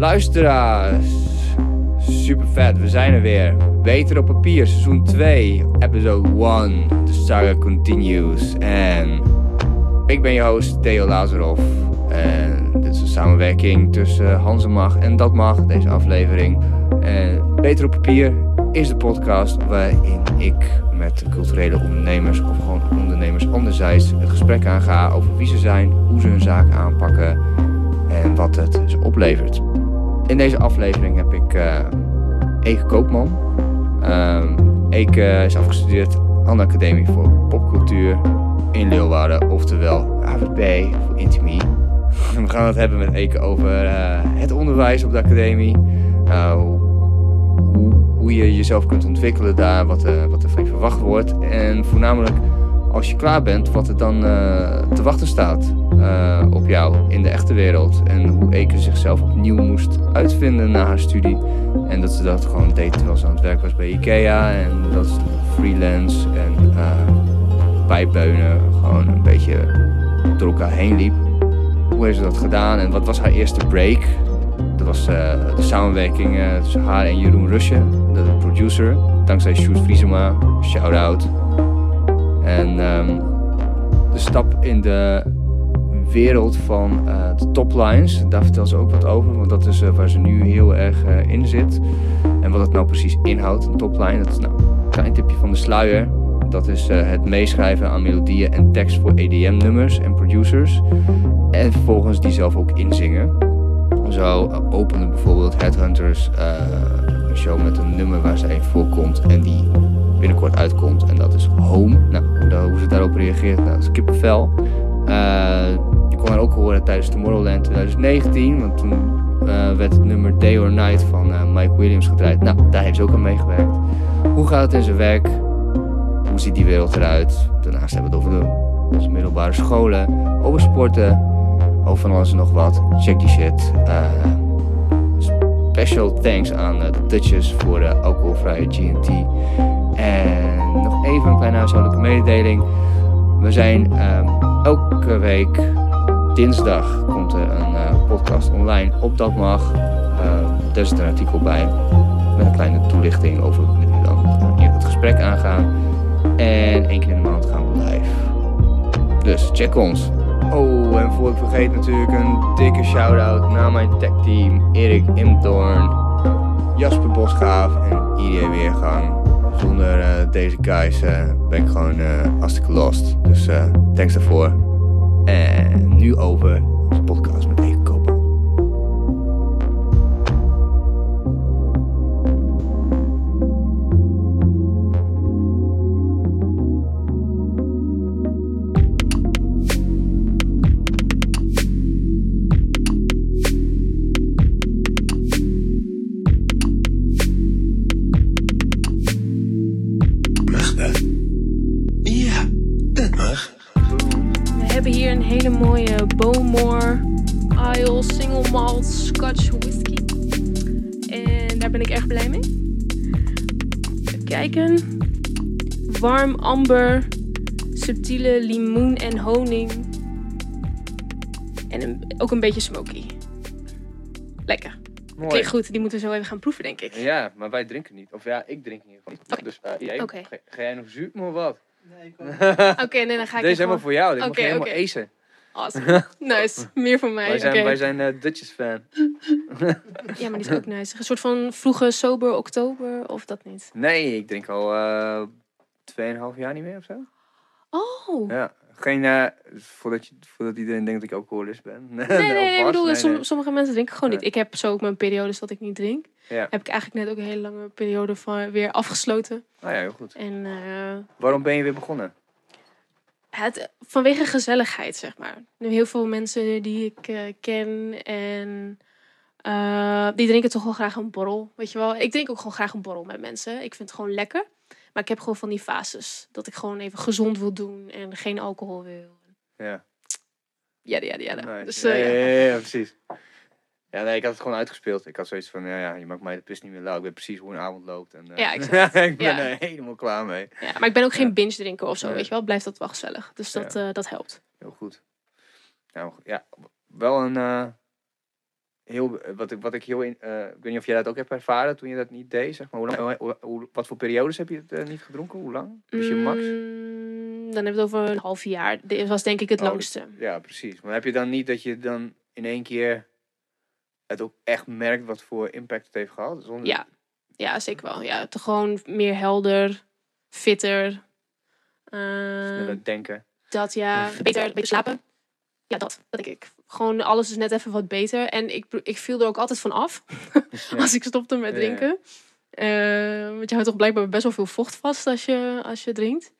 Luisteraars, super vet, we zijn er weer. Beter op papier, seizoen 2, episode 1. The saga continues. En ik ben je host, Theo Lazarov. En dit is een samenwerking tussen Hans en Mag en Dat Mag, deze aflevering. En Beter op papier is de podcast waarin ik met culturele ondernemers of gewoon ondernemers anderzijds het gesprek aanga over wie ze zijn, hoe ze hun zaak aanpakken en wat het ze oplevert. In deze aflevering heb ik eh Eke Koopman. Ehm Eke is afgestudeerd aan de Academie voor Popcultuur in Leeuwarden, oftewel AVP voor Intimie. We gaan het hebben met Eke over eh, het onderwijs op de academie. eh, hoe, hoe je jezelf kunt ontwikkelen daar, wat, eh, wat er van je verwacht wordt. En voornamelijk als je klaar bent, wat er dan eh, te wachten staat eh, op jou in de echte wereld. En hoe Eke zichzelf opnieuw moest uitvinden na haar studie. En dat ze dat gewoon deed terwijl ze aan het werk was bij Ikea. En dat ze freelance en bijbeunen gewoon een beetje door elkaar heen liep. Hoe heeft ze dat gedaan en wat was haar eerste break? Dat was de samenwerking tussen haar en Jeroen Rusje, de producer. Dankzij Sjoerd Vriesema, shout-out. En ehm, de stap in de wereld van eh, de toplines, daar vertelt ze ook wat over. Want dat is eh, waar ze nu heel erg eh, in zit. En wat het nou precies inhoudt, een topline. Dat is nou een klein tipje van de sluier. Dat is het meeschrijven aan melodieën en tekst voor EDM-nummers en producers. En vervolgens die zelf ook inzingen. Zo opende bijvoorbeeld Headhunters een show met een nummer waar zij voorkomt en die binnenkort uitkomt. En dat is Home. Nou, hoe, ze daarop reageert, nou, dat is kippenvel. Eh, je kon haar ook horen tijdens Tomorrowland 2019, want toen eh, werd het nummer Day or Night van eh, Mike Williams gedraaid. Nou, daar heeft ze ook aan meegewerkt. Hoe gaat het in zijn werk? Hoe ziet die wereld eruit? Daarnaast hebben we het over de, middelbare scholen, over sporten, over van alles en nog wat. Check die shit. Special thanks aan Dutchess voor de alcoholvrije GT. En nog even een kleine huishoudelijke mededeling. We zijn ehm, elke week dinsdag komt er een eh, podcast online op dat mag. Ehm daar zit een artikel bij met een kleine toelichting over hoe we dan eh, het gesprek aangaan. En één keer in de maand gaan we live. Dus check ons. Oh, en voor ik vergeet natuurlijk een dikke shout-out naar mijn tech team. Erik Imdoorn, Jasper Bosgaaf en Irie Weergang. Zonder eh, deze guys eh, ben ik gewoon eh hartstikke lost. Dus thanks daarvoor. En nu over onze podcast Warm amber, subtiele limoen en honing. En een- ook een beetje smoky. Lekker. Klinkt goed, die moeten we zo even gaan proeven, denk ik. Ja, maar wij drinken niet. Of ja, ik drink in ieder geval. Oké. Dus eh, jij, Oké. ga, ga jij nog zuur of wat? Oké, nee, dan ga ik Deze is helemaal voor jou. Dit mag Oké, je helemaal oké. acen. Awesome. Nice. Meer voor mij. Wij zijn, Oké. wij zijn eh Dutchess fan. Ja, maar die is ook nice. Een soort van vroege sober oktober of dat niet? Nee, ik drink al eh 2,5 jaar niet meer of zo. Oh. Ja, geen, eh, voordat, je, voordat iedereen denkt dat ik alcoholist ben. Nee, nee, nee, ik bedoel, nee, som- nee. sommige mensen drinken gewoon niet. Ik heb zo ook mijn periodes dat ik niet drink. Ja. Heb ik eigenlijk net ook een hele lange periode van weer afgesloten. Nou ja, heel goed. En eh, Waarom ben je weer begonnen? het, vanwege gezelligheid, zeg maar. Nu heel veel mensen die ik eh, ken en die drinken toch wel graag een borrel. Weet je wel, ik drink ook gewoon graag een borrel met mensen. Ik vind het gewoon lekker. Maar ik heb gewoon van die fases. Dat ik gewoon even gezond wil doen en geen alcohol wil. Ja, Ja, ja, ja. nice. Dus, ja, eh, ja, ja. ja, ja, precies. Ja, nee, ik had het gewoon uitgespeeld. Ik had zoiets van, ja, ja je maakt mij de pis niet meer lauw. Ik weet precies hoe een avond loopt. En, eh, Ja, exact. ik ben er helemaal klaar mee. Ja, maar ik ben ook geen binge drinker of zo, Nee. weet je wel. Blijft dat wel gezellig. Dus dat, eh, dat helpt. Heel goed. Nou, ja, wel een... eh, heel, wat, ik, wat ik heel, in, eh, ik weet niet of jij dat ook hebt ervaren toen je dat niet deed, zeg maar. Hoe lang, hoe, hoe- wat voor periodes heb je het eh, niet gedronken? Hoe lang? Dus je max? Mm, dan hebben we het over een half jaar. Dit was denk ik het Oh, langste. Ja, precies. Maar heb je dan niet dat je dan in één keer het ook echt merkt wat voor impact het heeft gehad? Zonder... Ja. Ja, zeker wel. Ja, te gewoon meer helder, fitter. eh, Sneller denken. dat ja, beter, beter slapen. Ja, dat, dat denk ik. Gewoon alles is net even wat beter. En ik, ik viel er ook altijd van af als ik stopte met drinken. Eh, want je houdt toch blijkbaar best wel veel vocht vast als je, als je drinkt.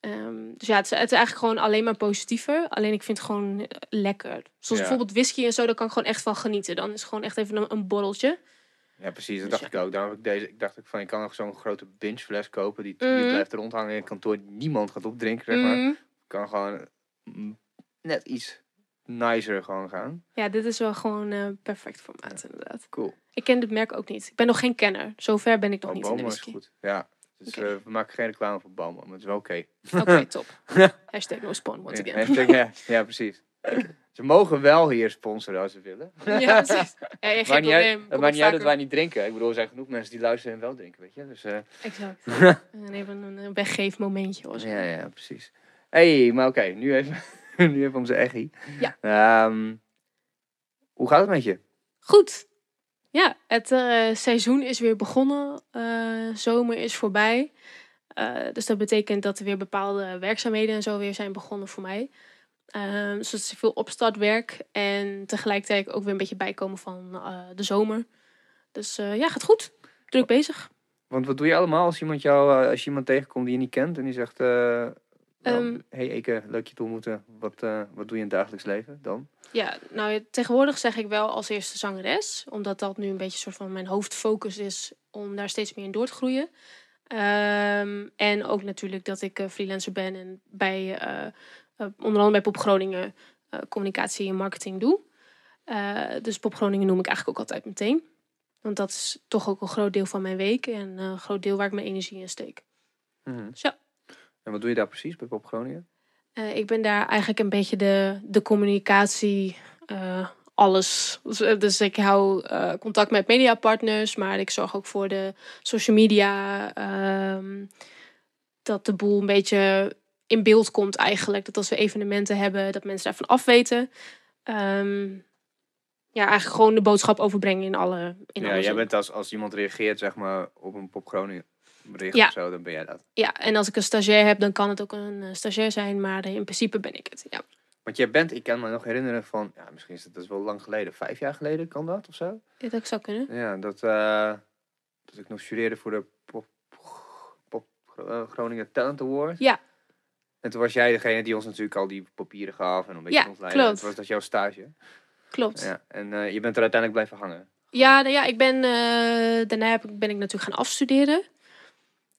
Ehm, dus ja, het is, het is eigenlijk gewoon alleen maar positiever. Alleen ik vind het gewoon eh, lekker. Zoals Ja. bijvoorbeeld whisky en zo, daar kan ik gewoon echt van genieten. Dan is het gewoon echt even een, een borreltje. Ja, precies. Dat Dus dacht ik ook. Daarom heb ik deze. Ik dacht ook van, je kan nog zo'n grote bingefles kopen. Die, die Mhm. blijft rondhangen in het kantoor. Niemand gaat opdrinken, zeg maar. Mm. Kan gewoon mm, net iets nicer gewoon gaan. Ja, dit is wel gewoon eh, perfect formaat inderdaad. Cool. Ik ken dit merk ook niet. Ik ben nog geen kenner. Zover ben ik nog Oh, niet in de Boma is whisky. goed. Ja. Dus eh, we maken geen reclame voor Boma, maar het is wel oké. Oké, top. Hashtag no spawn once Ja, again. hashtag, ja, ja, precies. Ze mogen wel hier sponsoren als ze willen. Ja, precies. Ja, ja, geen uit, probleem. het maakt niet uit dat wij niet drinken. Ik bedoel, er zijn genoeg mensen die luisteren en wel drinken, weet je. Dus, eh, Exact. En even een of zo. ja, ja, precies. hey, maar oké, nu even, nu even om zijn echi. Ja. Ehm, hoe gaat het met je? Goed. Ja, het eh, seizoen is weer begonnen. Eh, zomer is voorbij. Eh, dus dat betekent dat er weer bepaalde werkzaamheden en zo weer zijn begonnen voor mij. Ehm, dus het is veel opstartwerk en tegelijkertijd ook weer een beetje bijkomen van de zomer. Dus ja, gaat goed. Druk bezig. Want wat doe je allemaal als iemand jou, als je iemand tegenkomt die je niet kent en die zegt, Ehm. hey Eke, leuk je te ontmoeten. Wat, eh, wat doe je in het dagelijks leven dan? Ja, nou tegenwoordig zeg ik wel als eerste zangeres. Omdat dat nu een beetje soort van mijn hoofdfocus is om daar steeds meer in door te groeien. Ehm, en ook natuurlijk dat ik eh, freelancer ben en bij eh, onder andere bij Pop Groningen communicatie en marketing doe. Dus Pop Groningen noem ik eigenlijk ook altijd meteen. Want dat is toch ook een groot deel van mijn week en een groot deel waar ik mijn energie in steek. Dus ja. En wat doe je daar precies bij Pop Groningen? Eh, ik ben daar eigenlijk een beetje de, de communicatie, eh, alles. Dus, eh, Dus ik hou eh, contact met mediapartners, maar ik zorg ook voor de social media. ehm, dat de boel een beetje in beeld komt eigenlijk. Dat als we evenementen hebben, dat mensen daarvan afweten. Ehm, ja, eigenlijk gewoon de boodschap overbrengen in alle in ja, alle jij zin. bent als, als iemand reageert zeg maar op een Pop Groningen bericht Ja. of zo, dan ben jij dat. Ja, en als ik een stagiair heb, dan kan het ook een eh, stagiair zijn, maar eh, in principe ben ik het. Ja. Want jij bent, ik kan me nog herinneren van, ja, misschien is het dat is wel lang geleden, vijf jaar geleden kan dat of zo? Ja, Dat zou kunnen. Ja, dat, eh, dat ik nog studeerde voor de Pop, Pop Groningen Talent Award. Ja. En toen was jij degene die ons natuurlijk al die papieren gaf en een beetje Ja, ons leidde. Klopt. Toen was dat jouw stage. Klopt. Ja, en je bent er uiteindelijk blijven hangen. Ja, nou ja, ik ben, daarna heb ik, ben ik natuurlijk gaan afstuderen.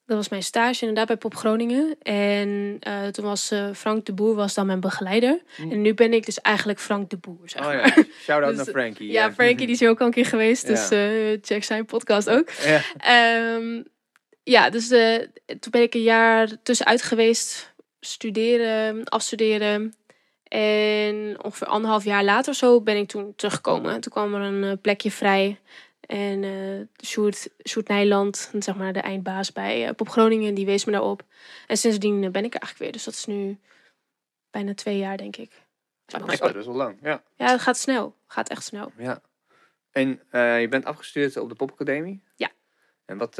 Dat was mijn stage inderdaad bij Pop Groningen. En eh, toen was eh, Frank de Boer was dan mijn begeleider. Hm. En nu ben ik dus eigenlijk Frank de Boer, zeg Oh ja, shout-out Dus, naar Frankie. Ja. Frankie die is hier ook al een keer geweest. Ja. Dus eh, check zijn podcast ook. Ja. Ehm, ja, dus toen ben ik een jaar tussenuit geweest. Studeren, afstuderen. En ongeveer anderhalf jaar later zo ben ik toen teruggekomen. En toen kwam er een plekje vrij. En eh Sjoerd, Sjoerd Nijland, zeg maar de eindbaas bij eh, Pop Groningen, die wees me daarop. En sindsdien eh, ben ik er eigenlijk weer. Dus dat is nu bijna twee jaar, denk ik. Dat is wel lang. Ja. Ja, het gaat snel. Gaat echt snel. ja. En je bent afgestudeerd op de Popacademie? Ja. En wat...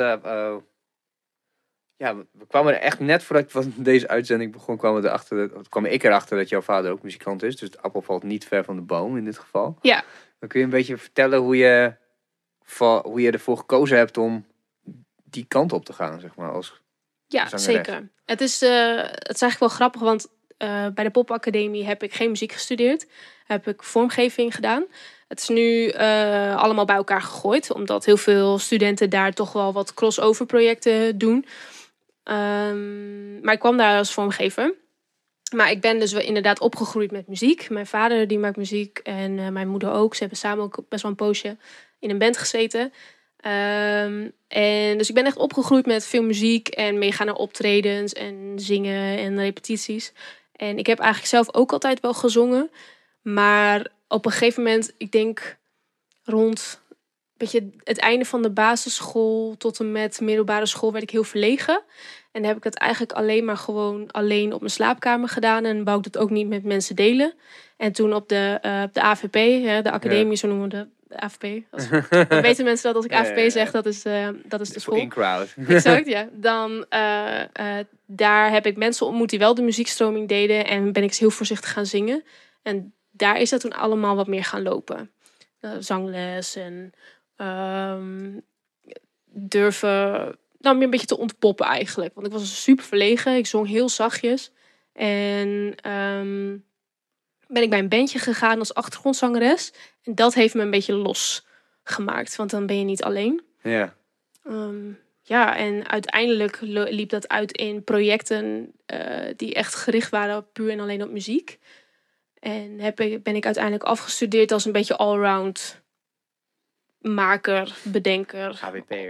ja, we- kwamen er echt net voordat van deze uitzending begon, kwamen we erachter, kwam ik erachter dat jouw vader ook muzikant is. Dus de appel valt niet ver van de boom in dit geval. Ja. Dan kun je een beetje vertellen hoe je, hoe je ervoor gekozen hebt om die kant op te gaan, zeg maar. Als, Ja, zangeres. zeker. Het is, eh, het is eigenlijk wel grappig, want eh, bij de Popacademie heb ik geen muziek gestudeerd. Heb ik vormgeving gedaan. Het is nu eh, allemaal bij elkaar gegooid, omdat heel veel studenten daar toch wel wat crossover projecten doen. Ehm, maar ik kwam daar als vormgever. Maar ik ben dus inderdaad opgegroeid met muziek. Mijn vader die maakt muziek en eh, mijn moeder ook. Ze hebben samen ook best wel een poosje in een band gezeten. Ehm, en dus ik ben echt opgegroeid met veel muziek en meegaan naar optredens en zingen en repetities. En ik heb eigenlijk zelf ook altijd wel gezongen. Maar op een gegeven moment, ik denk rond beetje het einde van de basisschool tot en met middelbare school werd ik heel verlegen. En heb ik het eigenlijk alleen maar gewoon alleen op mijn slaapkamer gedaan. En wou ik het ook niet met mensen delen. En toen op de, eh, de AVP, hè, de academie, zo noemen we de, de AVP. Als, dan weten mensen dat als ik AVP ja, zeg, dat is, eh, dat is de school. in-crowd. Exact, ja. Dan, eh, daar heb ik mensen ontmoet die wel de muziekstroming deden. En ben ik heel voorzichtig gaan zingen. En daar is dat toen allemaal wat meer gaan lopen. Zangles en ehm, durven nou, meer een beetje te ontpoppen eigenlijk. Want ik was super verlegen. Ik zong heel zachtjes. En ehm, ben ik bij een bandje gegaan als achtergrondzangeres. En dat heeft me een beetje losgemaakt. Want dan ben je niet alleen. Ja. Ehm, ja, en uiteindelijk liep dat uit in projecten eh, die echt gericht waren puur en alleen op muziek. En heb ik, ben ik uiteindelijk afgestudeerd als een beetje allround maker, bedenker.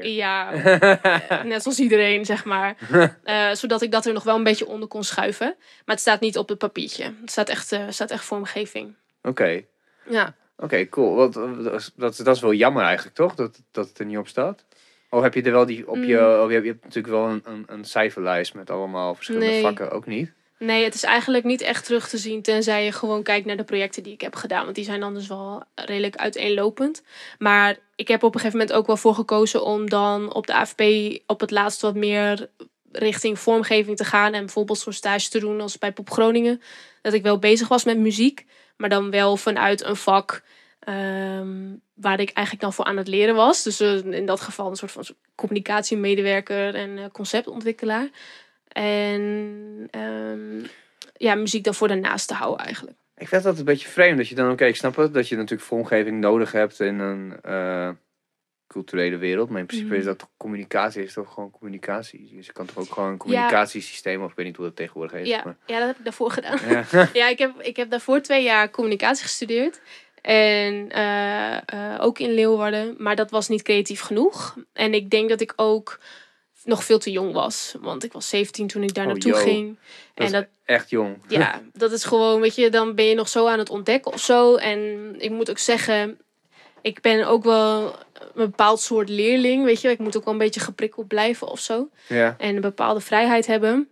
Ja, net zoals iedereen, zeg maar. Eh, zodat ik dat er nog wel een beetje onder kon schuiven. Maar het staat niet op het papiertje. Het staat echt, eh, staat echt vormgeving. Oké. Ja. Oké, cool. Want, dat, is- dat, is- dat is wel jammer eigenlijk, toch? Dat, dat het er niet op staat. Of heb je er wel die op je... Mm. Oh, je, hebt, je hebt natuurlijk wel een, een, een cijferlijst met allemaal verschillende Nee. vakken, ook niet? Nee, het is eigenlijk niet echt terug te zien tenzij je gewoon kijkt naar de projecten die ik heb gedaan. Want die zijn dan dus wel redelijk uiteenlopend. Maar ik heb op een gegeven moment ook wel voor gekozen om dan op de AFP op het laatst wat meer richting vormgeving te gaan. En bijvoorbeeld zo'n stage te doen als bij Pop Groningen. Dat ik wel bezig was met muziek, maar dan wel vanuit een vak ehm, waar ik eigenlijk dan voor aan het leren was. Dus eh, in dat geval een soort van communicatiemedewerker en eh, conceptontwikkelaar. En ehm, ja, muziek dan voor daarnaast te houden eigenlijk. Ik vind dat een beetje vreemd. Dat je dan, oké, ik snap het. Dat je natuurlijk vormgeving nodig hebt in een eh, culturele wereld. Maar in principe Mhm. is dat communicatie, is toch gewoon communicatie. Dus je kan toch ook gewoon een communicatiesysteem, of ik weet niet hoe dat tegenwoordig heet. Ja, Maar, ja, dat heb ik daarvoor gedaan. ja. Ja, ik heb, ik heb daarvoor twee jaar communicatie gestudeerd. En eh, eh, ook in Leeuwarden. Maar dat was niet creatief genoeg. En ik denk dat ik ook nog veel te jong was. Want ik was 17 toen ik daar Oh, naartoe yo. ging. Dat en is dat, echt jong. ja, dat is gewoon, weet je, dan ben je nog zo aan het ontdekken of zo. En ik moet ook zeggen, ik ben ook wel een bepaald soort leerling, weet je. Ik moet ook wel een beetje geprikkeld blijven of zo. Ja. En een bepaalde vrijheid hebben.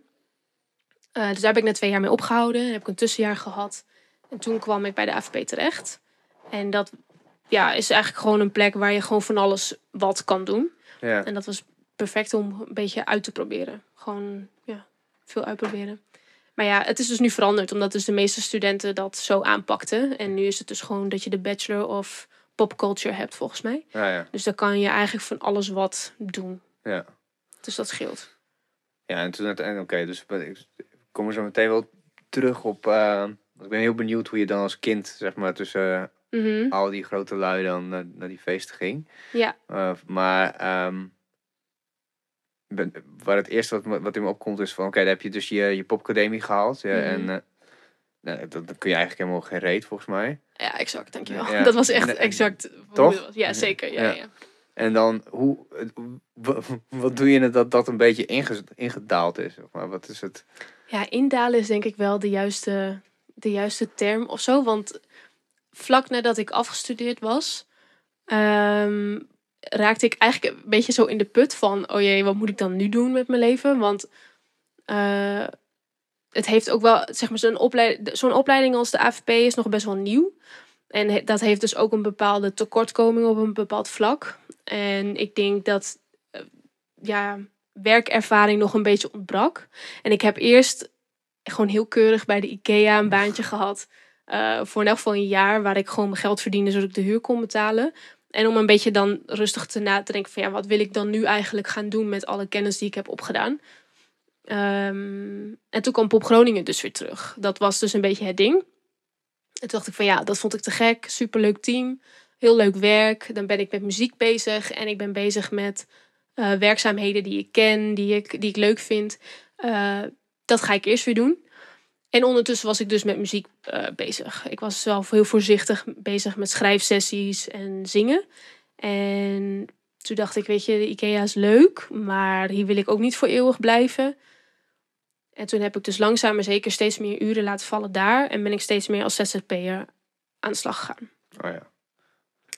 Eh, dus daar heb ik net twee jaar mee opgehouden. Dan heb ik een tussenjaar gehad. En toen kwam ik bij de AFP terecht. En dat ja, is eigenlijk gewoon een plek waar je gewoon van alles wat kan doen. ja. En dat was perfect om een beetje uit te proberen. Gewoon, ja, veel uitproberen. Maar ja, het is dus nu veranderd, omdat dus de meeste studenten dat zo aanpakten. En nu is het dus gewoon dat je de Bachelor of Pop Culture hebt, volgens mij. Ja, ja. Dus dan kan je eigenlijk van alles wat doen. Ja. Dus dat scheelt. Ja, en toen uiteindelijk, oké, dus ik kom er zo meteen wel terug op. eh, ik ben heel benieuwd hoe je dan als kind, zeg maar, tussen Mhm. al die grote lui dan naar, naar die feesten ging. Ja. Eh, maar ehm, ben, waar het eerste wat, wat in me opkomt is van, oké, dan heb je dus je, je popacademie gehaald. Ja, Mhm. En eh, nou, dat kun je eigenlijk helemaal geen reet, volgens mij. Ja, exact, dankjewel. Ja. Dat was echt exact toch? Ja, zeker. Ja, Ja. En dan, hoe, wa- wat doe je dat dat een beetje inge- ingedaald is? Maar, wat is het? ja, indalen is denk ik wel de juiste, de juiste term of zo. Want vlak nadat ik afgestudeerd was, ehm, raakte ik eigenlijk een beetje zo in de put van... oh jee, wat moet ik dan nu doen met mijn leven? Want eh, het heeft ook wel, zeg maar, zo'n opleiding, zo'n opleiding als de AFP is nog best wel nieuw. En dat heeft dus ook een bepaalde tekortkoming op een bepaald vlak. En ik denk dat eh, ja, werkervaring nog een beetje ontbrak. En ik heb eerst gewoon heel keurig bij de IKEA een baantje gehad. eh, voor in elk geval een jaar waar ik gewoon mijn geld verdiende zodat ik de huur kon betalen. En om een beetje dan rustig te na te denken van ja, wat wil ik dan nu eigenlijk gaan doen met alle kennis die ik heb opgedaan. Ehm, en toen kwam Pop Groningen dus weer terug. Dat was dus een beetje het ding. En toen dacht ik van ja, dat vond ik te gek. Superleuk team. Heel leuk werk. Dan ben ik met muziek bezig. En ik ben bezig met eh, werkzaamheden die ik ken, die ik, die ik leuk vind. Eh, dat ga ik eerst weer doen. En ondertussen was ik dus met muziek eh, bezig. Ik was zelf heel voorzichtig bezig met schrijfsessies en zingen. En toen dacht ik, weet je, de IKEA is leuk, maar hier wil ik ook niet voor eeuwig blijven. En toen heb ik dus langzaam maar zeker steeds meer uren laten vallen daar. En ben ik steeds meer als ZZP'er aan de slag gegaan. Oh ja.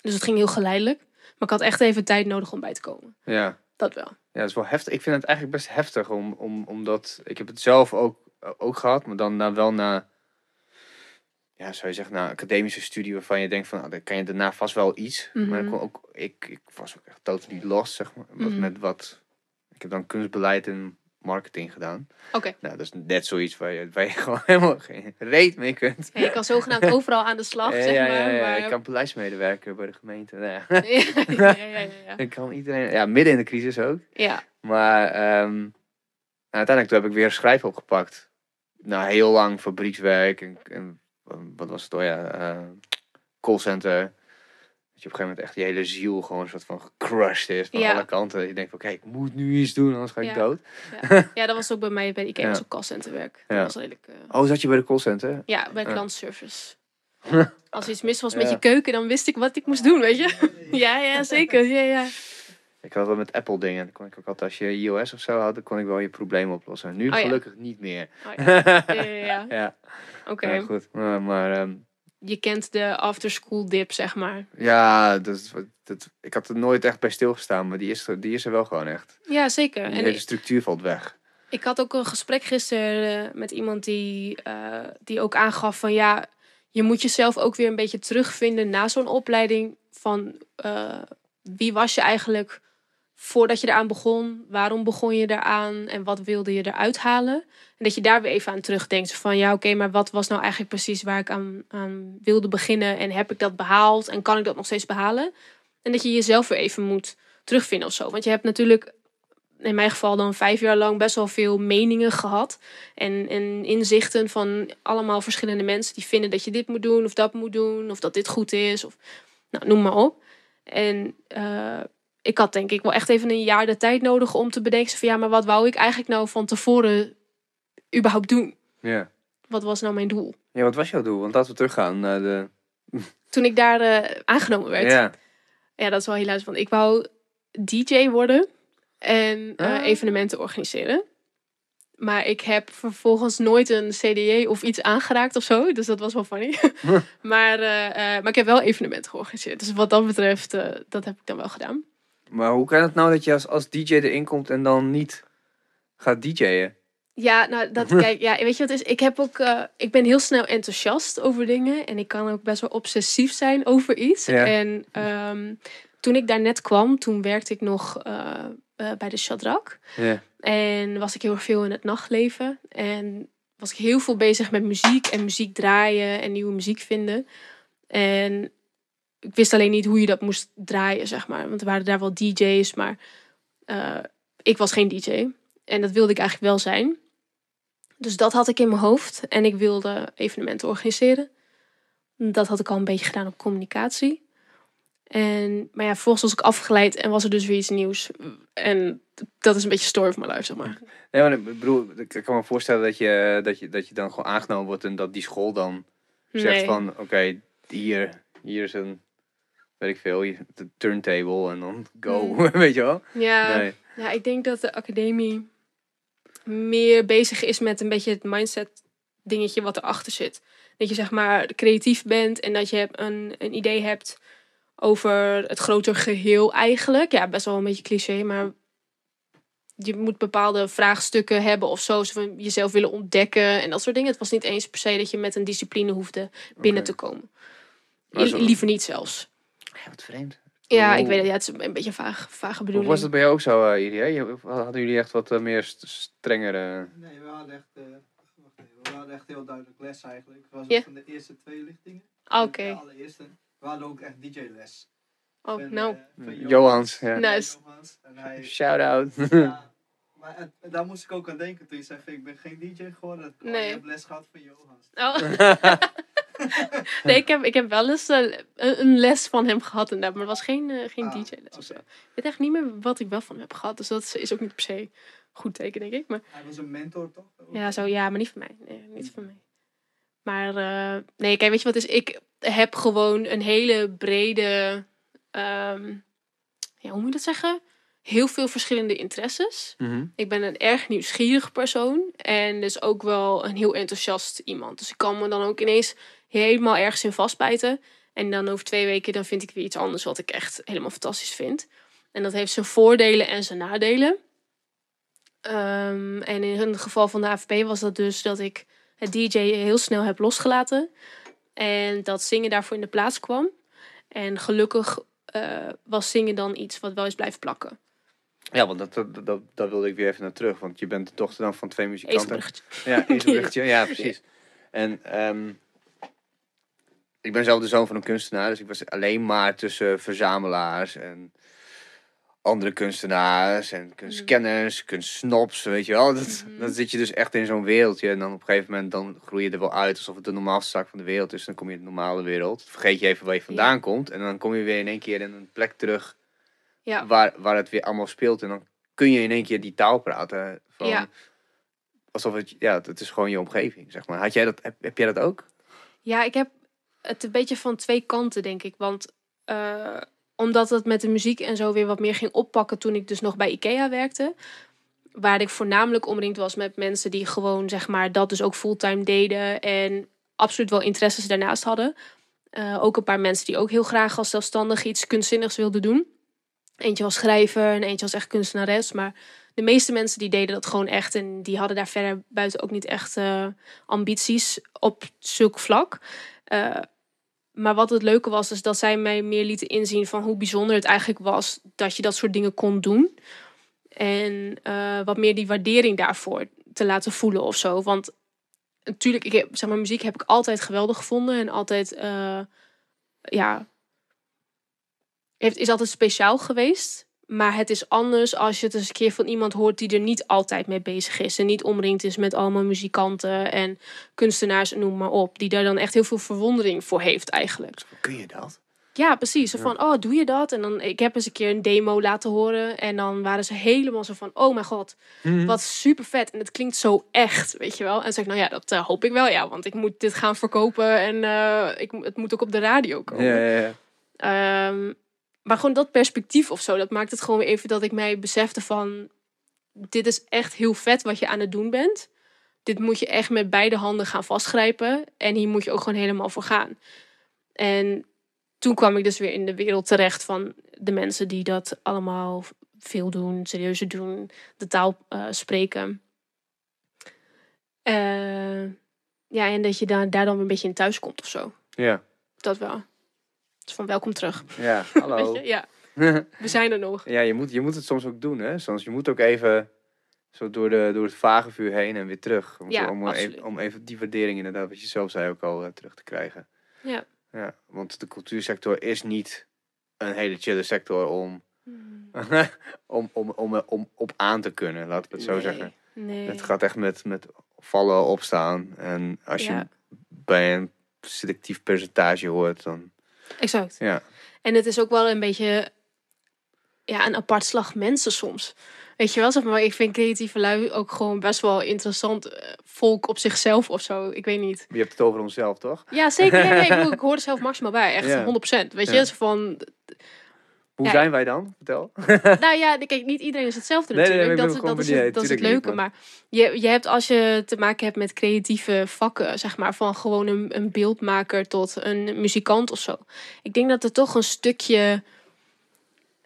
Dus het ging heel geleidelijk. Maar ik had echt even tijd nodig om bij te komen. Ja. Dat wel. Ja, dat is wel heftig. Ik vind het eigenlijk best heftig, om, om, omdat ik heb het zelf ook, ook gehad, maar dan na, wel na, ja, zou je zeggen, na academische studie waarvan je denkt van, nou, dan kan je daarna vast wel iets. Maar ik, Mhm. kon ook, ik, ik was ook echt totally lost, zeg maar, Mhm. met wat, ik heb dan kunstbeleid en marketing gedaan. Oké. Nou, dat is net zoiets waar je, waar je gewoon helemaal geen reet mee kunt. Ja, je kan zogenaamd overal aan de slag, Ja, zeg maar. ja, ja. maar... Ik kan beleidsmedewerker bij de gemeente. Nou ja. ja, ja. Ik kan iedereen, ja, midden in de crisis ook. Ja, Maar ehm, uiteindelijk toen heb ik weer schrijven opgepakt. Na heel lang fabriekswerk en, en wat was het? Oh ja, eh, callcenter. Dat je op een gegeven moment echt je hele ziel gewoon een soort van gecrushed is van Ja. alle kanten. Je denkt van, oké, ik moet nu iets doen, anders ga ik Ja. dood. ja. ja, dat was ook bij mij bij IKEA, was ook callcenterwerk. Dat was redelijk... eh, Oh, zat je bij de callcenter? Ja, bij klantservice. Als er iets mis was met je keuken, dan wist ik wat ik moest doen, weet je? Ja, ja, zeker. Ja, ja. Ik had wel met Apple dingen. Dan kon ik ook altijd, als je iOS of zo had, dan kon ik wel je probleem oplossen. Nu Oh ja. gelukkig niet meer. Oh, ja. Ja, Oké. ja, goed. Maar, maar ehm, Je kent de after-school dip, zeg maar. Ja, dat, dat, ik had er nooit echt bij stilgestaan, maar die is er, die is er wel gewoon echt. Ja, zeker. En hele ik, structuur valt weg. ik had ook een gesprek gisteren eh, met iemand die, eh, die ook aangaf van ja, je moet jezelf ook weer een beetje terugvinden na zo'n opleiding van eh, wie was je eigenlijk voordat je eraan begon? Waarom begon je eraan? En wat wilde je eruit halen? En dat je daar weer even aan terugdenkt. Van ja, oké, maar wat was nou eigenlijk precies waar ik aan, aan wilde beginnen? En heb ik dat behaald? En kan ik dat nog steeds behalen? En dat je jezelf weer even moet terugvinden of zo. Want je hebt natuurlijk in mijn geval dan vijf jaar lang best wel veel meningen gehad. En, en inzichten van allemaal verschillende mensen die vinden dat je dit moet doen of dat moet doen. Of dat dit goed is. Of nou, noem maar op. En eh, ik had denk ik wel echt even een jaar de tijd nodig om te bedenken van ja, maar wat wou ik eigenlijk nou van tevoren überhaupt doen? Ja. Wat was nou mijn doel? ja, wat was jouw doel? Want laten we teruggaan naar de... Toen ik daar eh, aangenomen werd. Ja. Ja, dat is wel hilarisch. Want ik wou DJ worden en eh, Ah. evenementen organiseren. Maar ik heb vervolgens nooit een CDJ of iets aangeraakt of zo. Dus dat was wel funny. maar, eh, maar ik heb wel evenementen georganiseerd. Dus wat dat betreft, dat heb ik dan wel gedaan. Maar hoe kan het nou dat je als, als DJ erin komt en dan niet gaat DJ'en? Ja, nou, dat, kijk, ja, weet je wat is? Ik, heb ook, eh, ik ben heel snel enthousiast over dingen. En ik kan ook best wel obsessief zijn over iets. Ja. En ehm, toen ik daar net kwam, toen werkte ik nog eh, eh, bij de Shadrach. Ja. En was ik heel veel in het nachtleven. En was ik heel veel bezig met muziek en muziek draaien en nieuwe muziek vinden. En ik wist alleen niet hoe je dat moest draaien, zeg maar. Want er waren daar wel DJ's, maar eh, ik was geen DJ. En dat wilde ik eigenlijk wel zijn. Dus dat had ik in mijn hoofd. En ik wilde evenementen organiseren. Dat had ik al een beetje gedaan op communicatie. En, maar ja, vervolgens was ik afgeleid en was er dus weer iets nieuws. En dat is een beetje story van mijn life, zeg maar. Nee, maar ik bedoel, ik kan me voorstellen dat je, dat, je, dat je dan gewoon aangenomen wordt en dat die school dan zegt Nee. van, oké, hier, hier is een, weet ik veel, de turntable en dan go, Hmm. weet je wel? Ja, Nee. ja, ik denk dat de academie meer bezig is met een beetje het mindset dingetje wat erachter zit. Dat je zeg maar creatief bent en dat je een, een idee hebt over het groter geheel eigenlijk. Ja, best wel een beetje cliché, maar je moet bepaalde vraagstukken hebben of zo. Van jezelf willen ontdekken en dat soort dingen. Het was niet eens per se dat je met een discipline hoefde binnen te komen. Liever niet zelfs. Ja, wat vreemd. Ja, ik weet het. Ja, het is een beetje een vaag, vage Hoe bedoeling. was het bij jou ook zo, uh, Irie? Hadden jullie echt wat eh, meer st- strengere... Nee, we hadden echt, eh, wacht even, we hadden echt heel duidelijk les eigenlijk. Het was Ja. ook van de eerste twee lichtingen. Ah, Oké. De allereerste. We hadden ook echt DJ-les. Oh, Van, nou. van Johans, ja. Nice. Hij, Shout-out. ja, maar het- daar moest ik ook aan denken toen je zei, ik ben geen DJ geworden. Oh, Nee. Je hebt les gehad van Johans. Oh. nee, ik heb, ik heb wel eens eh, een, een les van hem gehad inderdaad, maar het was geen, eh, geen Ah, DJ-les of zo. Ik weet echt niet meer wat ik wel van hem heb gehad, dus dat is- is ook niet per se goed teken, denk ik. Maar Hij was een mentor toch? Ja, zo, ja maar niet van mij. Nee, niet van mij. Maar eh, nee, kijk, weet je wat is? Ik heb gewoon een hele brede, ehm, ja, hoe moet je dat zeggen? Heel veel verschillende interesses. Mhm. Ik ben een erg nieuwsgierig persoon en dus ook wel een heel enthousiast iemand. Dus ik kan me dan ook ineens helemaal ergens in vastbijten. En dan over twee weken dan vind ik weer iets anders wat ik echt helemaal fantastisch vind. En dat heeft zijn voordelen en zijn nadelen. Ehm, en in het geval van de AFP was dat dus dat ik het DJ heel snel heb losgelaten. En dat zingen daarvoor in de plaats kwam. En gelukkig eh, was zingen dan iets wat wel is blijven plakken. Ja, want dat, dat, dat, dat wilde ik weer even naar terug. Want je bent de dochter dan van twee muzikanten. Ja, Ezelbruggetje. Ja, precies. En ehm, ik ben zelf de zoon van een kunstenaar. Dus ik was alleen maar tussen verzamelaars en andere kunstenaars en kunstkenners, kunstsnobs, weet je wel. Dat, Mhm. Dan zit je dus echt in zo'n wereldje. En dan op een gegeven moment dan groei je er wel uit alsof het de normaalste zaak van de wereld is. Dan kom je in de normale wereld. Vergeet je even waar je vandaan komt. En dan kom je weer in één keer in een plek terug Ja. waar, waar het weer allemaal speelt. En dan kun je in één keer die taal praten. Van, Ja. Alsof het, ja, het is gewoon je omgeving, zeg maar. Had jij dat, heb, heb jij dat ook? Ja, ik heb het een beetje van twee kanten, denk ik. Want eh, omdat het met de muziek en zo weer wat meer ging oppakken toen ik dus nog bij IKEA werkte. Waar ik voornamelijk omringd was met mensen die gewoon, zeg maar, dat dus ook fulltime deden. En absoluut wel interesses daarnaast hadden. Eh, ook een paar mensen die ook heel graag als zelfstandig iets kunstzinnigs wilden doen. Eentje was schrijver en eentje was echt kunstenares. Maar de meeste mensen die deden dat gewoon echt. En die hadden daar verder buiten ook niet echt eh, ambities op zulk vlak. Eh, maar wat het leuke was, is dat zij mij meer lieten inzien van hoe bijzonder het eigenlijk was dat je dat soort dingen kon doen. En eh, wat meer die waardering daarvoor te laten voelen of zo. Want natuurlijk, ik zeg maar, muziek heb ik altijd geweldig gevonden en altijd, ja, heeft, is altijd speciaal geweest. Maar het is anders als je het eens een keer van iemand hoort die er niet altijd mee bezig is. En niet omringd is met allemaal muzikanten en kunstenaars en noem maar op. Die daar dan echt heel veel verwondering voor heeft eigenlijk. Hoe kun je dat? Ja, precies. Zo van, oh, doe je dat? En dan, ik heb eens een keer een demo laten horen. En dan waren ze helemaal zo van, oh mijn god, wat super vet. En het klinkt zo echt, weet je wel. En dan zeg ik, nou ja, dat eh, hoop ik wel, ja. Want ik moet dit gaan verkopen en eh, ik, het moet ook op de radio komen. Ja, ja, ja. Maar gewoon dat perspectief of zo, dat maakt het gewoon weer even dat ik mij besefte van... Dit is echt heel vet wat je aan het doen bent. Dit moet je echt met beide handen gaan vastgrijpen. En hier moet je ook gewoon helemaal voor gaan. En toen kwam ik dus weer in de wereld terecht van de mensen die dat allemaal veel doen, serieuzer doen, de taal eh, spreken. Eh, ja, en dat je daar, daar dan weer een beetje in thuis komt of zo. Ja, Dat wel. Van welkom terug. ja. hallo. Weet je? Ja, we zijn er nog. ja, je moet, je moet het soms ook doen, hè. Soms, je moet ook even zo door, de, door het vage vuur heen en weer terug. Om, Ja, om, even, om even die waardering inderdaad, wat je zelf zei ook al, eh, terug te krijgen. Ja. Ja, want de cultuursector is niet een hele chille sector om, om, om, om, om op aan te kunnen, laten we het zo Nee, zeggen. Nee. Het gaat echt met, met vallen, opstaan. En als je bij een selectief percentage hoort, dan Exact. ja. En het is ook wel een beetje ja, een apart slag mensen soms. Weet je wel, zeg maar, ik vind creatieve lui ook gewoon best wel interessant eh, volk op zichzelf of zo. Ik weet niet. Je hebt het over onszelf, toch? Ja, zeker. Ja, ja, ik, hoor er zelf maximaal bij. Echt Ja. 100%. Weet je, van... Hoe Ja. zijn wij dan? Vertel. Nou ja, kijk, niet iedereen is hetzelfde Nee, nee, nee, natuurlijk. dat, is het, dat is het benieuwd, leuke. Maar je, je hebt als je te maken hebt met creatieve vakken, zeg maar, van gewoon een, een beeldmaker tot een muzikant of zo. Ik denk dat er toch een stukje,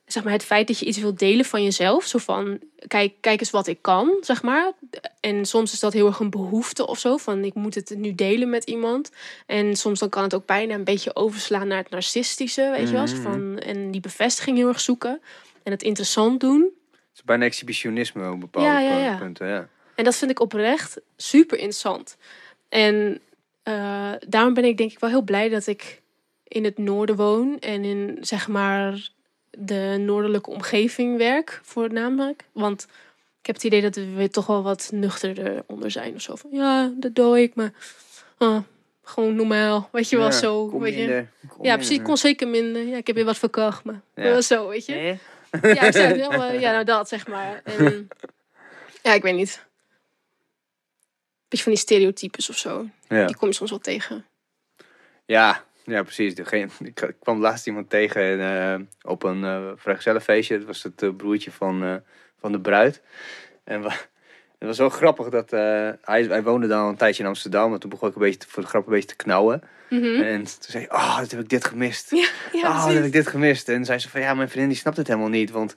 zeg maar, het feit dat je iets wilt delen van jezelf. Zo van, kijk, kijk eens wat ik kan, zeg maar. En soms is dat heel erg een behoefte of zo, van ik moet het nu delen met iemand. En soms dan kan het ook bijna een beetje overslaan naar het narcistische, weet je wel. Zo Mhm. van, en die bevestiging heel erg zoeken. En het interessant doen. Het is bijna exhibitionisme op bepaalde Ja, ja, ja. punten. Ja. En dat vind ik oprecht super interessant. En eh, daarom ben ik denk ik wel heel blij dat ik in het noorden woon. En in zeg maar de noordelijke omgeving werk voornamelijk. Want ik heb het idee dat we weer toch wel wat nuchterder onder zijn. Of zo van, ja, dat doe ik, maar ah, gewoon normaal. Weet je wel, Ja, zo. weet minder, Ja, precies. Ik kon zeker minder. Ja, ik heb weer wat verkocht, maar Ja. wel zo, weet je. Nee? Ja, nou dat, zeg maar. En, ja, ik weet niet. Beetje van die stereotypes of zo. Ja. Die kom je soms wel tegen. Ja, ja, precies. Degene, ik ik kwam laatst iemand tegen eh, op een eh vrijgezellenfeestje. Dat was het eh, broertje van, van de bruid. En we, Het was wel grappig dat hij, hij woonde dan een tijdje in Amsterdam. En toen begon ik een beetje te- voor de grap een beetje te knauwen. Mhm. En toen zei hij, oh, dat heb ik dit gemist. Ja, ja, oh, dat heb ik dit gemist. En zei ze van, ja, mijn vriendin die snapt het helemaal niet. Want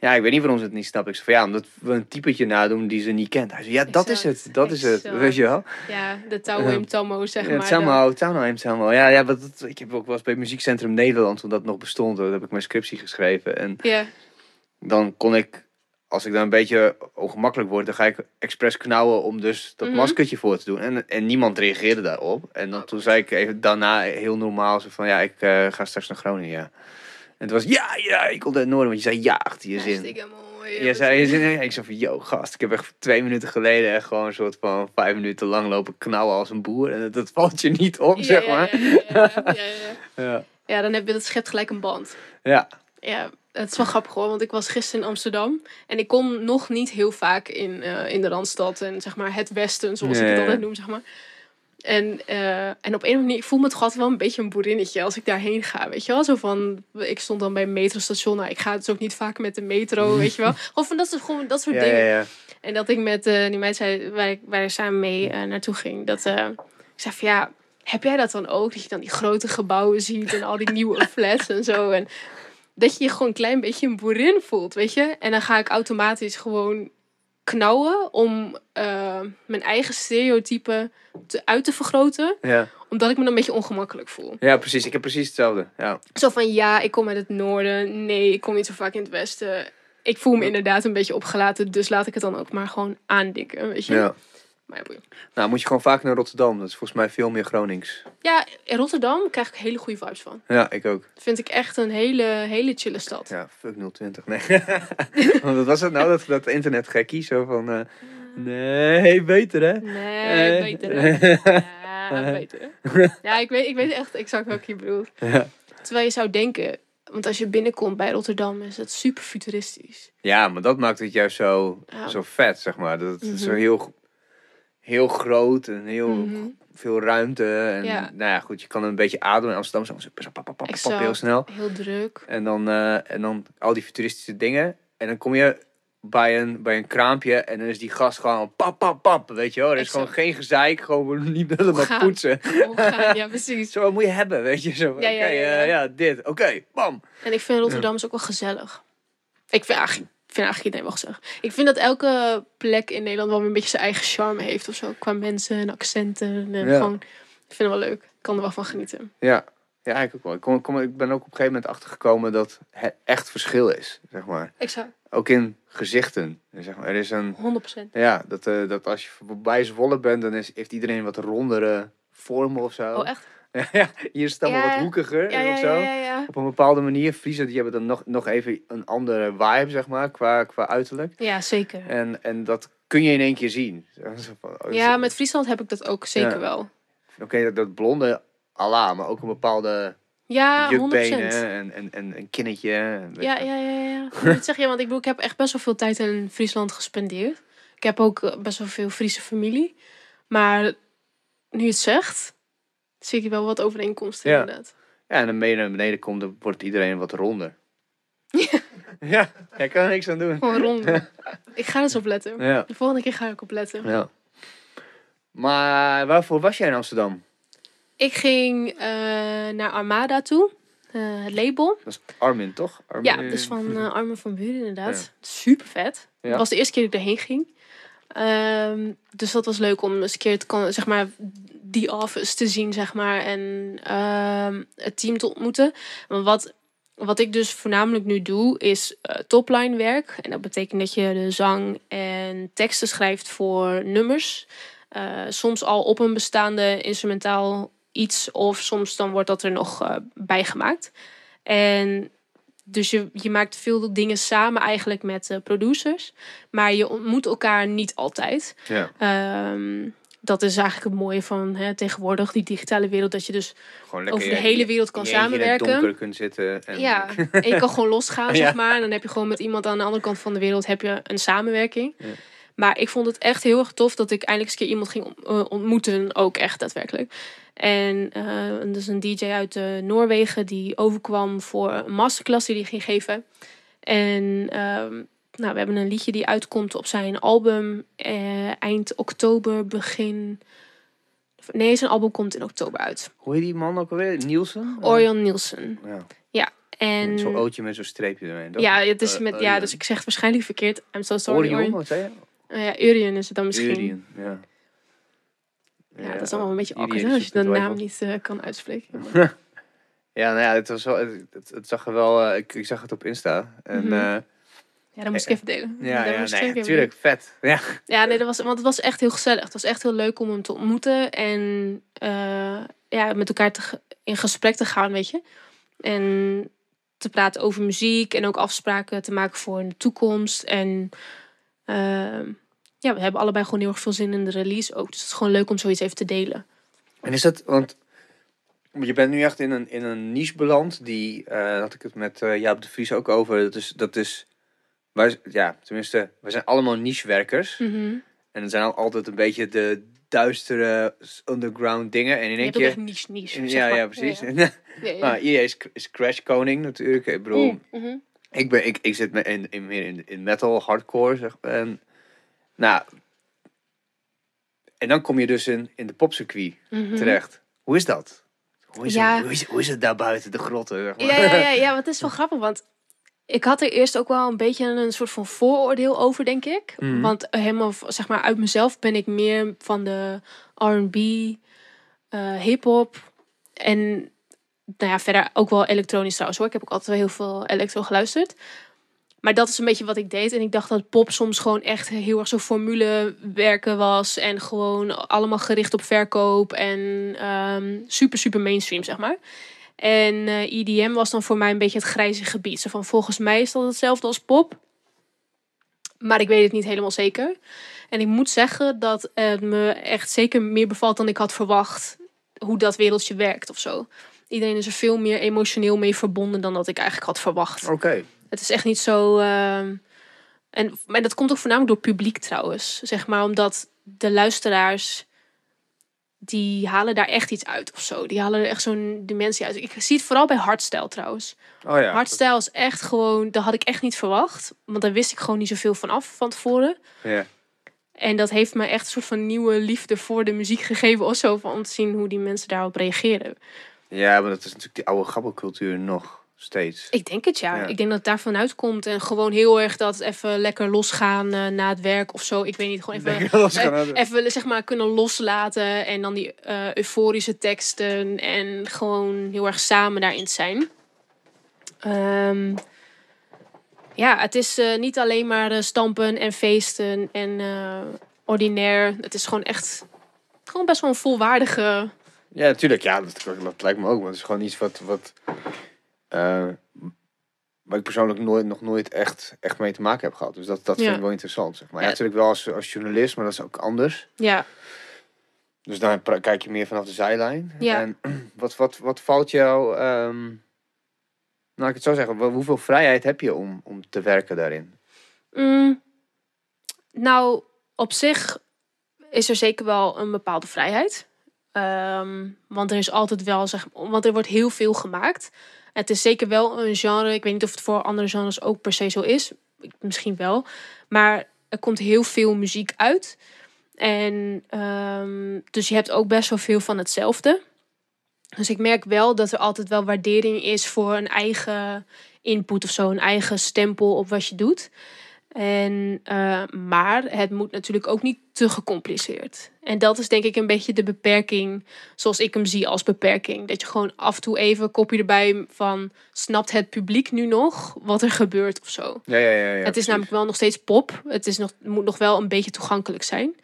ja, ik weet niet waarom ze het niet snapt. Ik zei van, ja, omdat we een typetje nadoen die ze niet kent. Hij zei, ja, dat is het. Dat is het. Weet je wel? Ja, de Tauwim Tomo, zeg Ja, maar. Tamo, Tamo. Ja, ja, wat, dat- ik heb ook wel eens bij het Muziekcentrum Nederland, toen dat nog bestond, daar heb ik mijn scriptie geschreven. En Ja, dan kon ik, als ik dan een beetje ongemakkelijk word, dan ga ik expres knauwen om dus dat Mhm. maskertje voor te doen. En, en niemand reageerde daarop. En dan, toen zei ik even daarna heel normaal zo van, ja, ik eh, ga straks naar Groningen, ja. En het was, ja, ja, ik het noorden, want je zei ja achter je zin. hartstikke mooi. Je zei je zin, en ik zei van, yo, gast, ik heb echt twee minuten geleden echt gewoon een soort van vijf minuten lang lopen knauwen als een boer. En dat, dat valt je niet op, Ja, zeg ja, maar. Ja, ja, ja, ja, ja. Ja. Ja, dan heb je dat schept gelijk een band. ja. Ja, het is wel grappig hoor, want ik was gisteren in Amsterdam en ik kom nog niet heel vaak in, eh, in de Randstad en zeg maar het Westen, zoals ik Ja, het ja. altijd noem, zeg maar. En, eh, en op een of andere manier, ik voel me toch altijd wel een beetje een boerinnetje als ik daarheen ga, weet je wel? Zo van, ik stond dan bij een metrostation, nou, ik ga dus ook niet vaak met de metro, weet je wel? Gewoon van dat soort, gewoon dat soort Ja, dingen. ja, ja. En dat ik met eh, die meid zei, waar ik, waar ik samen mee eh, naartoe ging, dat ik zei van ja, heb jij dat dan ook? Dat je dan die grote gebouwen ziet en al die nieuwe flats en zo. En dat je je gewoon een klein beetje een boerin voelt, weet je? En dan ga ik automatisch gewoon knauwen om eh, mijn eigen stereotypen te, uit te vergroten. Ja. Omdat ik me dan een beetje ongemakkelijk voel. ja, precies. Ik heb precies hetzelfde. Ja. Zo van ja, ik kom uit het noorden. Nee, ik kom niet zo vaak in het westen. Ik voel me inderdaad een beetje opgelaten, dus laat ik het dan ook maar gewoon aandikken, weet je? ja. Maar ja, boeien. Nou, moet je gewoon vaak naar Rotterdam. Dat is volgens mij veel meer Gronings. Ja, in Rotterdam krijg ik hele goede vibes van. Ja, ik ook. Vind ik echt een hele, hele chille stad. Ja, fuck 020. Nee. Want wat was het nou, dat, dat internetgekkie? Zo van, eh, nee, beter hè? Nee, Eh. beter hè? Ja, beter hè? Ja, ik weet, ik weet echt exact welke je bedoelt. Ja. Terwijl je zou denken, want als je binnenkomt bij Rotterdam is het super futuristisch. Ja, maar dat maakt het juist zo, Ja. zo vet, zeg maar. Dat het zo Mhm. heel, heel groot en heel Mhm. veel ruimte. En Ja. nou ja, goed, je kan een beetje ademen in Amsterdam. Zo, zo, pap, pap, pap, pap, heel snel. Heel druk. En dan, eh, en dan al die futuristische dingen. En dan kom je bij een, bij een kraampje en dan is die gast gewoon pap, pap, pap. Weet je wel, er is Exact. gewoon geen gezeik. Gewoon niet hem maar poetsen. Omgaan, ja, precies. Zo, wat moet je hebben, weet je. Zo, Ja, oké, ja, ja, ja. eh, ja, dit, oké, bam. En ik vind Rotterdam is ook wel gezellig. Ik vind eigenlijk, ik vind eigenlijk iedereen wel gezellig. Ik vind dat elke plek in Nederland wel een beetje zijn eigen charme heeft of zo. Qua mensen en accenten. En Ja. gewoon, ik vind het wel leuk. Ik kan er wel van genieten. Ja, ja ik ook wel. Ik, kom, kom, ik ben ook op een gegeven moment achtergekomen dat het echt verschil is, zeg maar. Exact. Ook in gezichten, zeg maar. Er is een, 100%. ja, dat, eh, dat als je voorbij Zwolle bent, dan is, heeft iedereen wat rondere vormen of zo. Oh, echt? ja, hier is het allemaal Ja. wat hoekiger Ja, of zo. ja, ja, ja. Op een bepaalde manier. Friesen die hebben dan nog, nog even een andere vibe, zeg maar, qua, qua uiterlijk. Ja, zeker. En, en dat kun je in één keer zien. Oh, Ja, is- met Friesland heb ik dat ook zeker wel. Oké, dat, dat blonde Allah, maar ook een bepaalde Ja, 100%. jukbenen en, en, en een kinnetje. en Ja, ja, ja, ja. Dat zeg je, want ik bedoel, ik heb echt best wel veel tijd in Friesland gespendeerd. Ik heb ook eh, best wel veel Friese familie. Maar nu je het zegt, zie ik wel wat overeenkomsten Ja. inderdaad. Ja, en dan ben je naar beneden komt, dan wordt iedereen wat ronder. Ja, ik kan er niks aan doen. Gewoon rond. ik ga er eens op letten. Ja, De volgende keer ga ik op letten. ja. Maar waarvoor was jij in Amsterdam? Ik ging eh, naar Armada toe. eh, het label. Dat is Armin, toch? Armin, Ja, dus van Armin van Buren inderdaad. Super vet. Ja. Het was de eerste keer dat ik erheen ging. Ehm, dus dat was leuk om eens een keer te, zeg maar, die office te zien, zeg maar. En ehm, het team te ontmoeten. Want wat, wat ik dus voornamelijk nu doe, is eh, topline werk. En dat betekent dat je de zang en teksten schrijft voor nummers. Eh, soms al op een bestaande instrumentaal iets. Of soms dan wordt dat er nog eh, bijgemaakt. En dus je, je maakt veel dingen samen eigenlijk met producers. Maar je ontmoet elkaar niet altijd. Ja, Ehm, dat is eigenlijk het mooie van hè, tegenwoordig, die digitale wereld. Dat je dus lekker over de hele wereld kan je samenwerken. kunt zitten. En, Ja, en je kan gewoon losgaan, Ja. zeg maar. En dan heb je gewoon met iemand aan de andere kant van de wereld heb je een samenwerking. Ja. Maar ik vond het echt heel erg tof dat ik eindelijk eens een keer iemand ging eh, ontmoeten. Ook echt daadwerkelijk. En eh dus een DJ uit eh, Noorwegen die overkwam voor een masterclass die hij ging geven. En ehm, nou, we hebben een liedje die uitkomt op zijn album eh, eind oktober, begin. Nee, zijn album komt in oktober uit. Hoe heet die man ook alweer? Nielsen? Orion Nielsen. Ja. En Zo'n ootje met zo'n streepje dat- ja, het is Eh, met, eh, ja, dus ik zeg het waarschijnlijk verkeerd. I'm so sorry. Orion, Orion. wat zei je? Eh, ja, Urion is het dan misschien. Urion, ja. Ja, dat is allemaal een beetje awkward als je de naam niet eh, kan uitspreken. Ja, nou ja, het, was wel, het, het, het zag er wel... eh, ik, ik zag het op Insta. En Mhm. eh, Ja, dat moest ik even delen. ja, ja nee, natuurlijk. Vet. Ja. Ja, nee, dat was, want het was echt heel gezellig. Het was echt heel leuk om hem te ontmoeten en eh, ja, met elkaar te, in gesprek te gaan, weet je. En te praten over muziek en ook afspraken te maken voor de toekomst. En ehm, ja, we hebben allebei gewoon heel erg veel zin in de release ook. Dus het is gewoon leuk om zoiets even te delen. En is dat, want je bent nu echt in een, in een niche beland, die, eh, had ik het met eh Jaap de Vries ook over, dat is, dat is, wij, ja, tenminste, we zijn allemaal nichewerkers. Mhm. En het zijn al altijd een beetje de duistere underground dingen. En in één keer... niche niche. Ja, ja, maar. precies. Ja, Ja, ja. Ja, Nou, is, is Crash Koning natuurlijk. Ik bedoel, Mm, mhm. ik, ben, ik, ik zit me in, in, meer in, in metal, hardcore, zeg maar. En, nou, en dan kom je dus in, in de popcircuit Mhm. terecht. Hoe is dat? Hoe is, het, hoe, is, hoe is het daar buiten de grotten? Zeg maar? Ja, ja, ja, ja, want het is wel grappig, want ik had er eerst ook wel een beetje een soort van vooroordeel over, denk ik. Mhm. Want helemaal, zeg maar, uit mezelf ben ik meer van de R&B, eh hip-hop en nou ja, verder ook wel elektronisch trouwens hoor. Ik heb ook altijd wel heel veel elektro geluisterd. Maar dat is een beetje wat ik deed. En ik dacht dat pop soms gewoon echt heel erg zo formule werken was. En gewoon allemaal gericht op verkoop. En ehm, super, super mainstream, zeg maar. En eh EDM was dan voor mij een beetje het grijze gebied. Zo van, volgens mij is dat hetzelfde als pop. Maar ik weet het niet helemaal zeker. En ik moet zeggen dat het me echt zeker meer bevalt dan ik had verwacht. Hoe dat wereldje werkt of zo. Iedereen is er veel meer emotioneel mee verbonden dan dat ik eigenlijk had verwacht. Oké. Het is echt niet zo. ehm, en, maar dat komt ook voornamelijk door publiek trouwens. Zeg maar omdat de luisteraars. Die halen daar echt iets uit of zo. Die halen er echt zo'n dimensie uit. Ik zie het vooral bij hardstyle trouwens. Oh ja. Hardstyle is echt gewoon. Dat had ik echt niet verwacht. Want daar wist ik gewoon niet zoveel van af van tevoren. Ja. En dat heeft me echt een soort van nieuwe liefde voor de muziek gegeven. Of zo. Van om te zien hoe die mensen daarop reageren. ja, maar dat is natuurlijk die oude gabbelcultuur nog steeds. Ik denk het ja. Ja. Ik denk dat het daarvan uitkomt. En gewoon heel erg dat even lekker losgaan eh, na het werk of zo. Ik weet niet, gewoon even, eh, even zeg maar kunnen loslaten. En dan die eh, euforische teksten. En gewoon heel erg samen daarin zijn. Ehm, ja, het is niet alleen maar stampen en feesten en ordinair. Het is gewoon echt gewoon best wel een volwaardige... Ja, natuurlijk. Ja, dat, dat lijkt me ook. Maar het is gewoon iets wat... wat eh, waar ik persoonlijk nooit, nog nooit echt, echt mee te maken heb gehad. Dus dat, dat Ja. vind ik wel interessant. Zeg maar. ja. Natuurlijk wel als, als journalist, maar dat is ook anders. Ja, Dus daar kijk je meer vanaf de zijlijn. Ja. En wat, wat, wat valt jou... ehm, nou, ik het zo zeggen. Hoeveel vrijheid heb je om, om te werken daarin? Mm, nou, op zich is er zeker wel een bepaalde vrijheid. Ehm, want er is altijd wel, zeg, want er wordt heel veel gemaakt. Het is zeker wel een genre. Ik weet niet of het voor andere genres ook per se zo is. Misschien wel. Maar er komt heel veel muziek uit. En ehm, dus je hebt ook best wel veel van hetzelfde. Dus ik merk wel dat er altijd wel waardering is voor een eigen input of zo, een eigen stempel op wat je doet. En, eh, maar het moet natuurlijk ook niet te gecompliceerd. En dat is denk ik een beetje de beperking, zoals ik hem zie als beperking. Dat je gewoon af en toe even kopje erbij van, snapt het publiek nu nog wat er gebeurt of zo? Ja, ja, ja. ja het is precies. namelijk wel nog steeds pop. Het is nog, moet nog wel een beetje toegankelijk zijn.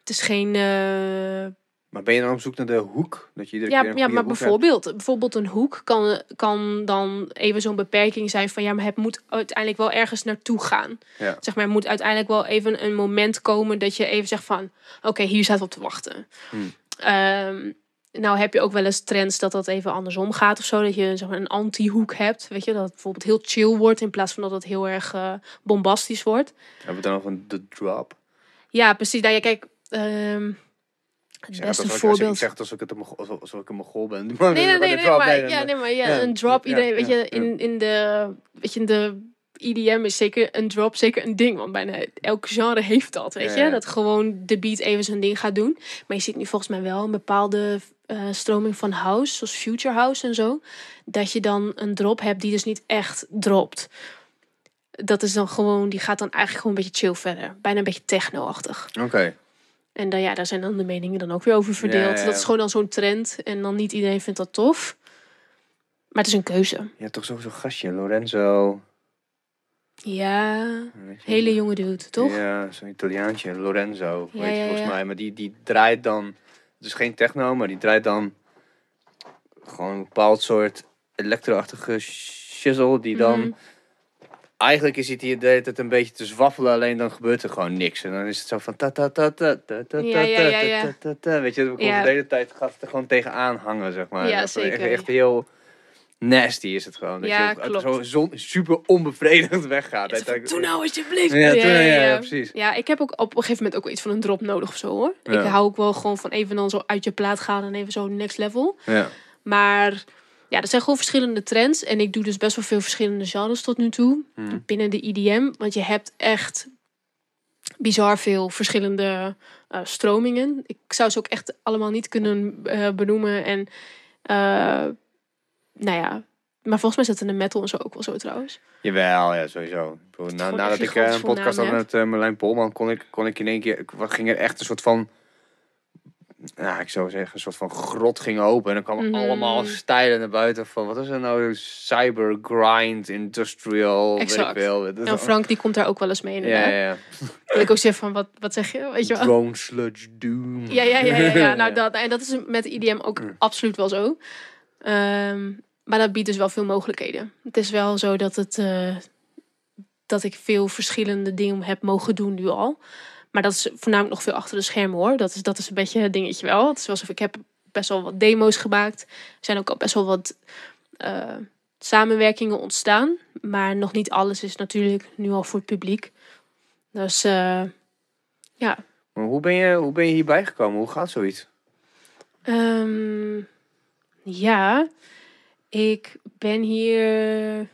Het is geen. eh, Maar ben je dan op zoek naar de hoek? Dat je iedere ja, keer ja, maar hebt? bijvoorbeeld, bijvoorbeeld een hoek kan, kan dan even zo'n beperking zijn van ja, maar het moet uiteindelijk wel ergens naartoe gaan. Ja. Zeg maar, er moet uiteindelijk wel even een moment komen dat je even zegt van oké, hier staat op te wachten. Ehm, nou heb je ook wel eens trends dat dat even andersom gaat of zo. Dat je zeg maar, een anti-hoek hebt. Weet je, dat het bijvoorbeeld heel chill wordt in plaats van dat het heel erg eh, bombastisch wordt. Hebben we dan nog een de drop? Ja, precies. Nou ja, kijk, ehm, het beste ik- voorbeeld. Ik zeg alsof ik, het een, alsof, ik een mogol ben. Nee, nee, nee, nee, maar, ja, nee, maar ja, Ja, een drop. ja, Iedereen, weet ja, je, in, in de, weet je, in de EDM is zeker een drop, zeker een ding. Want bijna elk genre heeft dat, weet Ja, ja. je. Dat gewoon de beat even zijn ding gaat doen. Maar je ziet nu volgens mij wel een bepaalde eh, stroming van house, zoals Future House en zo. Dat je dan een drop hebt die dus niet echt dropt. Dat is dan gewoon, die gaat dan eigenlijk gewoon een beetje chill verder. Bijna een beetje techno-achtig. Oké. En dan, ja, daar zijn dan de meningen dan ook weer over verdeeld. Ja, ja, ja. Dat is gewoon dan zo'n trend. En dan niet iedereen vindt dat tof. Maar het is een keuze. Je hebt toch zo'n gastje, Lorenzo. Ja, hele jonge dude, toch? Ja, zo'n Italiaantje, Lorenzo, Ja, weet je ja, volgens ja. mij. Maar die, die draait dan, het is geen techno, maar die draait dan gewoon een bepaald soort elektro-achtige shizzle die dan... Mhm. Eigenlijk is het hier de hele tijd een beetje te zwaffelen, alleen dan gebeurt er gewoon niks. En dan is het zo van ta ta ta ta ta ta Ja, ta ja, ja, ta ta ta ta. Weet je, dan komt Ja. de hele tijd gaat het er gewoon tegenaan hangen, zeg maar. Ja, echt- zeker. Echt heel nasty is het gewoon. Dat Ja, je klopt. zo zon- super onbevredigend weggaat. Ja, van, Doe nou alsjeblieft. Ja, nou, ja, ja, precies. Ja, ik heb ook op een gegeven moment ook wel iets van een drop nodig of zo hoor. Ik hou ook wel gewoon van even dan zo uit je plaat gaan en even zo next level. Ja. Maar ja, er zijn gewoon verschillende trends. En ik doe dus best wel veel verschillende genres tot nu toe. Mhm. Binnen de IDM. Want je hebt echt bizar veel verschillende eh, stromingen. Ik zou ze ook echt allemaal niet kunnen eh, benoemen. En eh, nou ja, maar volgens mij zit er een metal en zo ook wel zo trouwens. Jawel, ja, sowieso. Na, nadat ik een podcast had met Marlijn Polman, kon ik, kon ik in één keer, ging er echt een soort van, nou, ik zou zeggen, een soort van grot ging open. En dan kwamen Mhm. allemaal stijlen naar buiten van, wat is er nou, cyber grind, industrial, weet Exact. ik veel. Dat En Frank die komt daar ook wel eens mee ja, inderdaad. ja, ja. Dat ik ook zeg van, wat, wat zeg je? Weet je wel? Drone sludge doom. Ja, ja, ja, ja, ja. Nou, dat, en dat is met IDM ook Mm. absoluut wel zo. Ehm, maar dat biedt dus wel veel mogelijkheden. Het is wel zo dat, het, eh, dat ik veel verschillende dingen heb mogen doen nu al. Maar dat is voornamelijk nog veel achter de schermen hoor. Dat is, dat is een beetje het dingetje wel. Het is alsof ik heb best wel wat demo's gemaakt. Er zijn ook al best wel wat eh, samenwerkingen ontstaan. Maar nog niet alles is natuurlijk nu al voor het publiek. Dus eh, ja, Maar hoe ben, je, hoe ben je hierbij gekomen? Hoe gaat zoiets? Ehm, ja, ik ben hier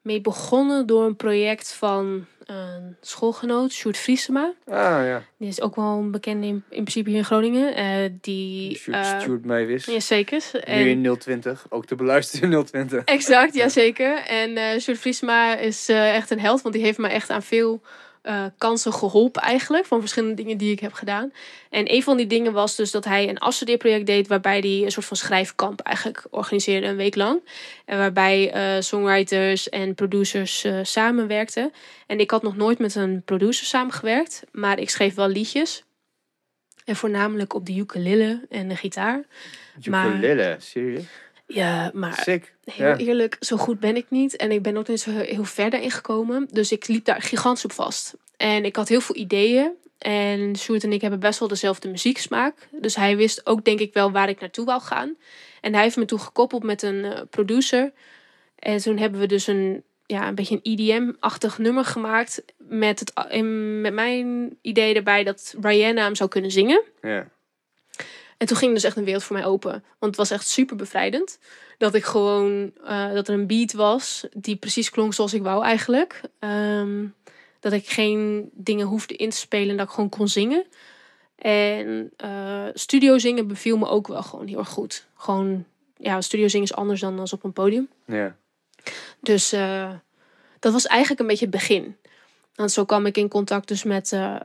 mee begonnen door een project van een schoolgenoot, Sjoerd Vriesema. Ah ja, Die is ook wel een bekende in, in principe hier in Groningen. Eh, die, Stuart, eh, Stuart Mavis. ja, zeker. Nu in 020, ook te beluisteren in 020. exact, ja zeker. En eh Sjoerd Vriesema is echt een held, want die heeft me echt aan veel eh, kansen geholpen eigenlijk. Van verschillende dingen die ik heb gedaan. En een van die dingen was dus dat hij een afstudeerproject deed... waarbij hij een soort van schrijfkamp eigenlijk organiseerde een week lang. En waarbij eh, songwriters en producers eh, samenwerkten. En ik had nog nooit met een producer samengewerkt. Maar ik schreef wel liedjes. En voornamelijk op de ukulele en de gitaar. Ukulele, serieus? Ja, maar Sick. Heel Ja. eerlijk, zo goed ben ik niet. En ik ben ook niet zo heel ver daarin gekomen. Dus ik liep daar gigantisch op vast. En ik had heel veel ideeën. En Sjoerd en ik hebben best wel dezelfde muzieksmaak. Dus hij wist ook denk ik wel waar ik naartoe wou gaan. En hij heeft me toen gekoppeld met een eh, producer. En toen hebben we dus een, ja, een beetje een EDM-achtig nummer gemaakt. Met, het, met mijn idee erbij dat Rihanna hem zou kunnen zingen. Ja. En toen ging dus echt een wereld voor mij open. Want het was echt super bevrijdend. Dat ik gewoon, eh, dat er een beat was die precies klonk zoals ik wou eigenlijk. Ehm, dat ik geen dingen hoefde in te spelen en dat ik gewoon kon zingen. En eh, studio zingen beviel me ook wel gewoon heel erg goed. Gewoon, ja, studio zingen is anders dan als op een podium. Ja. Dus eh, dat was eigenlijk een beetje het begin. Want zo kwam ik in contact dus met, eh, eh,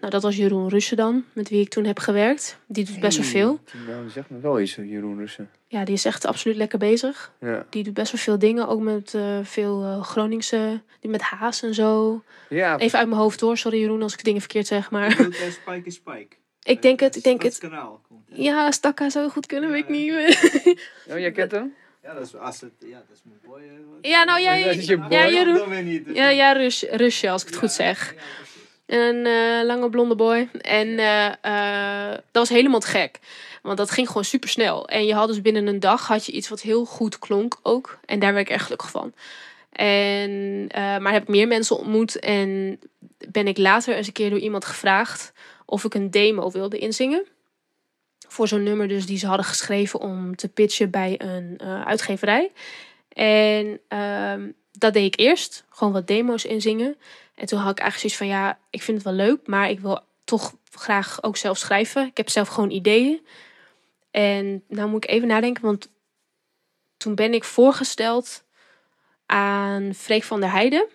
nou dat was Jeroen Russen dan, met wie ik toen heb gewerkt. Die doet best wel veel. Die naam zegt me wel iets, Jeroen Russen. Ja, die is echt absoluut lekker bezig. Ja. Die doet best wel veel dingen, ook met eh, veel eh, Groningse, die met haas en zo. Ja, Even uit mijn hoofd hoor, sorry Jeroen als ik dingen verkeerd zeg, maar Spike is Spike. ik denk het, ik denk het. kanaal komt. hè? Ja, Stakka zou goed kunnen, weet ik niet. oh, jij kent hem? Ja, dat is, als het, ja, dat is mijn boy. Ja, nou, jij- Dat is je Ja, boy. Ja, dat weet niet. dus- ja, ja, Rus, Rusje, als ik het Ja, goed zeg. ja. Een eh, lange blonde boy. En eh, eh, dat was helemaal te gek. Want dat ging gewoon super snel. En je had dus binnen een dag had je iets wat heel goed klonk ook. En daar werd ik echt gelukkig van. En, maar heb ik meer mensen ontmoet. En ben ik later eens een keer door iemand gevraagd of ik een demo wilde inzingen. Voor zo'n nummer dus die ze hadden geschreven om te pitchen bij een eh, uitgeverij. En ehm, dat deed ik eerst. Gewoon wat demo's inzingen. En toen had ik eigenlijk zoiets van, ja, ik vind het wel leuk, maar ik wil toch graag ook zelf schrijven. Ik heb zelf gewoon ideeën. En nou moet ik even nadenken, want toen ben ik voorgesteld aan Freek van der Heijden.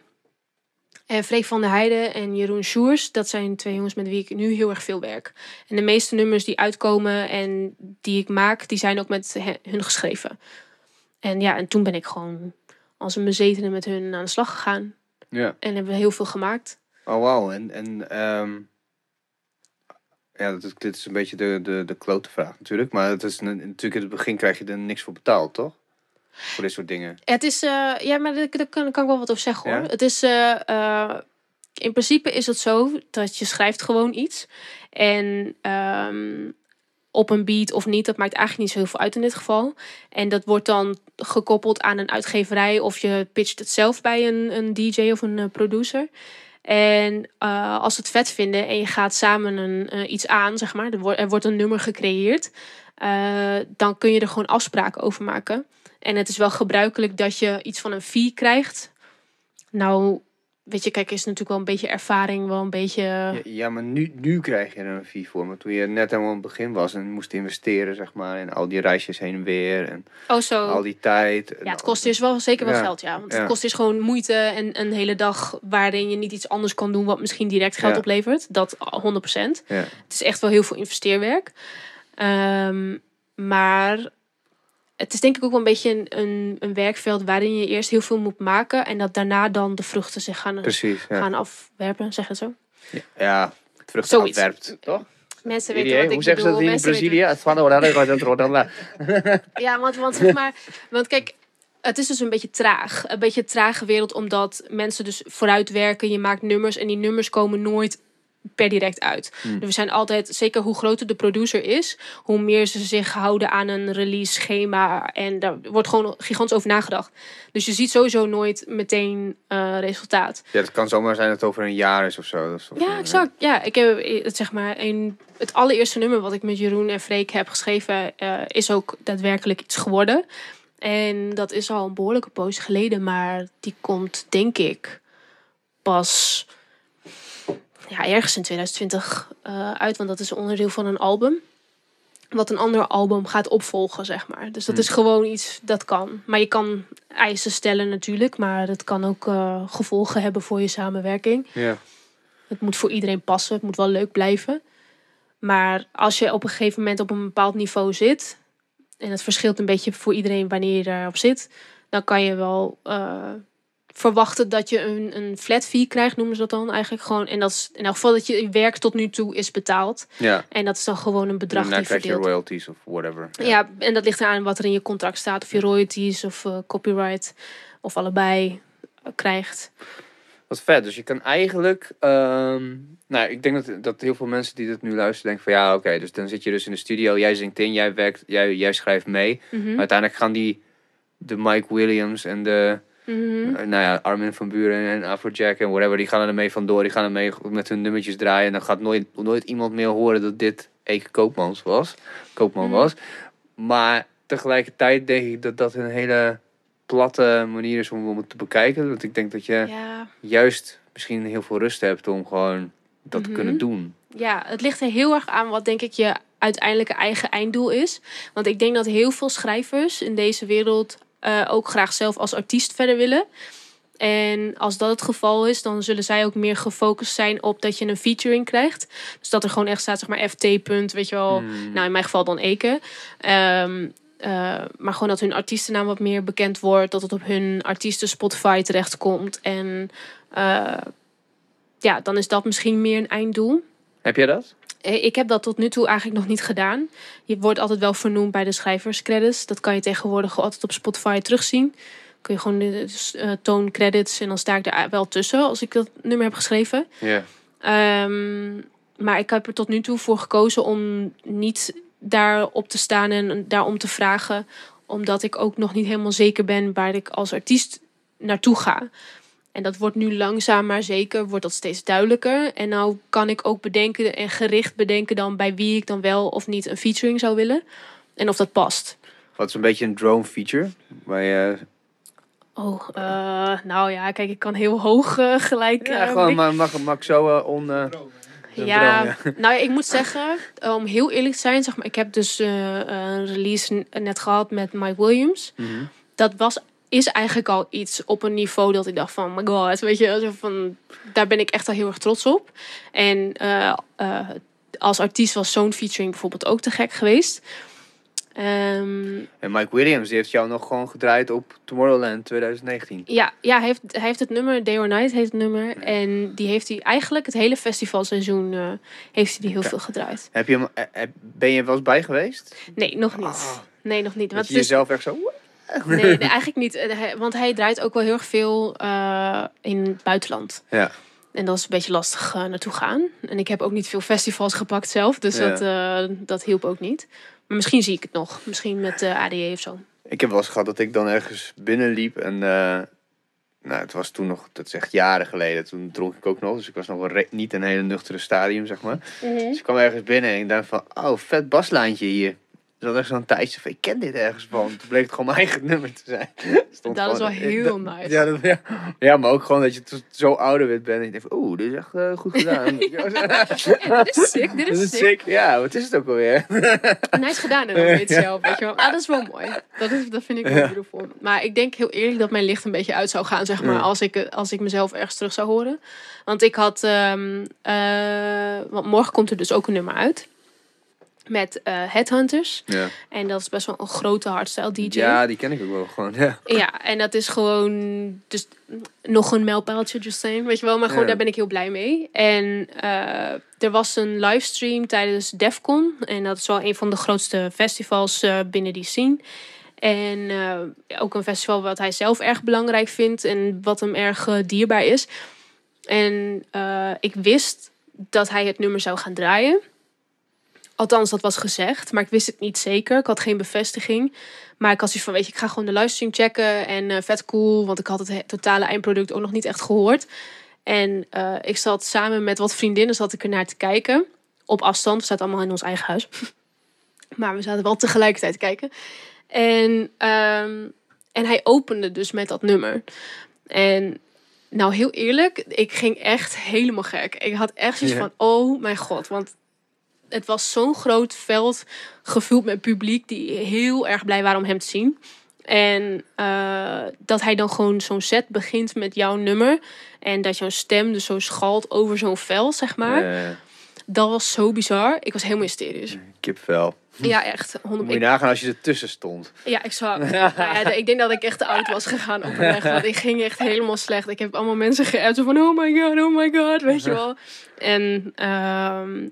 En Freek van der Heijden en Jeroen Sjoers, dat zijn twee jongens met wie ik nu heel erg veel werk. En de meeste nummers die uitkomen en die ik maak, die zijn ook met hun geschreven. En ja, en toen ben ik gewoon als een bezetene met hun aan de slag gegaan. Ja. En hebben we heel veel gemaakt. Oh, wauw. En, en ehm, ja, dit is een beetje de, de, de klote vraag natuurlijk. Maar het is natuurlijk in het begin krijg je er niks voor betaald, toch? Voor dit soort dingen. Het is, eh, ja, maar daar, daar kan, kan ik wel wat over zeggen hoor. Ja? Het is, eh, eh, in principe is het zo dat je schrijft gewoon iets. En ehm, op een beat of niet, dat maakt eigenlijk niet zo heel veel uit in dit geval. En dat wordt dan gekoppeld aan een uitgeverij of je pitcht het zelf bij een, een DJ of een producer. En als ze het vet vinden en je gaat samen een, iets aan, zeg maar, er wordt, er wordt een nummer gecreëerd, dan kun je er gewoon afspraken over maken. En het is wel gebruikelijk dat je iets van een fee krijgt. Nou, weet je, kijk, is natuurlijk wel een beetje ervaring, wel een beetje. Ja, ja, maar nu, nu krijg je er een fee voor. Maar toen je net helemaal aan het begin was en moest investeren, zeg maar. En al die reisjes heen en weer. En Oh, zo. al die tijd. Ja, het kost dus wel zeker wel Ja, geld, ja. Want ja. het kost dus gewoon moeite en een hele dag waarin je niet iets anders kan doen wat misschien direct geld oplevert. Dat 100%. Ja. Het is echt wel heel veel investeerwerk. Ehm, maar het is denk ik ook wel een beetje een, een, een werkveld waarin je eerst heel veel moet maken en dat daarna dan de vruchten zich gaan, Precies, ja. gaan afwerpen, zeg het zo. Ja, het vruchten Zoiets. afwerpt, toch? Mensen weten Idee? wat ik Hoe zeggen ze dat in Mensen Brazilië? Het van oranje. Ja, want, want zeg maar, want kijk, het is dus een beetje traag. Een beetje een trage wereld, omdat mensen dus vooruit werken. Je maakt nummers en die nummers komen nooit per direct uit. Hmm. Dus we zijn altijd, zeker hoe groter de producer is, hoe meer ze zich houden aan een release schema. En daar wordt gewoon gigantisch over nagedacht. Dus je ziet sowieso nooit meteen eh, resultaat. Ja, het kan zomaar zijn dat het over een jaar is of zo. Ja, exact. Ja, ik heb eh, het zeg maar een, het allereerste nummer wat ik met Jeroen en Freek heb geschreven, eh, is ook daadwerkelijk iets geworden. En dat is al een behoorlijke poos geleden, maar die komt denk ik pas ja, ergens in 2020 eh, uit, want dat is onderdeel van een album. Wat een ander album gaat opvolgen, zeg maar. Dus dat is gewoon iets dat kan. Maar je kan eisen stellen natuurlijk, maar dat kan ook eh, gevolgen hebben voor je samenwerking. Ja. Het moet voor iedereen passen. Het moet wel leuk blijven. Maar als je op een gegeven moment op een bepaald niveau zit. En het verschilt een beetje voor iedereen wanneer je daarop zit. Dan kan je wel eh, verwachten dat je een, een flat fee krijgt, noemen ze dat dan eigenlijk gewoon. En dat is in elk geval dat je werk tot nu toe is betaald. ja. En dat is dan gewoon een bedrag die krijg je royalties of whatever. Ja. en dat ligt eraan wat er in je contract staat. Of je royalties of eh, copyright of allebei eh, krijgt. Wat vet. Dus je kan eigenlijk... ehm, nou, ik denk dat, dat heel veel mensen die dit nu luisteren denken van... Ja, oké, dus dan zit je dus in de studio. Jij zingt in, jij werkt, jij, jij schrijft mee. Mhm. Maar uiteindelijk gaan die... De Mike Williams en de... Mhm. eh, nou ja, Armin van Buren en Afrojack en whatever. Die gaan er mee vandoor. Die gaan er mee met hun nummertjes draaien. En dan gaat nooit, nooit iemand meer horen dat dit Eke Koopmans was. Koopman Mhm. was. Maar tegelijkertijd denk ik dat dat een hele platte manier is om, om het te bekijken. Want ik denk dat je Ja, juist misschien heel veel rust hebt om gewoon dat te Mhm. kunnen doen. Ja, het ligt er heel erg aan wat denk ik je uiteindelijke eigen einddoel is. Want ik denk dat heel veel schrijvers in deze wereld eh, ook graag zelf als artiest verder willen. En als dat het geval is, dan zullen zij ook meer gefocust zijn op dat je een featuring krijgt. Dus dat er gewoon echt staat, zeg maar, FT. punt, Weet je wel, Hmm. nou in mijn geval dan Eke. Ehm, eh, maar gewoon dat hun artiestennaam wat meer bekend wordt. Dat het op hun artiesten Spotify terechtkomt. En eh, ja, dan is dat misschien meer een einddoel. Heb jij dat? Eh, Ik heb dat tot nu toe eigenlijk nog niet gedaan. Je wordt altijd wel vernoemd bij de schrijverscredits. Dat kan je tegenwoordig altijd op Spotify terugzien. Kun je gewoon de eh, toon credits en dan sta ik er wel tussen als ik dat nummer heb geschreven. Ja. Ehm, maar ik heb er tot nu toe voor gekozen om niet daarop te staan en daarom te vragen. Omdat ik ook nog niet helemaal zeker ben waar ik als artiest naartoe ga. En dat wordt nu langzaam maar zeker, wordt dat steeds duidelijker. En nou kan ik ook bedenken en gericht bedenken dan bij wie ik dan wel of niet een featuring zou willen. En of dat past. Wat is een beetje een drone feature? Waar je Oh, eh, nou ja, kijk, ik kan heel hoog eh, gelijk. Ja, gewoon, maar mag, mag zo on... eh, ja, droom, nou ja, ik moet zeggen, om heel eerlijk te zijn, zeg maar, ik heb dus eh, een release net gehad met Mike Williams. mhm. Dat was, is eigenlijk al iets op een niveau dat ik dacht van, my god, weet je, van, daar ben ik echt al heel erg trots op. En eh, eh, als artiest was zo'n featuring bijvoorbeeld ook te gek geweest. Ehm, En Mike Williams die heeft jou nog gewoon gedraaid op Tomorrowland 2019. Ja, ja hij, heeft, hij heeft het nummer, Day or Night heet het nummer. En die heeft hij eigenlijk het hele festivalseizoen eh, heeft hij die heel veel gedraaid. Heb je ben je er wel eens bij geweest? Nee, nog niet. Ah. Nee, nog niet. Want je jezelf echt zo... nee, nee, eigenlijk niet. Eh, Want hij draait ook wel heel erg veel eh, in het buitenland. Ja. En dat is een beetje lastig eh, naartoe gaan. En ik heb ook niet veel festivals gepakt zelf. Dus Ja. dat, dat hielp ook niet. Maar misschien zie ik het nog. Misschien met de ADE of zo. Ik heb wel eens gehad dat ik dan ergens binnenliep en... nou, het was toen nog, dat is echt jaren geleden. Toen dronk ik ook nog, dus ik was nog wel re- niet een hele nuchtere stadium, zeg maar. Dus ik kwam ergens binnen en ik dacht van, oh, vet baslijntje hier. Er zat echt zo'n tijdje van, ik ken dit ergens van. Toen bleek het gewoon mijn eigen nummer te zijn. Stond Dat is wel heel dat- nice. Ja, dat, ja. ja, maar ook gewoon dat je zo ouderwet bent en je denkt oeh, dit is echt eh, goed gedaan. Ja, dit is sick, dit Dat is is sick. sick. Ja, wat is het ook alweer? Nice gedaan en dan weet je zelf, weet je wel. Ah, dat is wel mooi. Dat, is, dat vind ik wel beautiful. Maar ik denk heel eerlijk dat mijn licht een beetje uit zou gaan, zeg maar, als, ik, als ik mezelf ergens terug zou horen. Want ik had, ehm, eh, want morgen komt er dus ook een nummer uit. Met eh, Headhunters. Ja. En dat is best wel een grote hardstyle DJ. ja, die ken ik ook wel gewoon. Ja. Ja, en dat is gewoon dus nog een mijlpaaltje, just saying, weet je wel. Maar gewoon, Ja. daar ben ik heel blij mee. En eh, er was een livestream tijdens Defcon. En dat is wel een van de grootste festivals eh, binnen die scene. En ook een festival wat hij zelf erg belangrijk vindt en wat hem erg dierbaar is. En ik wist dat hij het nummer zou gaan draaien. Althans, dat was gezegd, maar ik wist het niet zeker. Ik had geen bevestiging. Maar ik had zoiets van, weet je, ik ga gewoon de livestream checken. En eh, vet cool, want ik had het he- totale eindproduct ook nog niet echt gehoord. En eh, ik zat samen met wat vriendinnen zat ik er naar te kijken. Op afstand, we zaten allemaal in ons eigen huis. maar we zaten wel tegelijkertijd te kijken. En, ehm, en hij opende dus met dat nummer. En nou, heel eerlijk, ik ging echt helemaal gek. Ik had echt zoiets van, oh mijn god. Want het was zo'n groot veld gevuld met publiek die heel erg blij waren om hem te zien. En eh, dat hij dan gewoon zo'n set begint met jouw nummer. En dat jouw stem dus zo schalt over zo'n veld, zeg maar. Dat was zo bizar. Ik was helemaal hysterisch. kipvel. Ja, echt. 100 Moet je nagaan als je ertussen stond. Ja, ik zag. Nou ja, ik denk dat ik echt te oud was gegaan op weg. Want ik ging echt helemaal slecht. Ik heb allemaal mensen geappt zo van oh my god, oh my god, weet je wel. En ehm,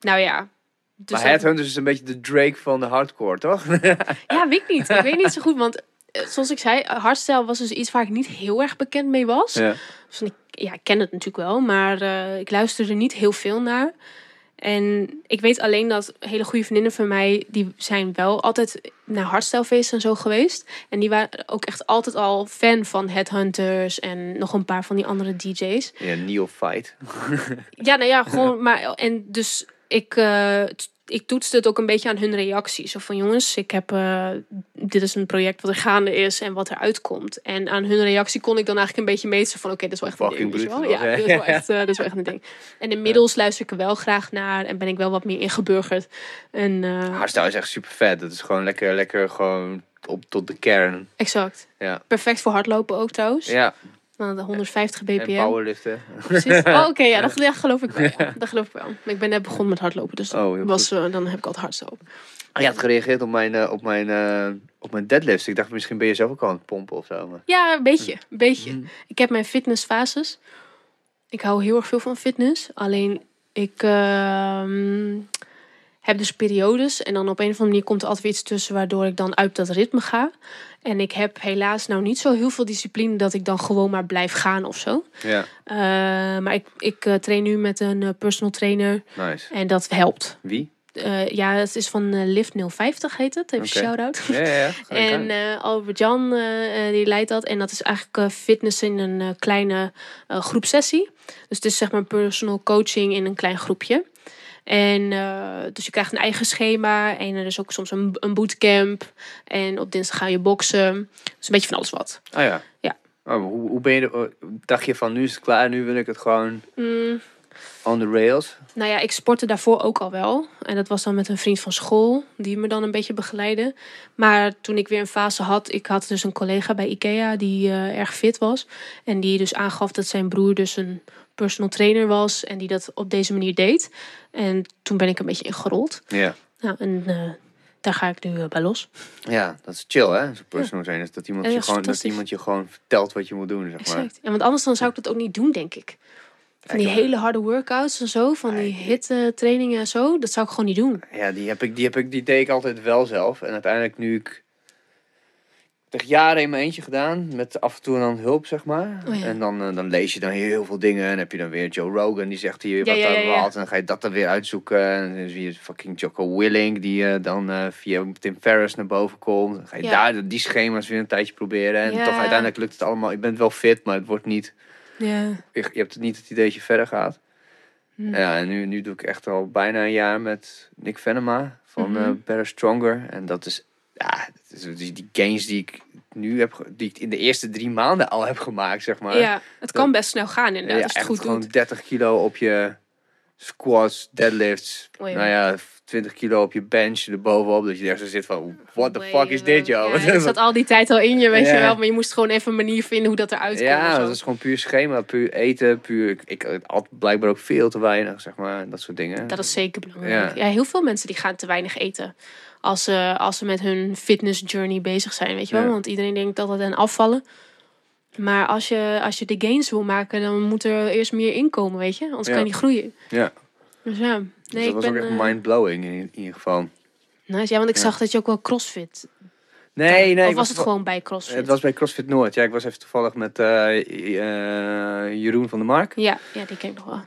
nou ja. Dus maar dat- Headhunters is een beetje de Drake van de hardcore, toch? Ja, weet ik niet. Ik weet niet zo goed, want eh, zoals ik zei, hardstyle was dus iets waar ik niet heel erg bekend mee was. ja. Dus ik, ja, ik ken het natuurlijk wel, maar eh, ik luisterde niet heel veel naar. En ik weet alleen dat hele goede vriendinnen van mij, die zijn wel altijd naar hardstylefeesten en zo geweest. En die waren ook echt altijd al fan van Headhunters en nog een paar van die andere DJ's. Ja, Neophyte. Ja, nou ja, gewoon, maar en dus ik, eh, ik toetste het ook een beetje aan hun reactie. Zo van jongens, ik heb, eh, dit is een project wat er gaande is en wat eruit komt. En aan hun reactie kon ik dan eigenlijk een beetje meten van oké, dit is wel echt een ding. Ja, hè? dit is wel echt, eh, dit is wel echt een ding. En inmiddels luister ik er wel graag naar en ben ik wel wat meer ingeburgerd. En eh, Hardstyle is echt super vet. Dat is gewoon lekker, lekker gewoon op tot de kern. exact. Ja. Perfect voor hardlopen ook trouwens. Ja, Want de 150 en bpm. powerliften. Precies. Oh, oké, ja, dat, ja, geloof ik wel. Ja. Dat geloof ik wel. Maar ik ben net begonnen met hardlopen, dus Oh, was, eh, dan heb ik altijd hardstyle. Je had gereageerd op mijn, eh, op mijn, eh, op mijn deadlifts. Ik dacht misschien ben je zelf ook al aan het pompen of zo. Maar... Ja, een beetje. Een beetje. Mm. Ik heb mijn fitnessfases. Ik hou heel erg veel van fitness. Alleen ik ehm, heb dus periodes. En dan op een of andere manier komt er altijd weer iets tussen waardoor ik dan uit dat ritme ga. En ik heb helaas nou niet zo heel veel discipline dat ik dan gewoon maar blijf gaan of zo. Ja, Eh, maar ik, ik eh, train nu met een eh, personal trainer nice. en dat helpt. Wie? Ja, het is van Lift 050 heet het. Even Oké. shout-out. Ja, ja, En aan. Albert Jan, eh, die leidt dat. En dat is eigenlijk fitness in een kleine groepsessie. Dus het is zeg maar personal coaching in een klein groepje. En uh, dus je krijgt een eigen schema. En er is ook soms een, een bootcamp. En op dinsdag ga je boksen. Dus een beetje van alles wat. Ah ja. Ja. Oh, hoe, hoe ben je, er- dacht je van nu is het klaar, nu wil ik het gewoon Mm, on the rails? Nou ja, ik sportte daarvoor ook al wel. En dat was dan met een vriend van school, die me dan een beetje begeleidde. Maar toen ik weer een fase had, ik had dus een collega bij IKEA die eh, erg fit was. En die dus aangaf dat zijn broer dus een personal trainer was en die dat op deze manier deed. En toen ben ik een beetje ingerold. Ja. Nou, en eh, daar ga ik nu eh, bij los. Ja, dat is chill hè, zo'n personal trainer. Dat iemand, Ja, je gewoon, dat iemand je gewoon vertelt wat je moet doen, zeg maar. Ja, want anders dan zou ik dat ook niet doen, denk ik. Van die Ja, ik- hele harde workouts en zo, van die hit eh, trainingen en zo, dat zou ik gewoon niet doen. Ja, die heb ik, die heb ik, die deed ik altijd wel zelf. En uiteindelijk nu ik... Heb jaren in mijn eentje gedaan, met af en toe dan hulp, zeg maar. Oh ja. En dan, eh, dan lees je dan heel veel dingen. En heb je dan weer Joe Rogan, die zegt hier wat ja, daar ja, ja. wat. En dan ga je dat dan weer uitzoeken. En dan zie je fucking Jocko Willink, die eh, dan eh, via Tim Ferriss naar boven komt. Dan ga je daar die schema's weer een tijdje proberen. En toch uiteindelijk lukt het allemaal. Je bent wel fit, maar het wordt niet... Ja. Je, je hebt niet het idee dat je verder gaat. Hm. Ja, en nu, nu doe ik echt al bijna een jaar met Nick Venema van eh, Better Stronger. En dat is, ja, dat die, die gains die ik nu heb, die ik in de eerste drie maanden al heb gemaakt, zeg maar. Ja, het kan best snel gaan inderdaad, Ja, als je het goed gewoon doet. 30 kilo op je squats, deadlifts. Oh ja. Nou ja, 20 kilo op je bench erbovenop. Dat je echt zo zit van, what the Nee, fuck is dit, ja, joh? het zat al die tijd al in je, weet Ja. je wel. Maar je moest gewoon even een manier vinden hoe dat eruit komt. Ja, dat is gewoon puur schema, puur eten, puur... Ik, ik at blijkbaar ook veel te weinig, zeg maar, dat soort dingen. Dat is zeker belangrijk. Ja. Ja. heel veel mensen die gaan te weinig eten. Als ze, als ze met hun fitness journey bezig zijn, weet je wel. Ja. Want iedereen denkt dat het aan afvallen. Maar als je, als je de gains wil maken, dan moet er eerst meer inkomen, weet je. Anders Ja. kan je niet groeien. Ja. Dus ja, Dus nee, dat ik was ben... ook echt eh, mind-blowing in, in ieder geval. nice. Ja, want ik Ja. zag dat je ook wel crossfit. Nee, nee. of was het gewoon bij crossfit? Het was bij CrossFit Noord. Ja, ik was even toevallig met eh, eh, Jeroen van der Mark. Ja, ja, die ken ik nog wel.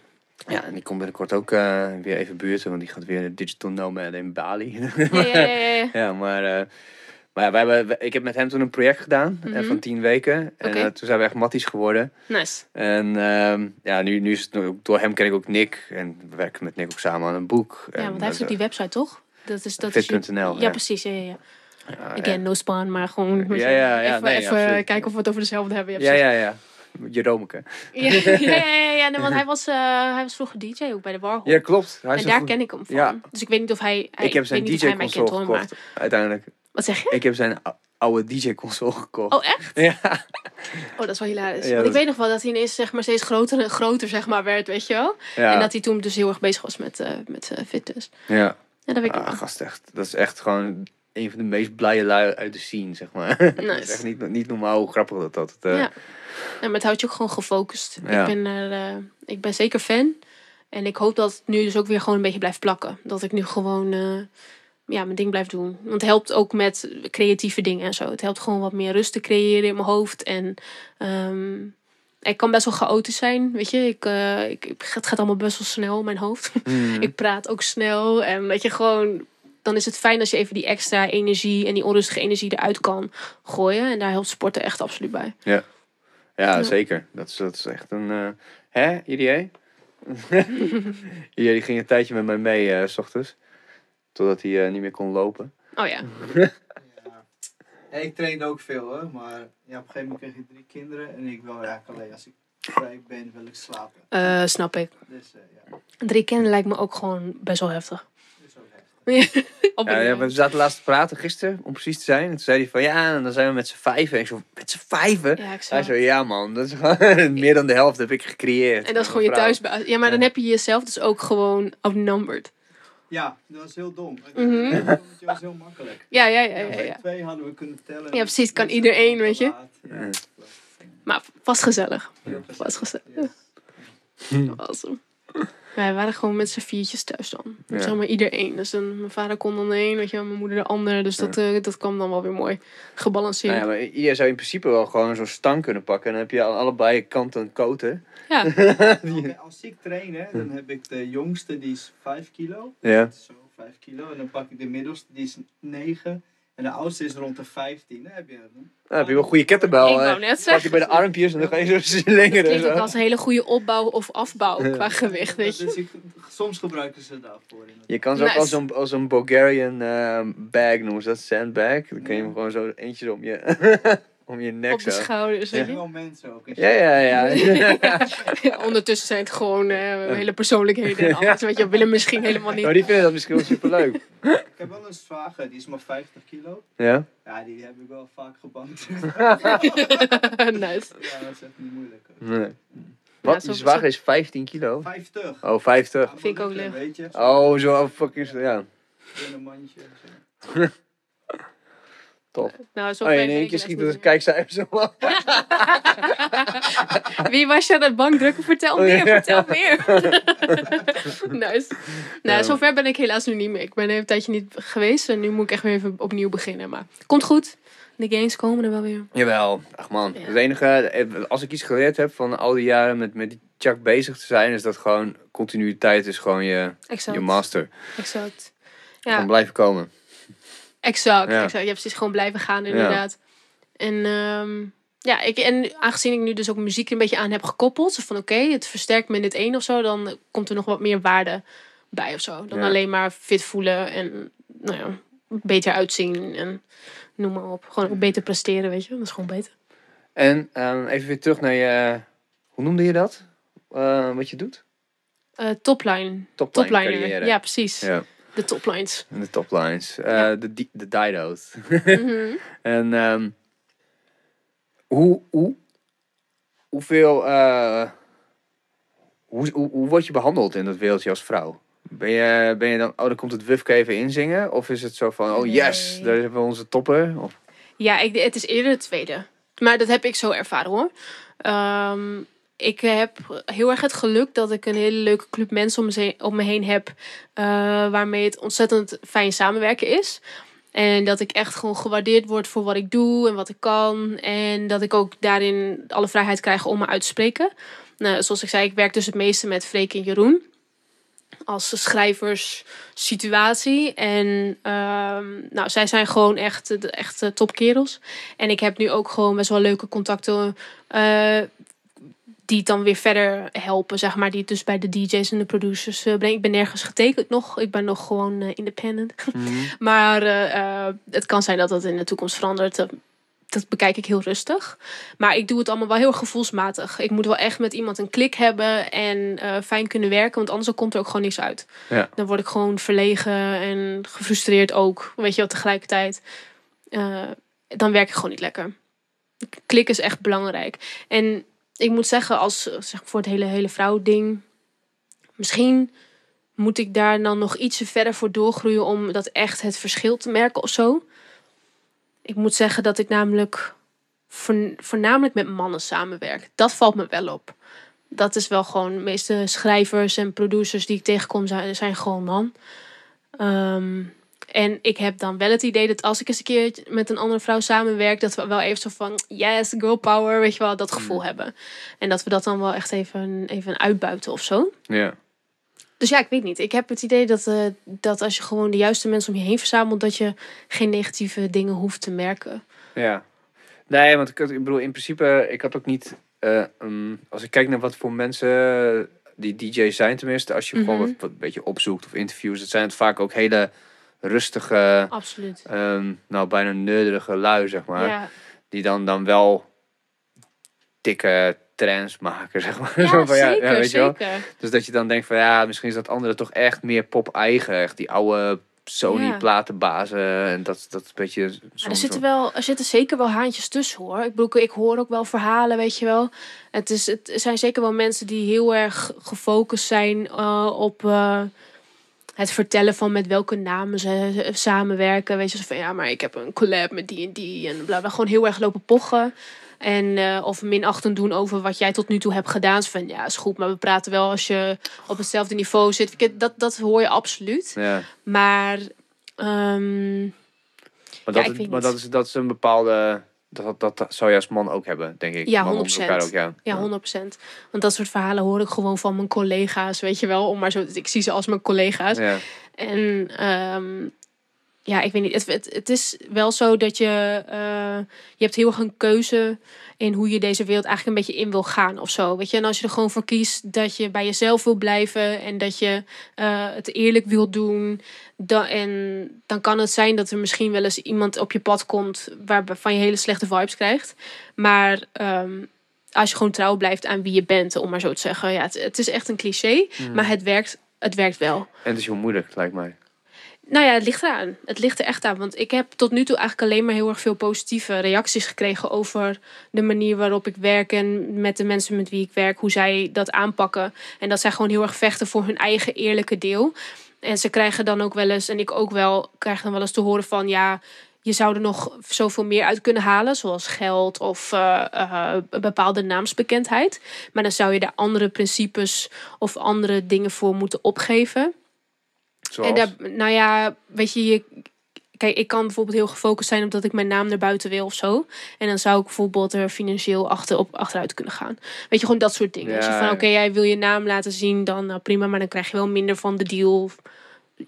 Ja, en die komt binnenkort ook eh, weer even buurten, want die gaat weer de Digital Nomad in Bali. Ja, ja, ja, ja, maar, eh, maar ja, wij hebben, ik heb met hem toen een project gedaan eh, Mhm. van tien weken. En toen zijn we echt matties geworden. Nice. En ehm, ja, nu, nu is het ook- door hem ken ik ook Nick. En we werken met Nick ook samen aan een boek. Ja, want hij heeft ook die website, toch? Dat is, dat Fit.nl, Ja, ja. precies. Ja, ja, ja. Again, no span, maar gewoon Ja, ja, ja, even, nee, even kijken of we het over dezelfde hebben. ja, ja, ja. Jeromeke. Ja, ja, ja, ja, nee, want hij was, eh, hij was vroeger DJ ook bij de Warhol. Ja, klopt. Hij en daar ken ik hem van. Ja. Dus ik weet niet of hij... hij Ik heb zijn DJ-console hoor, maar- gekocht, uiteindelijk. Wat zeg je? Ik heb zijn ou- oude DJ-console gekocht. Oh, echt? Ja. Oh, dat is wel hilarisch. Ja, ik weet nog wel dat hij ineens zeg maar, steeds groter en groter zeg maar, werd, weet je wel? ja. En dat hij toen dus heel erg bezig was met, eh met eh, fitness. ja. Ja, dat weet ik Ah, gast, echt. Dat is echt gewoon een van de meest blije lui uit de scene, zeg maar. dat is Nice. echt niet, niet normaal hoe grappig dat dat. eh, Ja. Ja, maar het houdt je ook gewoon gefocust. Ja. Ik, ben er, eh, ik ben zeker fan. En ik hoop dat het nu dus ook weer gewoon een beetje blijft plakken. Dat ik nu gewoon eh, ja, mijn ding blijf doen. Want het helpt ook met creatieve dingen en zo. Het helpt gewoon wat meer rust te creëren in mijn hoofd. En ehm, ik kan best wel chaotisch zijn, weet je. Ik, ik, ik- het gaat allemaal best wel snel in mijn hoofd. mm, ik praat ook snel. En dat je gewoon... Dan is het fijn als je even die extra energie en die onrustige energie eruit kan gooien. En daar helpt sporten echt absoluut bij. ja, Ja. zeker. Dat is, dat is echt een... eh hè, IDA? Die ging een tijdje met mij mee, eh, s ochtends. Totdat hij eh, niet meer kon lopen. Oh ja. Ja. Ik trainde ook veel hoor, maar ja, op een gegeven moment kreeg ik drie kinderen en ik wil eigenlijk alleen als ik vrij ben, wil ik slapen. Eh, snap ik. Dus eh, ja, Drie kennen lijkt me ook gewoon best wel heftig. dat is ook heftig. Op Ja, we zaten laatst te praten gisteren, om precies te zijn. En toen zei hij van, ja, en dan zijn we met z'n vijven. En ik zo, met z'n vijven? Ja, ik Hij zo, ja man, dat is gewoon meer dan de helft heb ik gecreëerd. En dat is gewoon je thuisbaas. Ja, maar dan heb je jezelf dus ook gewoon outnumbered. Ja, dat was heel dom. Het Mhm. het was heel makkelijk. Ja, ja, ja, Ja, ja. twee hadden we kunnen tellen. Ja, precies, kan iedereen, weet je. Ja, Maar vast gezellig. Vast gezellig. Yes. Awesome. Wij waren gewoon met z'n viertjes thuis dan. Ja. Zeg maar iedereen. Dus dan, mijn vader kon dan de een, weet je wel, mijn moeder de ander. Dus dat, eh, dat kwam dan wel weer mooi gebalanceerd. Nou ja, maar je zou in principe wel gewoon zo'n stang kunnen pakken. En dan heb je aan allebei kanten een koten. Ja, als ik train, hè, dan heb ik de jongste, die is 5 kilo. Ja. Dat is Zo, 5 kilo. En dan pak ik de middelste, die is 9. En de oudste is rond de 15. Dan heb je een Dan heb je wel een goede kettlebell. Ik wou net Pak je zeggen. bij de armpjes en dan ga je zo slingeren. Klinkt ook Zo. als een hele goede opbouw of afbouw qua gewicht, weet je. Dus ik, soms gebruiken ze daarvoor. inderdaad. Je kan ze ook Nice. als zo'n als een Bulgarian eh, bag noemen, ze dat sandbag. Dan kun je hem gewoon zo eentjes om je, om je nek Op de zo. schouders, Er weet zijn je. wel mensen ook. Ja, ja, ja. Ondertussen zijn het gewoon eh, hele persoonlijkheden en alles. Weet je, willen misschien helemaal Maar niet. die vinden dat misschien wel superleuk. Ik heb wel een zwager, die is maar 50 kilo. Ja? Ja, die heb ik wel vaak gebankt. nice. ja, dat is echt niet moeilijk. Nee. Wat? zo- Je zwager is 15 kilo? 50. Oh, 50. Ja, Vind ik ook je, Oh, zo fucking... Ja, in een mandje. Top. Nou, zo Oh, in één keer helaas schiet niet het kijkcijfer zo. Wie was je aan het bankdrukken? Vertel Oh, meer, vertel meer. nice. Nou, zover ben ik helaas nu niet meer. Ik ben een tijdje niet geweest en nu moet ik echt weer even opnieuw beginnen. Maar komt goed. De games komen er wel weer. Jawel, ach man. Ja. Het enige, eh, als ik iets geleerd heb van al die jaren met, met die Chuck bezig te zijn, is dat gewoon continuïteit is gewoon je, Exact. je master. Exact. Ja, blijven komen. Exact, Ja. exact. Je hebt precies gewoon blijven gaan inderdaad. En ehm, ja, ik, en aangezien ik nu dus ook muziek een beetje aan heb gekoppeld. Zo van oké, het versterkt me in dit een of zo. Dan komt er nog wat meer waarde bij of zo. Dan Ja. alleen maar fit voelen en nou ja, beter uitzien en noem maar op. Gewoon ook beter presteren, weet je. Dat is gewoon beter. En ehm, even weer terug naar je, hoe noemde je dat? Eh, wat je doet? Eh, topline. Topline Topliner. carrière. Ja, precies. Ja, De toplines. de toplines. Eh, Ja. De, di- de Dido's. Mhm. En ehm, hoe, hoe, hoeveel, eh, hoe, hoe, hoe word je behandeld in dat wereldje als vrouw? Ben je, ben je dan, oh, dan komt het wufke even inzingen? Of is het zo van, oh yes, Nee. daar hebben we onze topper? Of, Ja, ik, het is eerder het tweede. Maar dat heb ik zo ervaren hoor. Ehm, ik heb heel erg het geluk dat ik een hele leuke club mensen om me, heen heb. eh, waarmee het ontzettend fijn samenwerken is. En dat ik echt gewoon gewaardeerd word voor wat ik doe en wat ik kan. En dat ik ook daarin alle vrijheid krijg om me uit te spreken. Nou, zoals ik zei, ik werk dus het meeste met Freek en Jeroen. Als schrijvers situatie. En ehm, nou, zij zijn gewoon echt, de echte topkerels. En ik heb nu ook gewoon best wel leuke contacten. eh, die het dan weer verder helpen, zeg maar. Die het dus bij de DJ's en de producers eh, brengen. Ik ben nergens getekend nog. Ik ben nog gewoon eh, independent. Maar eh, het kan zijn dat dat in de toekomst verandert. Dat, bekijk ik heel rustig. Maar ik doe het allemaal wel heel gevoelsmatig. Ik moet wel echt met iemand een klik hebben en fijn kunnen werken. Want anders komt er ook gewoon niks uit. Ja. Dan word ik gewoon verlegen en gefrustreerd ook. Weet je wel, tegelijkertijd. Dan werk ik gewoon niet lekker. Klik is echt belangrijk. En ik moet zeggen, als zeg, voor het hele, hele vrouwding... Misschien moet ik daar dan nog ietsje verder voor doorgroeien om dat echt het verschil te merken of zo. Ik moet zeggen dat ik namelijk voorn- voornamelijk met mannen samenwerk. Dat valt me wel op. Dat is wel gewoon, de meeste schrijvers en producers die ik tegenkom zijn, gewoon man. Ehm, en ik heb dan wel het idee dat als ik eens een keer met een andere vrouw samenwerk, dat we wel even zo van, yes, girl power, weet je wel, dat gevoel hebben. En dat we dat dan wel echt even, even uitbuiten of zo. ja. Dus ja, ik weet niet. Ik heb het idee dat, eh, dat als je gewoon de juiste mensen om je heen verzamelt, dat je geen negatieve dingen hoeft te merken. Ja. Nee, want ik, had- ik bedoel, in principe, ik had ook niet... eh, um, als ik kijk naar wat voor mensen die DJ's zijn tenminste, als je gewoon Mhm. wat, wat een beetje opzoekt of interviews, het zijn het vaak ook hele rustige, Absoluut. ehm, nou bijna nerdige lui, zeg maar. Ja, Die dan, dan wel dikke trends maken, zeg maar. ja, Zo van, zeker, ja, weet je wel? Dus dat je dan denkt van ja, misschien is dat andere toch echt meer pop-eigen. Echt die oude Sony Ja. platenbazen en dat, dat een beetje... Zo'n- er zitten, wel, er zitten zeker wel haantjes tussen hoor. Ik bedoel, ik hoor ook wel verhalen, weet je wel. Het, is, het zijn zeker wel mensen die heel erg gefocust zijn eh, op eh, het vertellen van met welke namen ze samenwerken. Weet je, zo van ja, maar ik heb een collab met die en die en bla bla. Gewoon heel erg lopen pochen. En, eh, of minachtend doen over wat jij tot nu toe hebt gedaan. Van ja, is goed, maar we praten wel als je op hetzelfde niveau zit. Dat, dat hoor je absoluut. Ja, Maar maar, Ja, dat, is- maar dat, is, dat is een bepaalde... Dat, dat, dat zou je als man ook hebben, denk ik. Ja, Mannen onder 100%. elkaar Ook, ja. Ja, 100%. Want dat soort verhalen hoor ik gewoon van mijn collega's, weet je wel. Om maar zo, ik zie ze als mijn collega's. Ja. En ehm, ja, ik weet niet. Het, het, het is wel zo dat je. eh, je hebt heel erg een keuze in hoe je deze wereld eigenlijk een beetje in wil gaan of zo. Weet je, en als je er gewoon voor kiest dat je bij jezelf wil blijven en dat je eh, het eerlijk wil doen. Dan, en dan kan het zijn dat er misschien wel eens iemand op je pad komt waarvan je hele slechte vibes krijgt. Maar ehm, als je gewoon trouw blijft aan wie je bent, om maar zo te zeggen. Ja, het, het is echt een cliché, maar het werkt, het werkt wel. En het is heel moeilijk, lijkt mij. Nou ja, het ligt eraan. Het ligt er echt aan. Want ik heb tot nu toe eigenlijk alleen maar heel erg veel positieve reacties gekregen over de manier waarop ik werk en met de mensen met wie ik werk, hoe zij dat aanpakken. En dat zij gewoon heel erg vechten voor hun eigen eerlijke deel. En ze krijgen dan ook wel eens, en ik ook wel, krijg dan wel eens te horen van ja. Je zou er nog zoveel meer uit kunnen halen, zoals geld of eh, eh, een bepaalde naamsbekendheid. Maar dan zou je daar andere principes of andere dingen voor moeten opgeven. Zoals... En daar, nou ja, weet je, je, kijk, ik kan bijvoorbeeld heel gefocust zijn op dat ik mijn naam naar buiten wil of zo. En dan zou ik bijvoorbeeld er financieel achter, op, achteruit kunnen gaan. Weet je, gewoon dat soort dingen. Als je Ja, van, ja. oké, jij wil je naam laten zien, dan nou, prima, maar dan krijg je wel minder van de deal. of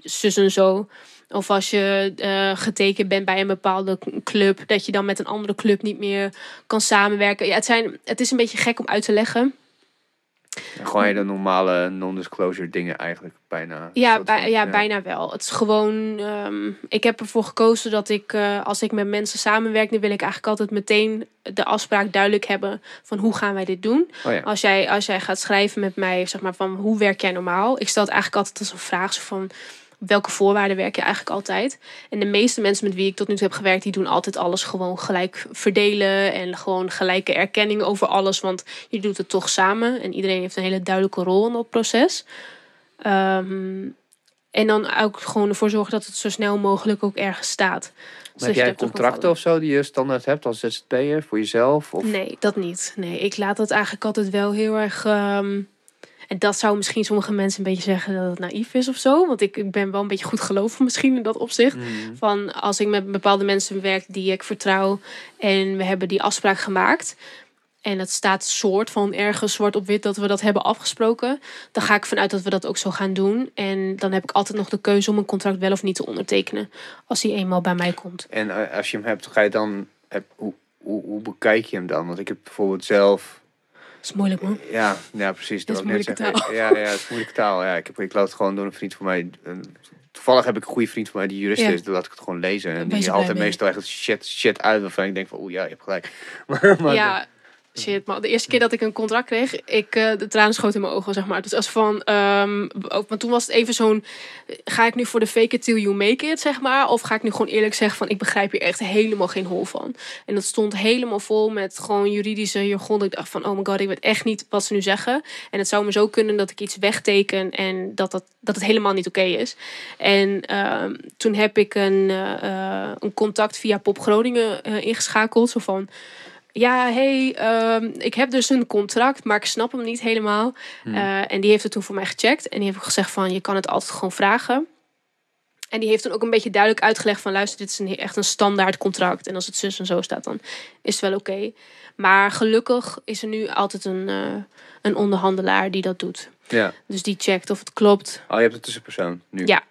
Zus en zo. Of als je eh, getekend bent bij een bepaalde club, dat je dan met een andere club niet meer kan samenwerken. Ja, het, zijn, het is een beetje gek om uit te leggen. Gewoon hele normale non-disclosure dingen eigenlijk bijna. Ja, Soort bij, van, ja, bijna wel. Het is gewoon. ehm, ik heb ervoor gekozen dat ik, eh, als ik met mensen samenwerk, dan wil ik eigenlijk altijd meteen de afspraak duidelijk hebben van hoe gaan wij dit doen. Oh ja. Als jij, als jij gaat schrijven met mij, zeg maar van hoe werk jij normaal? Ik stel het eigenlijk altijd als een vraag zo van welke voorwaarden werk je eigenlijk altijd? En de meeste mensen met wie ik tot nu toe heb gewerkt, die doen altijd alles gewoon gelijk verdelen en gewoon gelijke erkenning over alles, want je doet het toch samen en iedereen heeft een hele duidelijke rol in dat proces. Ehm, en dan ook gewoon ervoor zorgen dat het zo snel mogelijk ook ergens staat. Maar heb jij contracten of zo die je standaard hebt als ZZP'er voor jezelf? Of... Nee, dat niet. Nee, ik laat dat eigenlijk altijd wel heel erg. ehm, en dat zou misschien sommige mensen een beetje zeggen dat het naïef is of zo. Want ik, ik ben wel een beetje goed gelovig misschien in dat opzicht. Mhm. Van als ik met bepaalde mensen werk die ik vertrouw. En we hebben die afspraak gemaakt. En het staat soort van ergens zwart op wit dat we dat hebben afgesproken. Dan ga ik vanuit dat we dat ook zo gaan doen. En dan heb ik altijd nog de keuze om een contract wel of niet te ondertekenen. Als die eenmaal bij mij komt. En eh, als je hem hebt, ga je dan. Hoe, hoe, hoe bekijk je hem dan? Want ik heb bijvoorbeeld zelf. Dat is moeilijk man. Ja, ja precies. Dat Dat is net zeggen. Ja, ja, het is moeilijke taal. Ja, ik, heb, ik laat het gewoon door een vriend van mij. een- toevallig heb ik een goede vriend van mij die jurist Ja. is. Dan laat ik het gewoon lezen. En die haalt er mee. meestal echt shit, shit uit waarvan ik denk van, oeh ja, je hebt gelijk. maar, maar, ja, shit man. De eerste keer dat ik een contract kreeg, ik, eh, de tranen schoten in mijn ogen, zeg maar. Dus als van, ehm, ook, want toen was het even zo'n, ga ik nu voor de fake it till you make it, zeg maar? Of ga ik nu gewoon eerlijk zeggen van, ik begrijp hier echt helemaal geen hol van. En dat stond helemaal vol met gewoon juridische jargon. Ik dacht van, oh my god, ik weet echt niet wat ze nu zeggen. En het zou me zo kunnen dat ik iets wegteken en dat, dat, dat het helemaal niet oké is. En ehm, toen heb ik een, eh, eh, een contact via Pop Groningen ingeschakeld. Zo van, ja, hey, ehm, ik heb dus een contract, maar ik snap hem niet helemaal. Eh, en die heeft het toen voor mij gecheckt. En die heeft gezegd van, je kan het altijd gewoon vragen. En die heeft toen ook een beetje duidelijk uitgelegd van... luister, dit is een, echt een standaard contract. En als het zus en zo staat, dan is het wel oké. Maar gelukkig is er nu altijd een, eh, een onderhandelaar die dat doet. ja. Dus die checkt of het klopt. Oh, je hebt een tussenpersoon nu. Ja.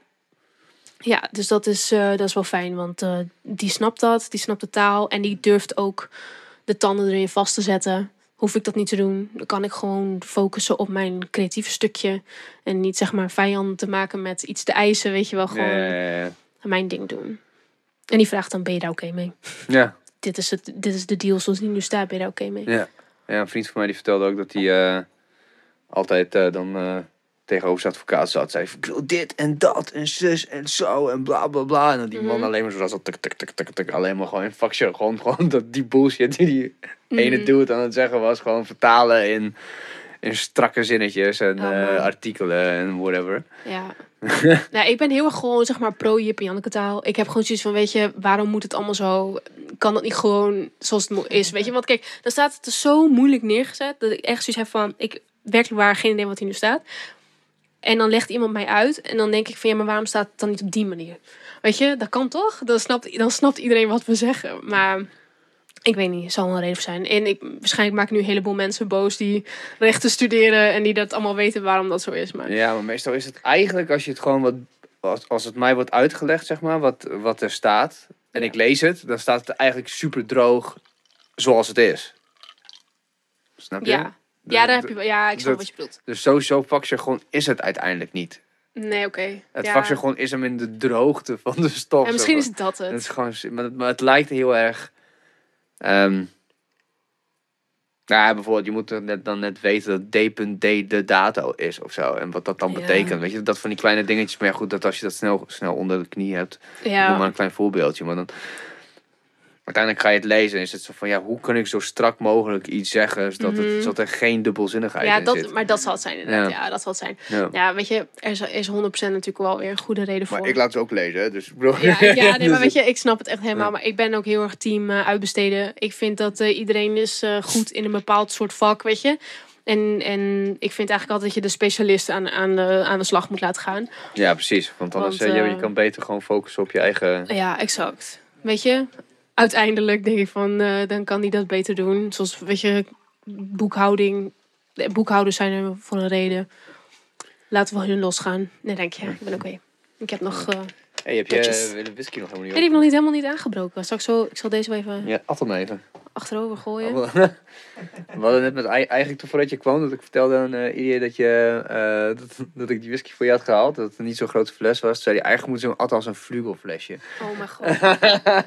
Ja, dus dat is, eh, dat is wel fijn. Want die snapt dat, die snapt de taal. En die durft ook de tanden erin vast te zetten. Hoef ik dat niet te doen. Dan kan ik gewoon focussen op mijn creatieve stukje. En niet zeg maar vijanden te maken met iets te eisen. Weet je wel, gewoon mijn ding doen. En die vraagt dan, ben je daar oké mee? ja. Dit is, het, dit is de deal zoals die nu staat, ben je daar oké mee? Ja. ja, een vriend van mij die vertelde ook dat hij eh, altijd eh, dan eh, tegenover zijn advocaat zat. Zei ik wil dit en dat en zus en zo en bla bla bla. En dat die man Mhm. alleen maar zo zat, tuk tuk tuk tuk tuk. Alleen maar gewoon in vakje, gewoon, gewoon dat, die bullshit die die ene Mhm. dude aan het zeggen was. Gewoon vertalen in, in strakke zinnetjes en Oh, eh, artikelen en whatever. Ja. nou, ik ben heel erg gewoon, zeg maar, pro-Jip en Janneke taal. Ik heb gewoon zoiets van, weet je, waarom moet het allemaal zo... Kan dat niet gewoon zoals het is, weet je? Want kijk, dan staat het er zo moeilijk neergezet... dat ik echt zoiets heb van, ik werkelijk waar geen idee wat hier nu staat. En dan legt iemand mij uit en dan denk ik van, ja, maar waarom staat het dan niet op die manier? Weet je, dat kan toch? Dan snapt, dan snapt iedereen wat we zeggen. Maar ik weet niet, er zal wel een reden voor zijn. En ik, waarschijnlijk maak ik nu een heleboel mensen boos die rechten studeren... en die dat allemaal weten waarom dat zo is. Maar Ja, maar meestal is het eigenlijk als je het gewoon wat als, als het mij wordt uitgelegd, zeg maar, wat, wat er staat, en ik lees het, dan staat het eigenlijk super droog zoals het is. Snap je? Ja. De- Ja, daar heb je, ja, ik snap dat- wat je bedoelt. Dus sowieso vakjargon is het uiteindelijk niet. Nee, oké. Het ja. vakjargon is hem in de droogte van de stof. Ja, misschien is het dat het. Het is gewoon, maar, het- maar het lijkt heel erg. ehm ja, bijvoorbeeld, je moet net, dan net weten dat D.D de dato is of zo. En wat dat dan Ja. betekent. Weet je, dat van die kleine dingetjes. Maar ja, goed, dat als je dat snel, snel onder de knie hebt. Doe Ja. maar een klein voorbeeldje. Maar dan. Uiteindelijk ga je het lezen en is het zo van ja, hoe kan ik zo strak mogelijk iets zeggen zodat, Mhm. het, zodat er geen dubbelzinnigheid Ja, in dat, zit. maar dat zal het zijn inderdaad. Ja. Ja, dat zal het zijn. Ja. Ja, weet je, er is, er is 100% natuurlijk wel weer een goede reden voor. Maar ik laat ze ook lezen, dus ik bedoel- Ja, ja nee, maar weet je, ik snap het echt helemaal. Ja. Maar ik ben ook heel erg team eh, uitbesteden. Ik vind dat eh, iedereen is eh, goed in een bepaald soort vak, weet je. En, en ik vind eigenlijk altijd dat je de specialist aan, aan, de, aan de slag moet laten gaan. Ja, precies. Want anders Want, je, je kan beter gewoon focussen op je eigen. Ja, exact. Weet je, uiteindelijk denk ik van, eh, dan kan die dat beter doen. Zoals, weet je, boekhouding. De boekhouders zijn er voor een reden. Laten we hun losgaan. Nee, denk je. Ik ben oké. Ik heb nog... eh Hey, heb je uh, de whisky nog helemaal niet nee, die heb ik nog niet helemaal niet aangebroken. Zal ik, zo, ik zal deze wel even Ja, at hem even. Achterover gooien. We hadden net met ei- eigenlijk toen voordat je kwam, dat ik vertelde aan eh Irie dat, je, eh, dat, dat ik die whisky voor je had gehaald. Dat het een niet zo'n grote fles was. Toen zei hij, eigenlijk moet at als een vlugelflesje. Oh mijn god.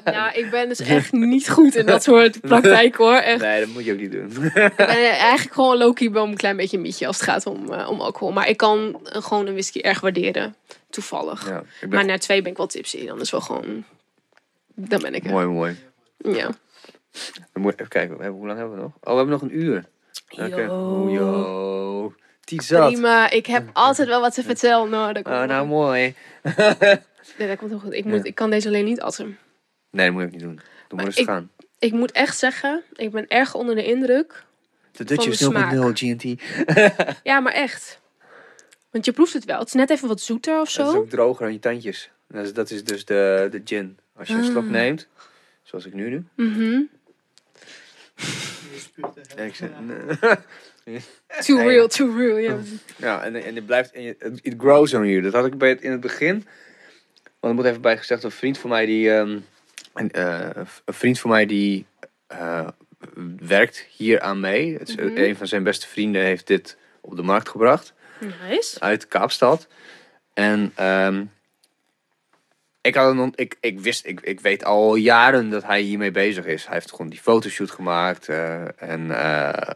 Ja, ik ben dus echt niet goed in dat soort praktijk hoor. Echt. Nee, dat moet je ook niet doen. Ik ben eigenlijk gewoon low-key wel een klein beetje mietje als het gaat om, eh, om alcohol. Maar ik kan eh, gewoon een whisky erg waarderen. Toevallig. Ja, ben Maar na twee ben ik wel tipsy. Dan is wel gewoon... Dan ben ik er. mooi, mooi. Ja. Dan moet, even kijken, we hebben- hoe lang hebben we nog? Oh, we hebben nog een uur. Oké. Yo. Oeh, Yo. Die zat. Prima. Ik heb altijd wel wat te vertellen. Nou, dat komt, Oh, nou, mooi. nee, dat komt wel goed. Ik, moet, Ja. ik kan deze alleen niet atten. Nee, dat moet ook niet doen. Doe maar, eens ik- gaan. Ik moet echt zeggen, ik ben erg onder de indruk. De Dutch is smaak. 0.0 GNT. Ja, maar echt. Want je proeft het wel. Het is net even wat zoeter of Dat is zo. ook droger aan je tandjes. Dat is, dat is dus de, de gin. Als je een slok Ah. neemt, zoals ik nu doe. Mhm. En ik zeg. Too real, too real. Ja. Ja, en, en het blijft, en je- het it grows on you. Dat had ik bij het, in het begin. Want er moet even bij gezegd, een vriend van mij die, ehm, een, eh, een vriend van mij die eh, werkt hier aan mee. Het is, Mhm. Een van zijn beste vrienden heeft dit op de markt gebracht. Nice. uit Kaapstad. En ehm, ik, had een, ik, ik wist, ik, ik weet al jaren dat hij hiermee bezig is. Hij heeft gewoon die fotoshoot gemaakt. eh, en eh,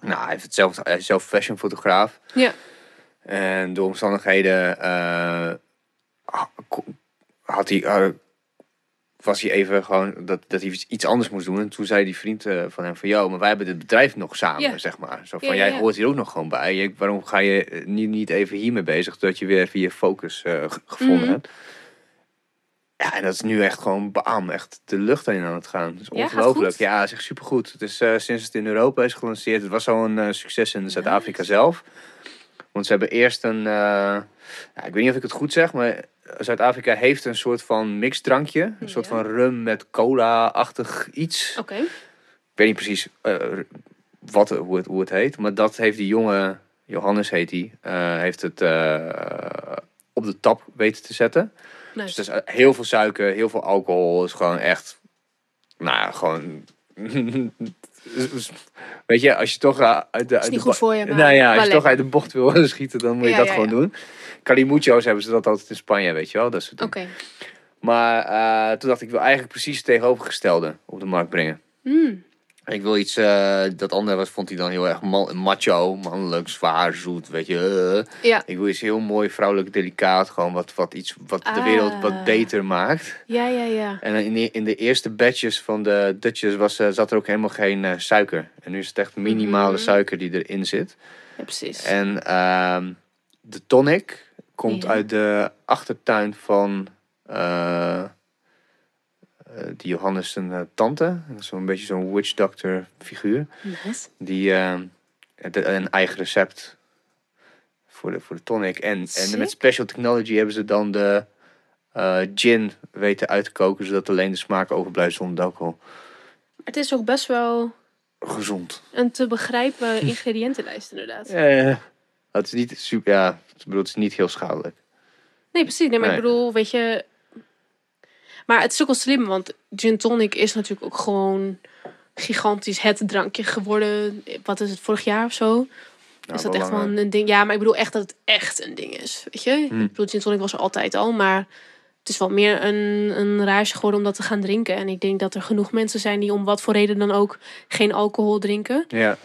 nou, hij, heeft het zelf, hij is zelf fashionfotograaf. Ja. En door omstandigheden eh, had hij, was hij even gewoon dat, dat hij iets anders moest doen. En toen zei die vriend van hem van, joh, maar wij hebben dit bedrijf nog samen, Ja. zeg maar. Zo van, Ja, jij ja. hoort hier ook nog gewoon bij. Je- waarom ga je niet, niet even hiermee bezig, zodat je weer even je focus gevonden Mhm. hebt. Ja, en dat is nu echt gewoon bam, echt de lucht in aan het gaan. Dat is Ja, ongelooflijk. Ja, is echt supergoed. Het is eh, sinds het in Europa is gelanceerd. Het was al een eh, succes in Zuid-Afrika zelf. Want ze hebben eerst een, eh, ja, ik weet niet of ik het goed zeg, maar Zuid-Afrika heeft een soort van mixdrankje. Een soort van rum met cola-achtig iets. Oké. Ik weet niet precies wat, hoe, het, hoe het heet. Maar dat heeft die jonge, Johannes heet die, eh, heeft het op de tap weten te zetten. Dus is eh, heel veel suiker, heel veel alcohol. Is gewoon echt, nou ja, gewoon... Weet je, als je toch eh, uit de... uit voor je, nou ja, als je toch uit de bocht wil schieten, dan moet je Ja, dat ja, gewoon doen. Calimucho's hebben ze dat altijd in Spanje, weet je wel. Dat soort dingen. Oké. Maar eh, toen dacht ik, ik wil eigenlijk precies het tegenovergestelde op de markt brengen. Hmm. Ik wil iets, eh, dat andere was, vond hij dan heel erg man- macho, mannelijk, zwaar, zoet, weet je. eh. Ja. Ik wil iets heel mooi, vrouwelijk, delicaat, gewoon wat, wat iets wat de Ah. wereld wat beter maakt. Ja, ja, ja. En in de, in de eerste batches van de Dutches was, eh, zat er ook helemaal geen suiker. En nu is het echt minimale Mhm. suiker die erin zit. Ja, precies. En ehm, de tonic komt Ja. uit de achtertuin van die Johannes zijn eh, tante. Zo'n beetje zo'n witch doctor figuur. Die eh, de- een eigen recept voor de, voor de tonic. En, en met special technology hebben ze dan de eh, gin weten uit te koken, zodat alleen de smaak overblijft zonder alcohol. Het is ook best wel Gezond. een te begrijpen ingrediëntenlijst inderdaad. Ja, ja. Het is niet super, ja, ik bedoel, het is niet heel schadelijk. Nee, precies. Nee, maar Nee. ik bedoel, weet je... Maar het is ook wel slim, want gin tonic is natuurlijk ook gewoon gigantisch het drankje geworden. Wat is het, vorig jaar of zo? Ja, is dat echt wel een, een ding? Ja, maar ik bedoel echt dat het echt een ding is, weet je? Hmm. Ik bedoel, gin tonic was er altijd al, maar het is wel meer een, een rage geworden om dat te gaan drinken. En ik denk dat er genoeg mensen zijn die om wat voor reden dan ook geen alcohol drinken. Ja.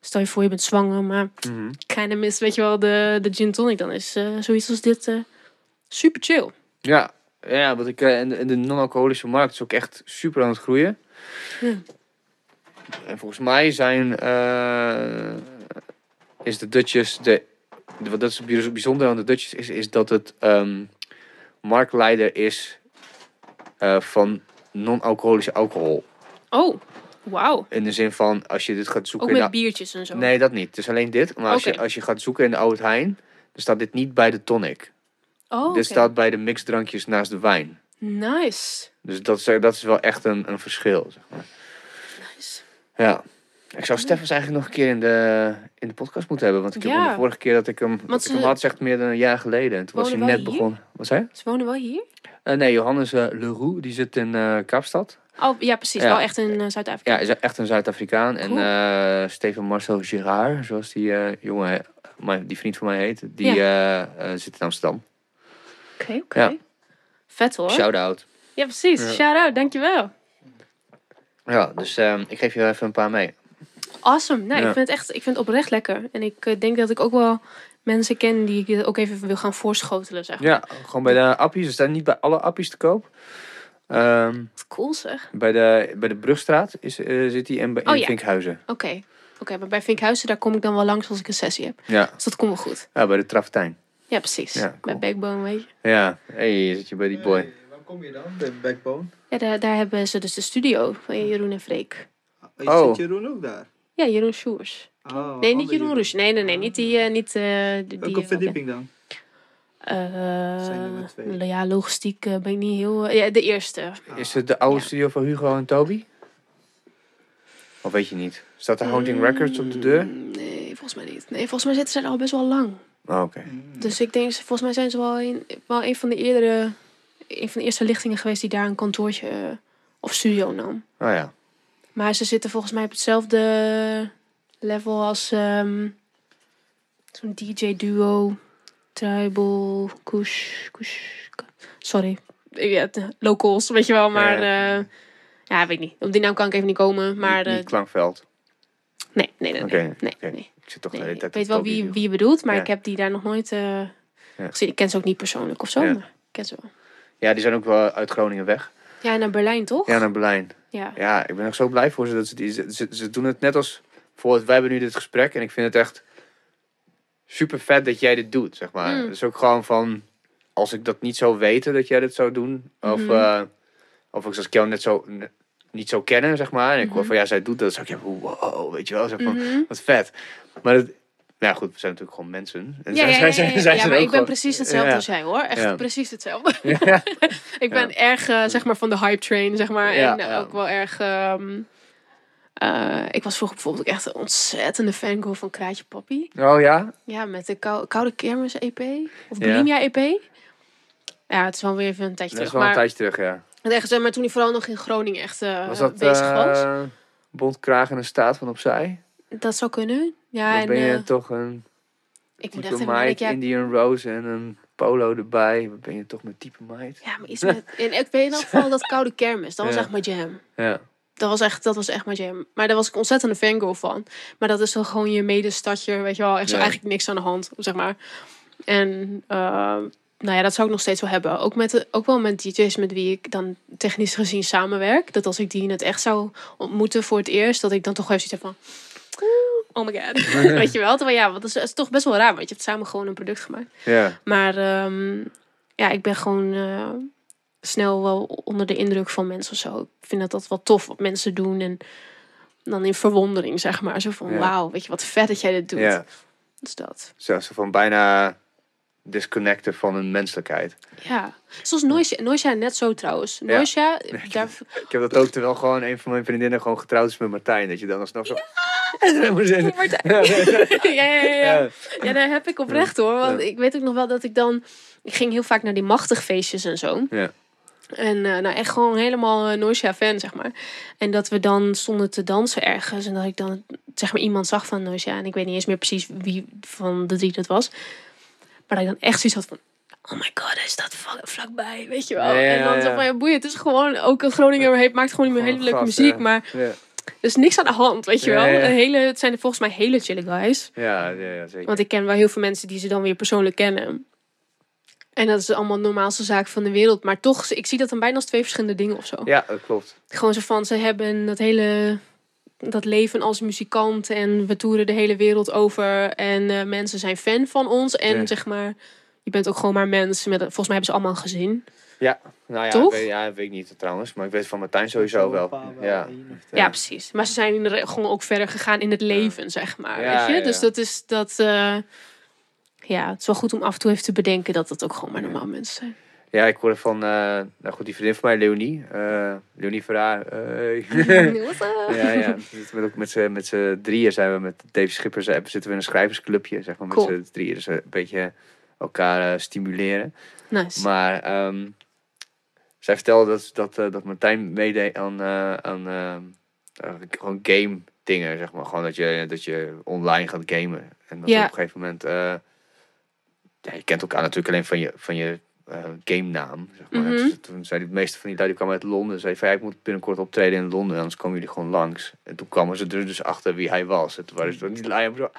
Stel je voor, je bent zwanger, maar Mhm. kleine mis, weet je wel, de, de gin tonic. Dan is eh, zoiets als dit eh, super chill. Ja, ja wat ik, eh, en, de- en de non-alcoholische markt is ook echt super aan het groeien. Ja. En volgens mij zijn, eh, is de Dutchess, de, de- wat dat is bijz- bijzonder aan de Dutchess is, is dat het ehm, marktleider is eh, van non-alcoholische alcohol. Oh, wauw. In de zin van, als je dit gaat zoeken... Ook met biertjes en zo. Nee, dat niet. Het is alleen dit. Maar als, je, als je gaat zoeken in de Oud Hein, dan staat dit niet bij de tonic. Oh. Dit staat bij de mixdrankjes naast de wijn. Nice. Dus dat is, dat is wel echt een, een verschil. Zeg maar. Nice. Ja. Ik zou Steffens eigenlijk nog een keer in de, in de podcast moeten hebben. Want ik heb Ja. hem de vorige keer dat ik hem, dat ik hem had, zegt meer dan een jaar geleden. En toen was hij net hier? begonnen. Wat zei? Ze wonen wel hier? Eh, nee, Johannes eh Leroux, die zit in eh, Kaapstad. Oh, ja, precies. Ja. Wel echt in Zuid-Afrika. Ja, is echt een Zuid-Afrikaan. En Cool. Steven Marcel Girard, zoals die jongen, mijn- die vriend van mij heet, die zit in Amsterdam. Oké, oké. Ja. Vet hoor. Shout-out. Ja, precies. Ja. Shout-out, dankjewel. Ja, dus ehm, ik geef je even een paar mee. Awesome. Nou, Ja. ik vind het echt, ik vind het oprecht lekker. En ik eh, denk dat ik ook wel mensen ken die ik ook even wil gaan voorschotelen, zeg maar. Ja, gewoon bij de appies. Ze staan niet bij alle appies te koop. Ehm, Wat cool zeg. bij, de, bij de Brugstraat is, eh, zit hij en bij Oh, in ja. Vinkhuizen. Oké. Oké, maar bij Vinkhuizen, daar kom ik dan wel langs als ik een sessie heb. Ja. Dus dat komt wel goed. ja, bij de Travertijn. Ja, precies. Ja, cool. Bij Backbone, weet je. Ja, hey, zit je bij die boy. Hey, waar kom je dan? Bij Backbone? Ja, daar, daar hebben ze dus de studio van Jeroen en Freek. Oh, Oh. Zit Jeroen ook daar? Ja, Jeroen Sjoers. Oh, Nee, niet Jeroen Roes. Nee, nee, nee. Niet die... eh, niet, eh, die, Welke verdieping dan? eh, Zijn nummer twee. ja, logistiek eh, ben ik niet heel... ja, de eerste. Is het de oude Ja. studio van Hugo en Toby? Of weet je niet? Staat er Haunting Records op de deur? Mm, Nee, volgens mij niet. Nee, volgens mij zitten ze er al best wel lang. Oh, Oké. Mm. Dus ik denk, volgens mij zijn ze wel een, wel een van de eerdere... Een van de eerste lichtingen geweest die daar een kantoortje eh, of studio nam. Oh ja. Maar ze zitten volgens mij op hetzelfde level als ehm, zo'n DJ-duo. Tribal, Kush, Kush. Sorry. Ja, de locals, weet je wel. Maar Ja. ja. ja, weet ik niet. Op die naam kan ik even niet komen. Maar niet, eh, niet Klankveld. Nee, nee, nee. Nee, nee. Ik zit toch de ik weet wel wie, wie je bedoelt, maar ik heb die daar nog nooit eh, gezien. Ik ken ze ook niet persoonlijk of zo, maar ik ken ze wel. Ja, die zijn ook wel uit Groningen weg. Ja, naar Berlijn toch? Ja, naar Berlijn. Ja. Ja, ik ben ook zo blij voor ze. Dat ze, die, ze, ze, doen het net als voor het, wij hebben nu dit gesprek. En ik vind het echt super vet dat jij dit doet, zeg maar. Mm. Het is ook gewoon van, als ik dat niet zou weten dat jij dit zou doen. Of, Mhm. eh, of als ik jou net zo, niet zou kennen, zeg maar. En ik hoor Mhm. van, ja, zij doet dat. Zou ik, ja, wow, weet je wel. Zeg van, Mhm. wat vet. Maar het, nou ja, goed, we zijn natuurlijk gewoon mensen. En Ja, zij- ja, zij ja, zijn- ja, zijn maar ik ben gewoon- precies hetzelfde Ja. als jij hoor. Echt precies hetzelfde. Ik ben erg, eh, zeg maar, van de hype train, zeg maar. En eh, ook wel erg... ehm, eh, ik was vroeger bijvoorbeeld ook echt een ontzettende fangirl van Kraatje Papi. Oh ja? Ja, met de kou- Koude Kermis EP. Of Ja. Bulimia EP. Ja, het is wel weer even een tijdje Dat is terug. wel een Maar, tijdje terug, ja. Het echt, zeg maar toen hij vooral nog in Groningen echt eh, Was dat bezig was. eh bondkraag in een staat van opzij? Dat zou kunnen. Ja, Dan en ben je eh, toch een ik moet echt meid, nadenken. Ja, Indian Rose en een polo erbij. Wat ben je toch met type meid? ja, maar iets met... En ik weet in ieder geval dat Koude Kermis. Dat was Ja. echt mijn jam. Ja. Dat was echt, dat was echt mijn jam. Maar daar was ik ontzettende fangirl van. Maar dat is dan gewoon je medestadje, weet je wel. Echt zo Ja. eigenlijk niks aan de hand, zeg maar. En eh, nou ja, dat zou ik nog steeds wel hebben. Ook, met, ook wel met DJ's met wie ik dan technisch gezien samenwerk. Dat als ik die in het echt zou ontmoeten voor het eerst, dat ik dan toch even zoiets heb van... Oh my god. weet je wel? Terwijl ja, want dat is, is toch best wel raar. Want je hebt samen gewoon een product gemaakt. Ja. Maar ehm, ja, ik ben gewoon eh, snel wel onder de indruk van mensen of zo. Ik vind dat dat wel tof wat mensen doen. En dan in verwondering, zeg maar. Zo van, Ja. wauw, weet je wat vet dat jij dit doet. ja. Dus dat. Zo, zo van bijna disconnecten van een menselijkheid. Ja. Zoals Noisha. Noisha net zo trouwens. Noisha, daar, Ik heb dat ook terwijl gewoon een van mijn vriendinnen gewoon getrouwd is met Martijn. Dat je dan alsnog zo... Ja, ja, ja, ja. Ja, daar heb ik oprecht hoor. Want ik weet ook nog wel dat ik dan... Ik ging heel vaak naar die machtigfeestjes en zo. Ja. En eh, nou echt gewoon helemaal uh, Noisia fan, zeg maar. En dat we dan stonden te dansen ergens. En dat ik dan zeg maar iemand zag van Noisia. En ik weet niet eens meer precies wie van de drie dat was. Maar dat ik dan echt zoiets had van... Oh my god, staat vla- vlakbij, weet je wel. Ja, en dan zo van, ja, boeien. Het is gewoon, ook een Groninger heeft, maakt gewoon niet meer hele leuke muziek. Maar er is niks aan de hand, weet je wel. Een hele, het zijn volgens mij hele chille guys. ja, ja, ja, zeker. Want ik ken wel heel veel mensen die ze dan weer persoonlijk kennen. En dat is allemaal de normaalste zaak van de wereld. Maar toch, ik zie dat dan bijna als twee verschillende dingen of zo. Ja, dat klopt. Gewoon zo van, ze hebben dat hele... Dat leven als muzikant en we toeren de hele wereld over. En eh, mensen zijn fan van ons. En Ja. zeg maar, je bent ook gewoon maar mens. Met, volgens mij hebben ze allemaal een gezin. Ja, nou ja, Toch? Weet, ja, weet ik niet trouwens. Maar ik weet van Martijn sowieso wel. Ja. Ja, precies. Maar ze zijn gewoon ook verder gegaan in het leven, zeg maar. Ja, weet je? ja, Dus dat is dat. eh, ja, het is wel goed om af en toe even te bedenken dat het ook gewoon maar normaal mensen zijn. Ja, ik hoorde van, eh, nou goed, die vriendin van mij, Leonie. eh Leonie Verraar. eh, ja, ja. We zitten met, met z'n- met z'n drieën zijn we met Dave Schippers, zitten we in een schrijversclubje, zeg maar, met Cool. z'n drieën. Dus een beetje elkaar stimuleren. Nice. Maar ehm, zij vertelde dat, dat, dat Martijn meedeed aan, aan gewoon game dingen, zeg maar. Gewoon dat je, dat je online gaat gamen. En dat Ja. op een gegeven moment... ja, je kent elkaar natuurlijk alleen van je, van je eh, game naam, zeg maar. Mhm. Dus toen zei de meeste van die lui, die kwamen uit Londen. Zei van, ja, ik moet binnenkort optreden in Londen, anders komen jullie gewoon langs. En toen kwamen ze er dus achter wie hij was. En toen waren ze door die lui zo...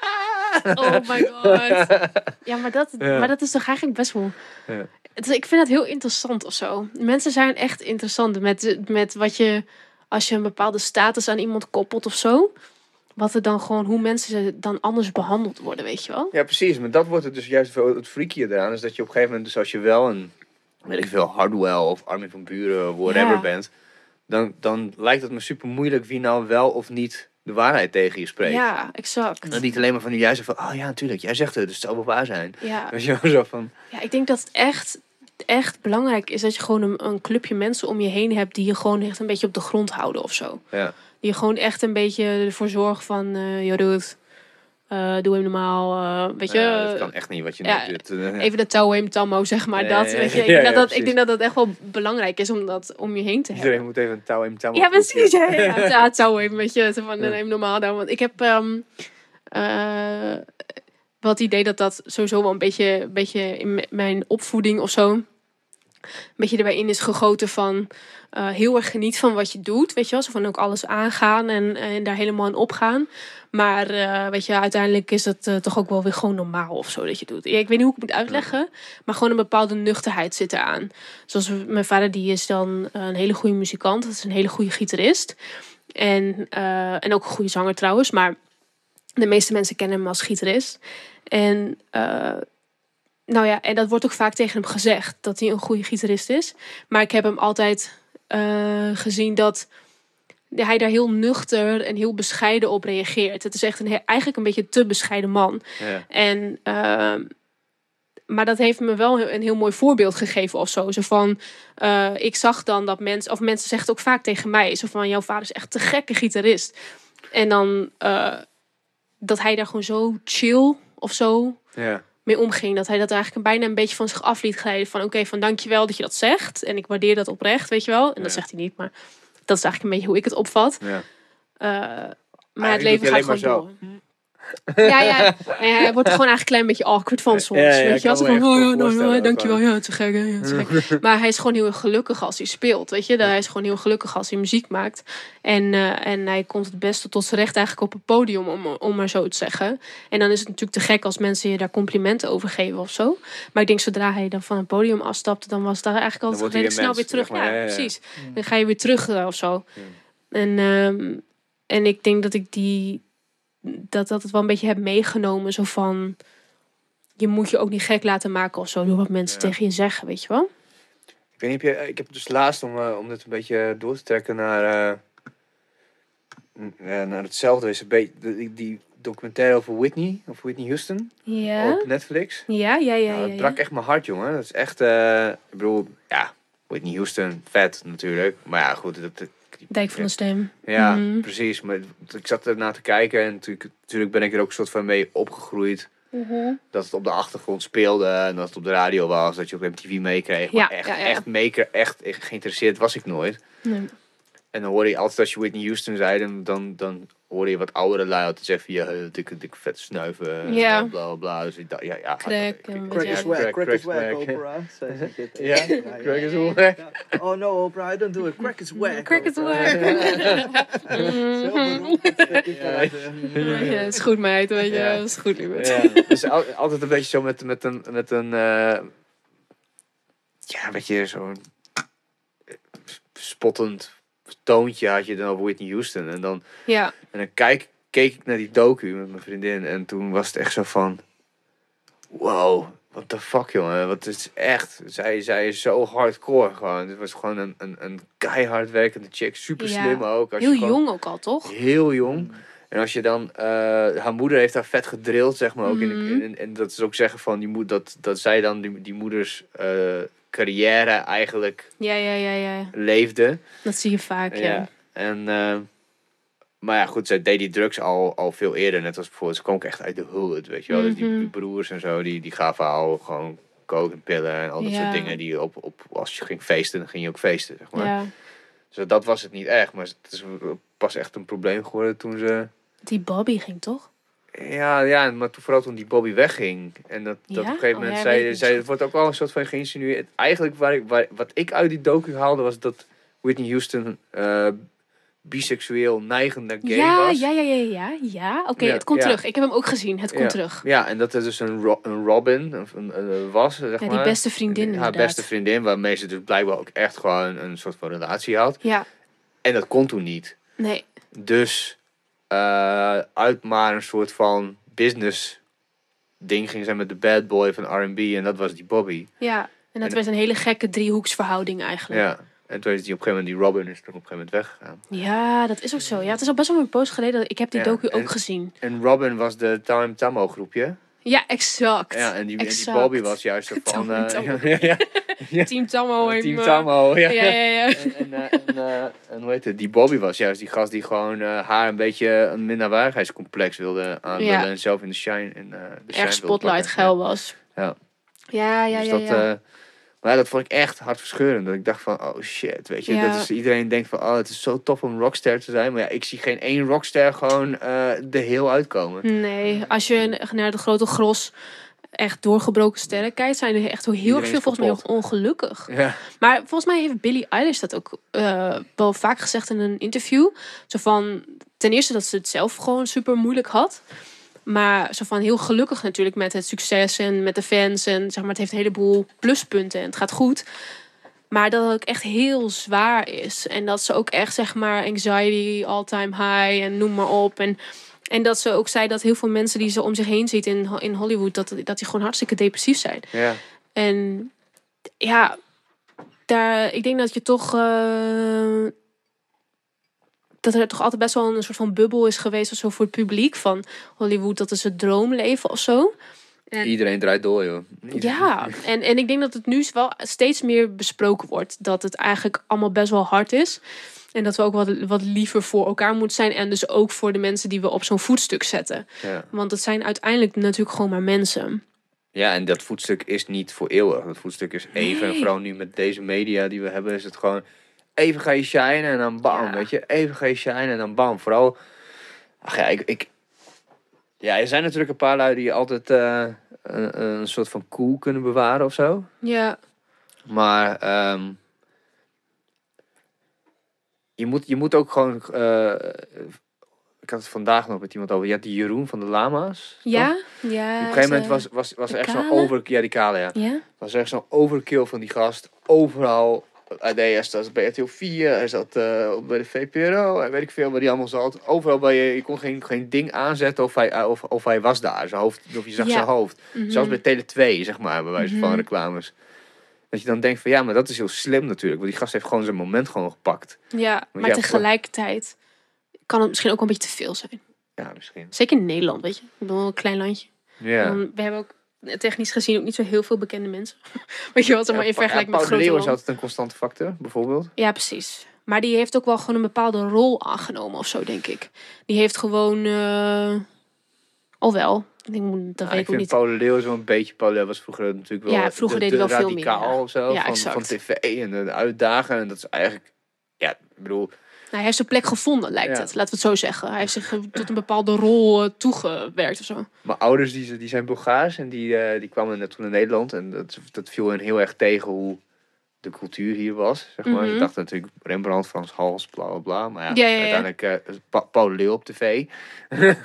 Oh my god. Ja, maar dat, Ja. maar dat is toch eigenlijk best wel. Ja. Het, ik vind het heel interessant of zo. Mensen zijn echt interessant met, met wat je. Als je een bepaalde status aan iemand koppelt of zo. Wat er dan gewoon, hoe mensen dan anders behandeld worden, weet je wel? Ja, precies. Maar dat wordt het dus juist veel het freaky eraan. Is dat je op een gegeven moment, dus als je wel een, weet ik veel, Hardwell of Armin van Buren, whatever Ja. bent. Dan, dan lijkt het me super moeilijk wie nou wel of niet de waarheid tegen je spreekt. Ja, exact. En niet alleen maar van die juist van, oh ja, natuurlijk, jij zegt het, dus het zal wel waar zijn. Ja. Weet je wel, zo van, ja, ik denk dat het echt, echt belangrijk is dat je gewoon een, een clubje mensen om je heen hebt die je gewoon echt een beetje op de grond houden of zo. ja. Je gewoon echt een beetje ervoor zorgen van, eh joh, doe. Eh, doe hem normaal. eh, weet je, Ja, dat kan echt niet wat je ja, doet. Even de touw hem tammo, zeg maar. Dat, weet je. ja, Ik, denk ja, dat dat, ik denk dat dat echt wel belangrijk is om dat om je heen te hebben. Iedereen moet even een touw in touw. Ja, precies. Ja, ja, touw hem, weet je. zo Van, Ja. neem normaal dan. Want ik heb ehm eh, wel het idee dat dat sowieso wel een beetje, beetje in mijn opvoeding of zo... een beetje erbij in is gegoten van eh, heel erg geniet van wat je doet. Weet je wel, zo van ook alles aangaan en, en daar helemaal in opgaan. Maar eh, weet je, uiteindelijk is het eh, toch ook wel weer gewoon normaal of zo dat je doet. Ja, ik weet niet hoe ik het moet uitleggen, maar gewoon een bepaalde nuchterheid zit eraan. Zoals mijn vader, die is dan een hele goede muzikant, dat is een hele goede gitarist. En, en ook een goede zanger trouwens, maar de meeste mensen kennen hem als gitarist. En nou ja, en dat wordt ook vaak tegen hem gezegd dat hij een goede gitarist is. Maar ik heb hem altijd eh, gezien dat hij daar heel nuchter en heel bescheiden op reageert. Het is echt een, eigenlijk een beetje te bescheiden man. Ja. En, ehm, maar dat heeft me wel een heel mooi voorbeeld gegeven of zo. Zo van, eh, ik zag dan dat mensen, of mensen zeggen het ook vaak tegen mij, zo van, jouw vader is echt te gekke gitarist. En dan eh, dat hij daar gewoon zo chill of zo Ja. Mee omging. Dat hij dat eigenlijk bijna een beetje van zich af liet glijden. Van oké, van dankjewel dat je dat zegt. En ik waardeer dat oprecht, weet je wel. En dat zegt hij niet, maar dat is eigenlijk een beetje hoe ik het opvat. Ja. Eh, maar het leven gaat gewoon door. Ja, ja. En hij wordt er gewoon eigenlijk een klein beetje awkward van soms. Ja, ja, weet je wel? echt oh ja, nou, ja, ook dankjewel. wel. Ja, te gek, hè, ja, te gek. Maar hij is gewoon heel erg gelukkig als hij speelt, weet je. Dat Hij is gewoon heel gelukkig als hij muziek maakt. En, eh, en hij komt het beste tot zijn recht eigenlijk op het podium, om, om maar zo te zeggen. En dan is het natuurlijk te gek als mensen je daar complimenten over geven of zo. Maar ik denk, zodra hij dan van het podium afstapte, dan was daar eigenlijk altijd redelijk snel mens, weer terug. zeg maar. Ja, Ja, ja, ja. precies. Dan ga je weer terug eh, of zo. Ja. En, ehm, en ik denk dat ik die dat, dat het wel een beetje heb meegenomen. Zo van, je moet je ook niet gek laten maken of zo. Door wat mensen Ja. tegen je zeggen, weet je wel. Ik weet niet, heb je, ik heb dus laatst om, eh, om dit een beetje door te trekken naar, eh, eh, naar hetzelfde. Is een beetje die, die documentaire over Whitney, of Whitney Houston, Ja, op Netflix. ja, ja, ja. Nou, ja, het brak echt mijn hart, jongen. Dat is echt, eh, ik bedoel, ja, Whitney Houston, vet natuurlijk. Maar ja, goed, dat, dat- Dijk van de Stem. Ja, Mhm. precies. Maar ik zat ernaar te kijken en natuurlijk, natuurlijk ben ik er ook een soort van mee opgegroeid. Dat het op de achtergrond speelde en dat het op de radio was, dat je op MTV meekreeg. Maar Ja, echt, ja, ja. echt, echt geïnteresseerd was ik nooit. Nee. En dan hoorde je altijd als je Whitney Houston zei, dan, dan, hoorde je wat oudere lui altijd zeggen van, ja, dikke, dikke vet snuiven, en Ja. bla bla bla. Dus ik dacht, ja, ja. Crack Crack is whack, crack, is whack. Oprah. Ja, crack is ja. whack. Oh no, Oprah, don't do it. Crack is whack. Crack is whack. Dat Ja. is goed meid, weet je. Ja. is goed lieverd. Ja, dus al- altijd een beetje zo met, met een, met een eh, ja, weet je, zo'n spottend toontje had je dan op Whitney Houston. En dan, Ja, en dan kijk, keek ik naar die docu met mijn vriendin en toen was het echt zo van, wow, what the fuck jongen, wat is echt, zij, zij is zo hardcore gewoon. Het was gewoon een, een, een keihard werkende chick, super Ja. slim ook. Als je heel gewoon- jong ook al, toch? Heel jong. En als je dan, eh, haar moeder heeft haar vet gedrild, zeg maar ook. in de- Mhm. in, en dat is ook zeggen van die moed, dat, dat zij dan die, die moeders eh, carrière eigenlijk Ja, ja, ja, ja. leefde. Dat zie je vaak, ja. En, eh, maar ja, goed, zij deed die drugs al, al veel eerder. Net als bijvoorbeeld, ze kwam ook echt uit de hood, weet je wel. Dus die, Mhm. die broers en zo, die, die gaven al gewoon coke en pillen en al dat Ja. soort dingen. Die op, op, als je ging feesten, dan ging je ook feesten, zeg maar. Ja. Dus dat was het niet echt. Maar het is pas echt een probleem geworden toen ze... Die Bobby ging toch? Ja, ja, maar toen, vooral toen die Bobby wegging. En dat, dat Ja? op een gegeven Oh, moment ja, zei, zei het wordt ook wel een soort van geïnsinueerd. Eigenlijk waar ik, waar, wat ik uit die docu haalde was dat Whitney Houston eh, biseksueel neigende gay ja, was. ja, ja, ja, ja, ja. Oké, Ja, het komt terug. Ik heb hem ook gezien. Het komt terug. Ja, en dat er dus een, Ro- een Robin een, een, een was, zeg Ja, die beste vriendin Haar beste vriendin, waarmee ze dus blijkbaar ook echt gewoon een soort van relatie had. Ja, En dat kon toen niet. nee. Dus eh, uit maar een soort van business ding ging zij met de bad boy van R&B en dat was die Bobby. Ja, en dat En- werd een hele gekke driehoeksverhouding eigenlijk. Ja. En toen is die op een gegeven moment, die Robin is toen op een gegeven moment weggegaan. Ja, dat is ook zo. Ja, het is al best wel een poos geleden. Ik heb die Ja, docu en- ook gezien. En Robin was de Time Tammo groepje. Ja, exact. Ja, en die, en die Exact. Bobby was juist zo van... Eh, ja, ja. Team Tammo. Team Tammo, ja. Ja, ja. En, en, eh, en, eh, en hoe heet het? Die Bobby was juist die gast die gewoon haar een beetje een minderwaardigheidscomplex wilde. Ja. En zelf in de shine. In, de shine Erg spotlight geil was. Ja. Ja, ja, dus ja. dat, maar ja, dat vond ik echt hartverscheurend. Dat ik dacht van, oh shit, weet je. Ja. Dat is, iedereen denkt van, oh, het is zo tof om rockster te zijn. Maar ja, ik zie geen één rockster gewoon eh de heel uitkomen. Nee, als je naar de grote gros echt doorgebroken sterren kijkt, zijn er echt heel Iedereen veel volgens mij heel ongelukkig. Ja, Maar volgens mij heeft Billie Eilish dat ook eh, wel vaak gezegd in een interview. Zo van, ten eerste dat ze het zelf gewoon super moeilijk had. Maar zo van heel gelukkig natuurlijk met het succes en met de fans. En zeg maar, het heeft een heleboel pluspunten en het gaat goed. Maar dat het ook echt heel zwaar is. En dat ze ook echt, zeg maar, anxiety, all-time high en noem maar op. En, en dat ze ook zei dat heel veel mensen die ze om zich heen ziet in, in Hollywood, dat, dat die gewoon hartstikke depressief zijn. ja. En ja, daar, ik denk dat je toch. eh, dat er toch altijd best wel een soort van bubbel is geweest of zo voor het publiek van Hollywood. Dat is het droomleven of zo. En- Iedereen draait door, joh. Iedereen- Ja, en, en ik denk dat het nu wel steeds meer besproken wordt. Dat het eigenlijk allemaal best wel hard is. En dat we ook wat, wat liever voor elkaar moeten zijn. En dus ook voor de mensen die we op zo'n voetstuk zetten. Ja. Want het zijn uiteindelijk natuurlijk gewoon maar mensen. Ja, en dat voetstuk is niet voor eeuwig. Dat voetstuk is even. En vooral nu met deze media die we hebben, is het gewoon even ga je shinen en dan bam, Ja. weet je. Even ga je shinen en dan bam. Vooral, ach ja, ik, ik ja, er zijn natuurlijk een paar lui die altijd eh, een, een soort van cool kunnen bewaren of zo. Ja, Maar ehm, je, moet, je moet ook gewoon. eh, ik had het vandaag nog met iemand over. Je had die Jeroen van de Lama's. toch? ja, ja. Op een gegeven moment ze- was, was, was er echt zo'n over... Ja, die kale, ja. Ja? was echt zo'n overkill van die gast. Overal. Deed hij zat bij RTL 4, hij zat bij de VPRO, en weet ik veel waar hij allemaal zat. Overal bij je, je kon geen, geen ding aanzetten of hij, eh, of, of hij was daar, zijn hoofd, of je zag Ja. zijn hoofd. Mhm. Zelfs bij Tele 2, zeg maar, bij wijze van Mhm. reclames. Dat je dan denkt van ja, maar dat is heel slim natuurlijk, want die gast heeft gewoon zijn moment gewoon gepakt. Ja, maar ja, tegelijkertijd kan het misschien ook een beetje te veel zijn. Ja, misschien. Zeker in Nederland, weet je. Ik bedoel, een klein landje. Ja. Dan- we hebben ook technisch gezien ook niet zo heel veel bekende mensen. weet je wat, maar in vergelijking met grote Leeuw is altijd een constante factor, bijvoorbeeld. Ja, precies. Maar die heeft ook wel gewoon een bepaalde rol aangenomen of zo, denk ik. Die heeft gewoon... eh al wel. Ik moet- dat Ja, weet ik ik niet. Paul de Leeuw zo'n beetje... Paul Leeuw was vroeger natuurlijk wel... Ja, vroeger de, deed hij wel veel meer, radicaal ja. of zo. Ja, van, van tv en de uitdagen. En dat is eigenlijk... Ja, ik bedoel... Nou, hij heeft zijn plek gevonden, lijkt het. Laten we het zo zeggen. Hij heeft zich tot een bepaalde rol eh, toegewerkt of zo. Mijn ouders die, die zijn Bulgaars en die, eh, die kwamen net toen naar Nederland. En dat, dat viel hen heel erg tegen hoe de cultuur hier was. Zeg maar. Je dacht natuurlijk Rembrandt, Frans Hals, bla bla bla. Maar ja, Ja, ja, ja. uiteindelijk eh, Pa- Paul Leeuw op tv.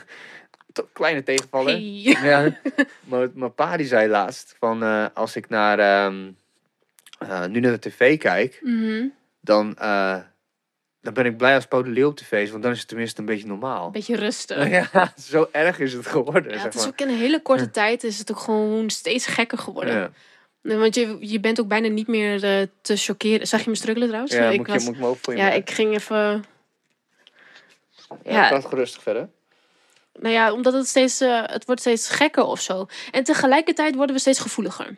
Kleine tegenvaller. Hey. Ja. maar mijn pa die zei laatst van als ik naar, ehm, eh, nu naar de tv kijk, Mhm. dan, dan ben ik blij als Paul de Leeuw op tv is. Want dan is het tenminste een beetje normaal. Beetje rustig. Ja, zo erg is het geworden. Ja, zeg het is maar. ook in een hele korte tijd is het ook gewoon steeds gekker geworden. Ja. Want je, je bent ook bijna niet meer eh, te chockeren. Zag je me struggelen trouwens? Ja, ik moet, was- je, moet ik me voor je ja, maken? ik ging even... Ja, ja. gerustig verder. Nou ja, omdat het steeds... eh, het wordt steeds gekker of zo. En tegelijkertijd worden we steeds gevoeliger.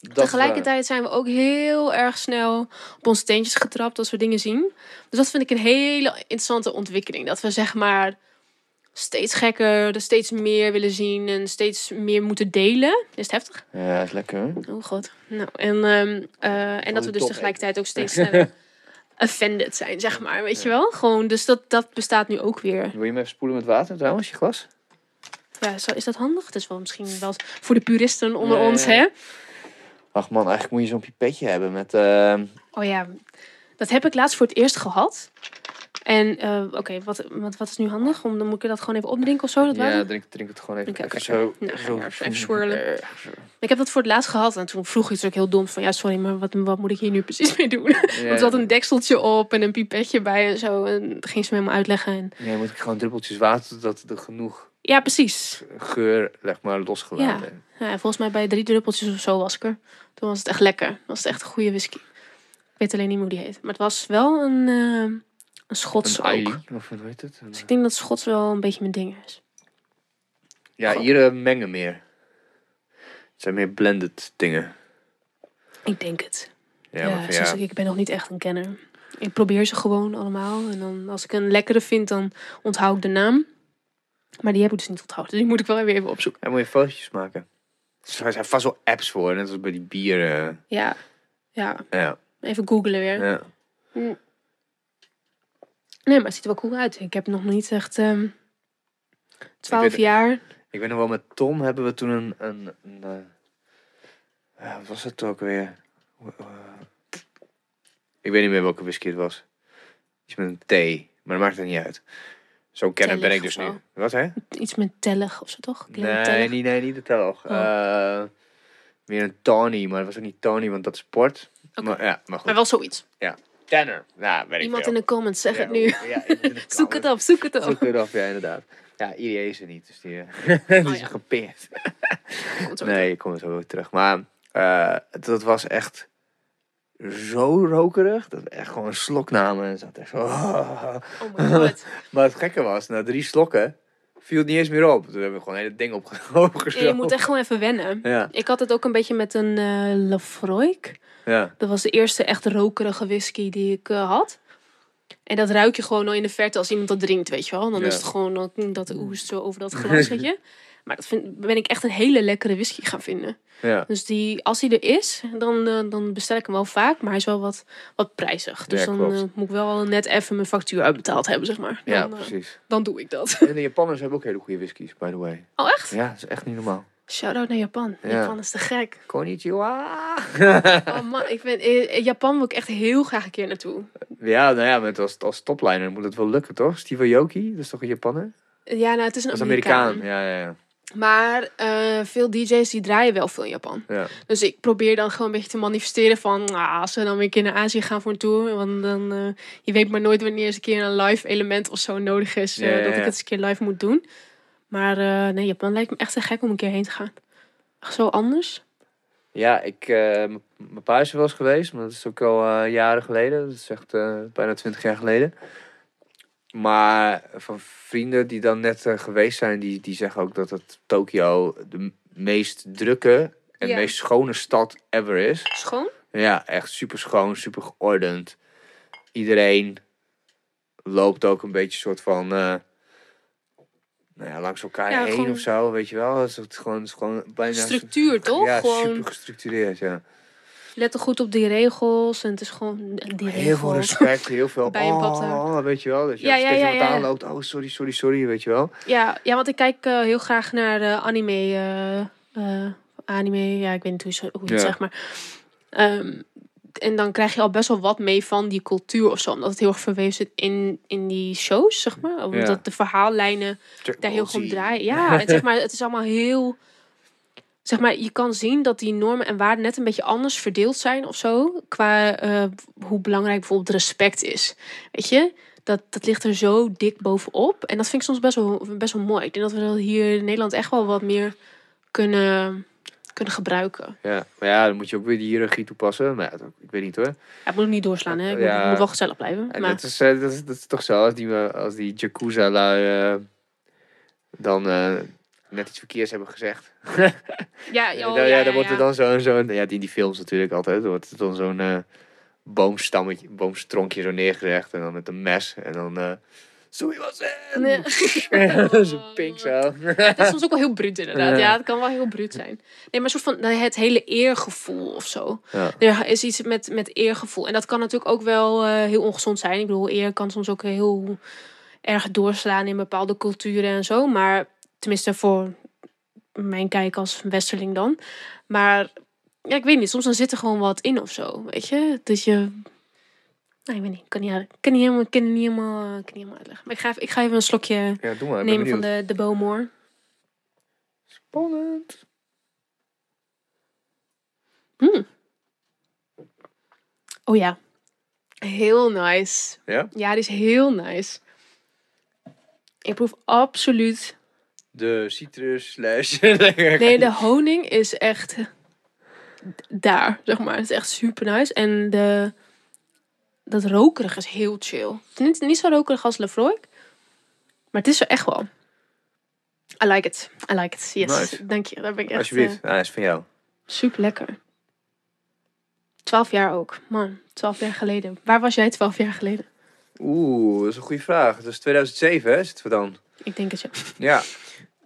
Dat tegelijkertijd zijn we ook heel erg snel op onze teentjes getrapt als we dingen zien. Dus dat vind ik een hele interessante ontwikkeling. Dat we zeg maar steeds gekker, er steeds meer willen zien en steeds meer moeten delen. Is het heftig? Ja, is lekker. Oh god. Nou, en, ehm, eh, en dat we dus tegelijkertijd ook steeds sneller offended zijn, zeg maar. Weet je wel? Gewoon, dus dat, dat bestaat nu ook weer. Wil je me even spoelen met water trouwens, je glas? Ja, zo, is dat handig? Het is wel misschien wel voor de puristen onder ons, hè? Ach man, eigenlijk moet je zo'n pipetje hebben met... ehm, Oh ja, dat heb ik laatst voor het eerst gehad. En eh, oké, wat, wat, wat is nu handig? Om, dan moet ik dat gewoon even opdrinken of zo, dat ja, drink, drink het gewoon even, zo. Nou, zo ja, even swirlen. Eh. Ik heb dat voor het laatst gehad en toen vroeg iets ook heel dom van... Ja, sorry, maar wat, wat moet ik hier nu precies mee doen? Want er zat een dekseltje op en een pipetje bij en zo. En dat ging ze me helemaal uitleggen. En... Ja, moet ik gewoon druppeltjes water, dat er genoeg Ja, precies. geur, leg maar, losgelaten. Ja, volgens mij bij drie druppeltjes of zo was ik er. Toen was het echt lekker. Dan was het echt een goede whisky. Ik weet alleen niet hoe die heet. Maar het was wel een, eh een Schots Een ook. Of heet het? Dus ik denk dat Schots wel een beetje mijn ding is. Ja, hier eh, mengen meer. Het zijn meer blended dingen. Ik denk het. Ja, Ja, zoals ja, ik, ik ben nog niet echt een kenner. Ik probeer ze gewoon allemaal. En dan als ik een lekkere vind, dan onthoud ik de naam. Maar die heb ik dus niet onthouden. Dus die moet ik wel weer even opzoeken. ja, moet je fotootjes maken. Er zijn vast wel apps voor, net als bij die bier. eh, Ja, ja. ja, Even googlen weer. ja. Nee, maar het ziet er wel cool uit. Ik heb nog niet echt ehm 12 weet- jaar. Ik weet nog wel, met Tom hebben we toen een... een, een eh, wat was het ook weer? Eh, ik weet niet meer welke whisky het was. Iets met een T, maar dat maakt het niet uit. Zo'n kenner ben ik Tellig dus nu. Wat hè? Iets met tellig of zo, toch? Nee, Tellig. niet, nee, niet de telg. Oh. Eh, meer een Tony, maar dat was ook niet Tony, want dat is sport. Maar, ja, maar goed. Maar wel zoiets. Tanner. Nou, weet ik Iemand veel. in de comments, zeg Ja, het nu. Ja, Zoek het op, zoek het op. Zoek het op, ja, inderdaad. Ja, IE is er niet, dus die, eh, die is ja. gepeerd. Nee, ik kom er zo weer terug. Maar eh, dat was echt zo rokerig. Dat we echt gewoon een slok namen en zat echt zo... Oh my god. Maar het gekke was, na drie slokken viel het niet eens meer op. Toen hebben we gewoon het hele ding opge Ja, opgezogen. je moet echt gewoon even wennen. Ja, Ik had het ook een beetje met een Lafroik. ja. Dat was de eerste echt rokerige whisky die ik eh, had. En dat ruik je gewoon al in de verte als iemand dat drinkt, weet je wel. Dan Ja. is het gewoon dat, dat oest zo over dat glas, weet je. Maar dat vind, ben ik echt een hele lekkere whisky gaan vinden. ja. Dus die, als hij er is, dan, eh, dan bestel ik hem wel vaak. Maar hij is wel wat, wat prijzig. Dus Ja, dan eh, moet ik wel net even mijn factuur uitbetaald hebben, zeg maar. Dan, Ja, eh, precies. dan doe ik dat. En de Japanners hebben ook hele goede whiskies, by the way. Oh, echt? Ja, dat is echt niet normaal. Shout-out naar Japan. Ja. Japan is te gek. Konnichiwa! Oh man, ik ben, in Japan wil ik echt heel graag een keer naartoe. Ja, nou ja, met als, als topliner moet het wel lukken, toch? Steve Aoki, dat is toch een Japanner? Ja, nou, het is een Amerikaan. Amerikaan. Ja, ja, ja. Maar eh, veel DJ's die draaien wel veel in Japan. ja. Dus ik probeer dan gewoon een beetje te manifesteren van... ah, als we dan weer een keer naar Azië gaan voor een tour... want dan, eh, je weet maar nooit wanneer eens een keer een live element of zo nodig is... eh, Ja, ja, dat ik het eens een keer live moet doen. Maar eh, nee, Japan lijkt me echt te gek om een keer heen te gaan. Zo anders. Ja, ik, mijn pa is er wel eens geweest, maar dat is ook al jaren geleden. Dat is echt bijna twintig jaar geleden. Maar van vrienden die dan net eh, geweest zijn, die, die zeggen ook dat het Tokio de meest drukke en Ja. meest schone stad ever is. Schoon? Ja, echt super schoon, super geordend. iedereen loopt ook een beetje soort van... eh, nou ja, langs elkaar Ja, heen gewoon- of zo, weet je wel. Het is, het is gewoon, het is gewoon bijna... Structuur, toch? Ja, gewoon super gestructureerd, ja. Let er goed op die regels. En het is gewoon die Heel veel respect, heel veel... Bij een oh, weet je wel. Dat je Ja, ja, ja, aanloopt, oh, sorry, sorry, sorry, weet je wel. Ja, ja, want ik kijk eh, heel graag naar de anime. eh, anime, ja, ik weet niet hoe je, hoe je het Ja. zegt, maar... ehm, en dan krijg je al best wel wat mee van die cultuur of zo. Omdat het heel erg verweven zit in, in die shows, zeg maar. Omdat de verhaallijnen daar heel goed draaien. Ja, het, zeg maar, het is allemaal heel... Zeg maar, je kan zien dat die normen en waarden net een beetje anders verdeeld zijn of zo. Qua eh, hoe belangrijk bijvoorbeeld respect is. Weet je? Dat, dat ligt er zo dik bovenop. En dat vind ik soms best wel, best wel mooi. Ik denk dat we dat hier in Nederland echt wel wat meer kunnen, kunnen gebruiken. Ja, maar ja, dan moet je ook weer die hiërarchie toepassen. Maar ja, dat- ik weet niet hoor. Ja, het moet niet doorslaan, hè? Ik Ja. moet, moet wel gezellig blijven. En Maar, dat, is, eh, dat, is, dat is toch zo, als die, eh, als die eh, dan net iets verkeers hebben gezegd. ja, Ja, oh, dan, ja, ja, ja, dan wordt er dan zo'n, zo'n ja, in die films natuurlijk altijd, dan wordt er dan zo'n eh, boomstammetje, boomstronkje zo neergelegd en dan met een mes en dan... Sorry, was Nee. Zo'n pink zo. Het is soms ook wel heel bruut inderdaad. Ja. Ja, het kan wel heel bruut zijn. Nee, maar soort van nou, het hele eergevoel of zo. Ja. Er is iets met, met eergevoel. En dat kan natuurlijk ook wel eh, heel ongezond zijn. Ik bedoel, eer kan soms ook heel erg doorslaan in bepaalde culturen en zo. Maar tenminste voor mijn kijk als westerling dan. Maar ja, ik weet niet. Soms dan zit er gewoon wat in of zo. Weet je? Dat je... Nou, ik weet niet. Ik kan niet, kan niet helemaal, kan niet helemaal, kan niet helemaal uitleggen. Maar ik ga, even- ik ga even een slokje Ja, doe maar, nemen van de, de Bowmore. Spannend. Oh ja. Heel nice. Ja? Ja, die is heel nice. Ik proef absoluut... De citrus slash... Nee, de honing is echt daar, zeg maar. Het is echt super nice. En de, dat rokerig is heel chill. Het is niet, niet zo rokerig als Lefroy. Maar het is er echt wel. I like it. I like it. Yes. Nice. Dank je. Daar ben ik echt Alsjeblieft, ah, is van jou. super lekker. Twaalf jaar ook. Man, twaalf jaar geleden. Waar was jij twaalf jaar geleden? Oeh, dat is een goede vraag. Het is 2007, hè, zitten we dan? Ik denk het ja. Ja.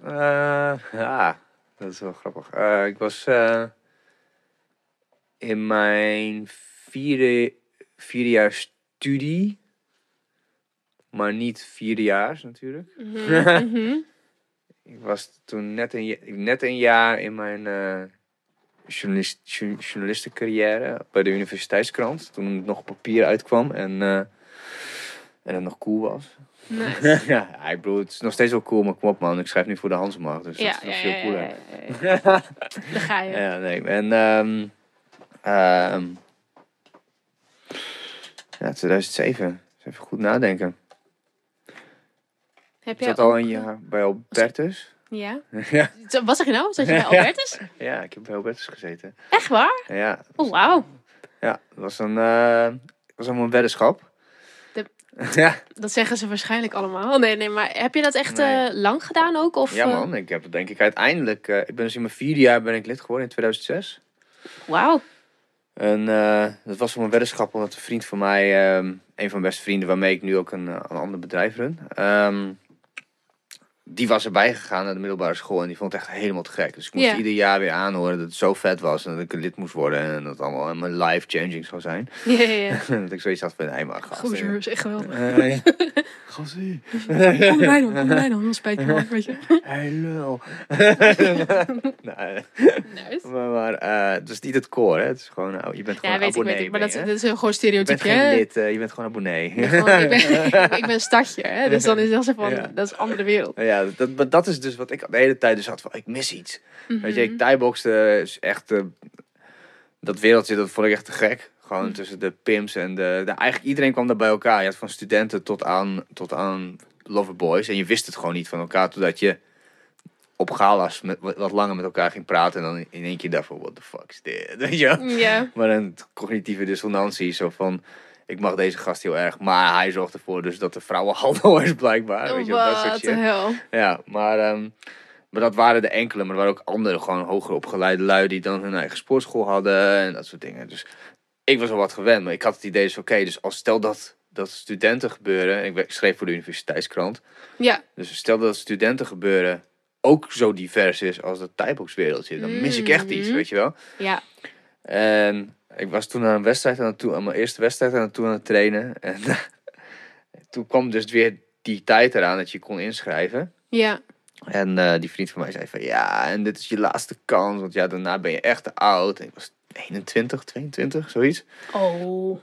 Eh, ja, dat is wel grappig. Eh, ik was eh, in mijn vierde, vierde jaar studie. Maar niet vierde jaar natuurlijk. Mhm, mhm. Ik was toen net een, net een jaar in mijn journalist, jour- journalistencarrière bij de universiteitskrant. Toen het nog op papier uitkwam en, en het nog cool was. Nice. ja, ik bedoel, het is nog steeds wel cool, maar kom op man, ik schrijf nu voor de Hansmarkt, dus Ja, dat is veel ja, cooler. ja. Daar ga je. Ja, nee. En ehm ehm ja, 2007. Eens even goed nadenken. Heb jij zat al een jaar bij Albertus. Ja. ja. Wat zeg je nou? Zat je bij Albertus? ja, ik heb bij Albertus gezeten. Echt waar? Ja, Oh, wauw. ja dat was een, het was een weddenschap. Ja, Dat zeggen ze waarschijnlijk allemaal. Nee, nee, maar heb je dat echt Nee. eh, lang gedaan ook? Of, ja eh, man, ik heb het denk ik uiteindelijk, eh, ik ben dus in mijn vierde jaar ben ik lid geworden in 2006. Wauw. En dat was voor een weddenschap omdat een vriend van mij, ehm, een van mijn beste vrienden waarmee ik nu ook een, een ander bedrijf run, ehm, die was erbij gegaan naar de middelbare school en die vond het echt helemaal te gek. Dus ik moest Ja. ieder jaar weer aanhoren dat het zo vet was en dat ik een lid moest worden en dat het allemaal helemaal life-changing zou zijn. Ja, ja, ja. dat ik zoiets had van, hé maar gast. Gozer, is echt geweldig. Gassie. Kom bij dan, kom bij dan. Dan spijt me wel, weet je. Hey lul. nee, Nice. maar, maar eh, het is niet het core, hè. Het is gewoon, nou, je bent gewoon Ja, weet ik, abonnee. weet ik. Maar dat, je, dat is gewoon Je bent stereotypje, geen hè? lid, eh, je bent gewoon abonnee. Ik ben, gewoon- ik, ben, ik ben een stadje, hè? Dus dan is dat zo van, Ja. dat is een andere wereld. Ja, dat, dat, dat is dus wat ik de hele tijd dus had van, ik mis iets. Weet je, Mhm. ik thaiboxte is echt, eh, dat wereldje, dat vond ik echt te gek. Gewoon Mhm. tussen de pimps en de, de, eigenlijk iedereen kwam daar bij elkaar. Je had van studenten tot aan, tot aan loverboys. En je wist het gewoon niet van elkaar, totdat je op galas met, wat langer met elkaar ging praten. En dan in één keer dacht van, what the fuck is dit? Weet je? Ja. Maar een cognitieve dissonantie, zo van... Ik mag deze gast heel erg, maar hij zorgt ervoor dus dat de vrouwenhandel is blijkbaar. Weet je, dat soort shit. Ja, maar, ehm, maar dat waren de enkele. Maar er waren ook andere, gewoon hoger opgeleide lui die dan hun eigen sportschool hadden en dat soort dingen. Dus ik was al wat gewend, maar ik had het idee dus oké, dus als stel dat dat studentengebeuren, ik, we- ik schreef voor de universiteitskrant, Ja. dus stel dat het studentengebeuren ook zo divers is als dat typeboxwereldje, dan mis ik echt iets, Mhm. weet je wel. Ja. En ik was toen aan een wedstrijd aan het toe, aan mijn eerste wedstrijd aan het toe aan het trainen. En toen kwam dus weer die tijd eraan dat je kon inschrijven. Ja. En eh, die vriend van mij zei van ja, en dit is je laatste kans, want ja, daarna ben je echt te oud. En ik was 21, 22, zoiets. Oh.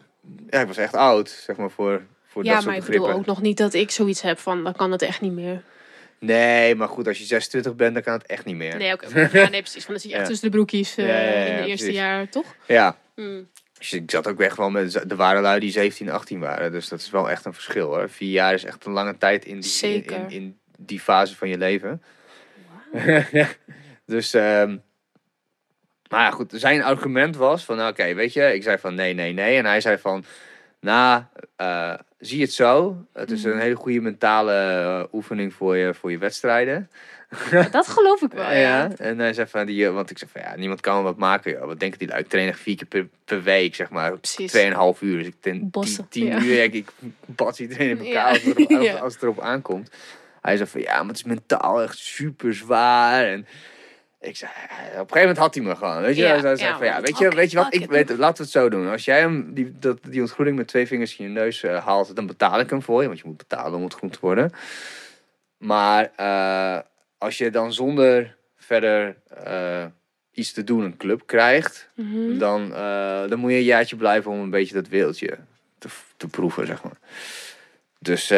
Ja, ik was echt oud, zeg maar, voor, voor Ja, dat maar soort ik bedoel ook nog niet dat ik zoiets heb van, dan kan het echt niet meer. Nee, maar goed, als je 26 bent, dan kan het echt niet meer. Nee, oké. Ja, nee, precies. Want dan zit je echt Ja. tussen de broekjes eh, Ja, ja, ja, in het ja, eerste precies. jaar, toch? Ja, Dus ik zat ook echt wel met, er waren lui die 17, 18 waren. Dus dat is wel echt een verschil hoor. Vier jaar is echt een lange tijd in die, in, Zeker. in, in die fase van je leven. dus, ehm maar ja, goed, zijn argument was van, nou, oké, weet je, ik zei van nee, nee, nee. En hij zei van, nou, eh, zie het zo. Het is een hele goede mentale eh, oefening voor je, voor je wedstrijden. Dat geloof ik wel, Ja, ja. En hij zei van, die, eh, want ik zei van, ja, niemand kan wat maken. Joh. Wat denken die lui? Ik train vier keer per, per week, zeg maar. Precies. Tweeënhalf uur. Dus ik Bossen, tien, tien ja. uur. Ik, ik bats iedereen in elkaar als, erop, als het erop aankomt. Hij zei van, ja, maar het is mentaal echt super zwaar. En ik zei, eh, op een gegeven moment had hij me gewoon. Weet je, Ja, zei ja, van, ja, want- weet je, weet je wat, ik weet, laten we het zo doen. Als jij hem die, dat, die ontgroening met twee vingers in je neus eh, haalt, dan betaal ik hem voor je. Want je moet betalen om ontgroend te worden. Maar eh, als je dan zonder verder iets te doen een club krijgt, Mhm. dan, dan moet je een jaartje blijven om een beetje dat wereldje te, te proeven, zeg maar. Dus,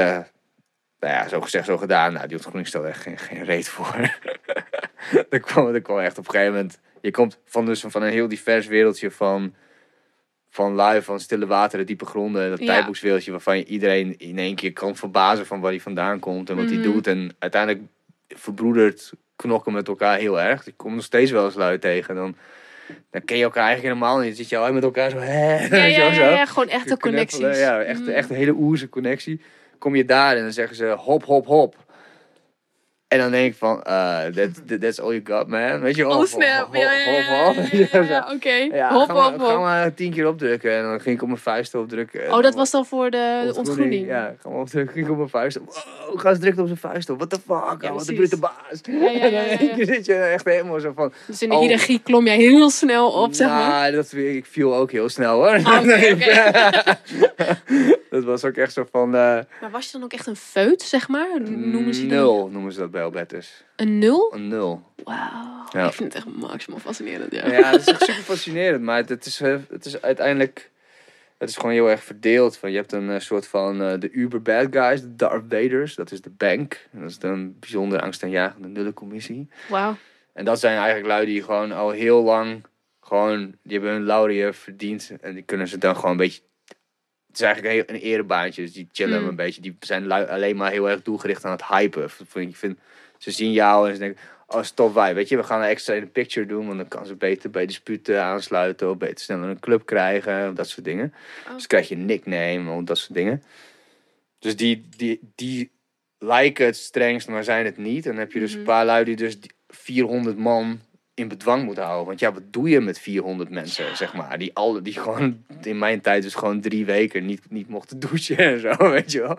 nou ja, zo gezegd, zo gedaan. Nou, die ontgroening stelde echt geen, geen reet voor. er, kwam, kwam echt op een gegeven moment... Je komt van, dus van een heel divers wereldje van... Van lui, van stille wateren, diepe gronden. Dat Ja. tijdboekswereldje waarvan je iedereen in één keer kan verbazen van waar hij vandaan komt en wat hij Mhm. doet. En uiteindelijk verbroedert knokken met elkaar heel erg. Ik kom nog steeds wel eens lui tegen. Dan, dan ken je elkaar eigenlijk helemaal niet. Dan zit je al met elkaar zo... Hè, Ja, ja, wel, zo. ja, gewoon echte Knuffelen, connecties. Ja, echt, Mm. echt een hele oerse connectie. Kom je daar en dan zeggen ze hop, hop, hop. En dan denk ik van, eh that, that- that's all you got, man. Weet je wel? Oh, hop, snap. hop, Ja, ja, hop, ja, hop, ja, ja, ja, oké. Ja, Hop, ga maar, hop, Ga hop. maar tien keer opdrukken. En dan ging ik op mijn vuist opdrukken. En Oh, dat dan- was dan voor de ontgroening. Ja, ga maar opdrukken. Ging ik op mijn vuist op. Wow, ga eens direct op zijn vuist op. What the fuck? Ja, wat de precies. brute baas. ja, ja, En dan ja, in één ja. keer zit je echt helemaal zo van... Dus in de Oh. hiërarchie klom jij heel snel op, zeg maar. Nou, dat, ik viel ook heel snel hoor. Ah, dat was ook echt zo van... eh, Maar was je dan ook echt een feut, zeg maar? Noemen ze nul noemen ze dat bij Albertus. Een nul? Een nul. Wauw. Ja. Ik vind het echt maximaal fascinerend, ja. Ja, dat is echt super fascinerend. Maar het, het, is, eh, het is uiteindelijk... Het is gewoon heel erg verdeeld. Van, je hebt een eh, soort van eh, de uber bad guys, de Darth Vaders. Dat is de bank. En dat is een bijzonder angstaanjagende nullencommissie. Wauw. En dat zijn eigenlijk lui die gewoon al heel lang... Gewoon, die hebben hun laurie verdiend. En die kunnen ze dan gewoon een beetje... Het is eigenlijk een, erebaantje. Dus die chillen Mm. een beetje. Die zijn lui- alleen maar heel erg doelgericht aan het hypen. Ik vind, ze zien jou en ze denken... Oh, stop wij. Weet je, we gaan een extra in een picture doen. Want dan kan ze beter bij disputen aansluiten. Of beter sneller een club krijgen. Dat soort dingen. Oh. Dus krijg je een nickname. Of dat soort dingen. Dus die, die, die lijken het strengst, maar zijn het niet. En dan heb je dus een Mhm. paar lui die dus die 400 man in bedwang moeten houden. Want ja, wat doe je met 400 mensen, zeg maar? Die, alle, die gewoon in mijn tijd dus gewoon drie weken niet, niet mochten douchen en zo, weet je wel.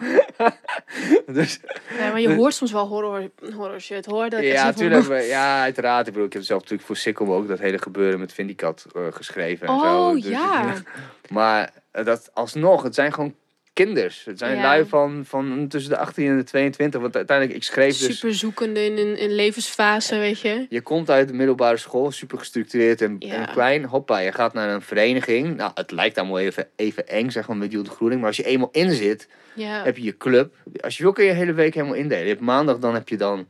dus Ja, maar je hoort soms wel horror, horror shit, hoor. Dat ja, zo van- tuurlijk. we- Ja, uiteraard. Ik bedoel, ik heb zelf natuurlijk voor Sikkel ook dat hele gebeuren met Vindicat eh, geschreven en zo. Oh, Dus- ja. Maar dat alsnog, het zijn gewoon kinders. Het zijn Ja. lui van, van tussen de 18 en de 22. Want uiteindelijk, ik schreef dus... Super zoekende in een in levensfase, weet je. Je komt uit de middelbare school, super gestructureerd en, Ja. en klein. Hoppa, je gaat naar een vereniging. Nou, het lijkt allemaal even, even eng, zeg maar, met die ontgroening. Maar als je eenmaal in zit, Ja. heb je je club. Als je wil, kun je je hele week helemaal indelen. Je hebt maandag, dan heb je dan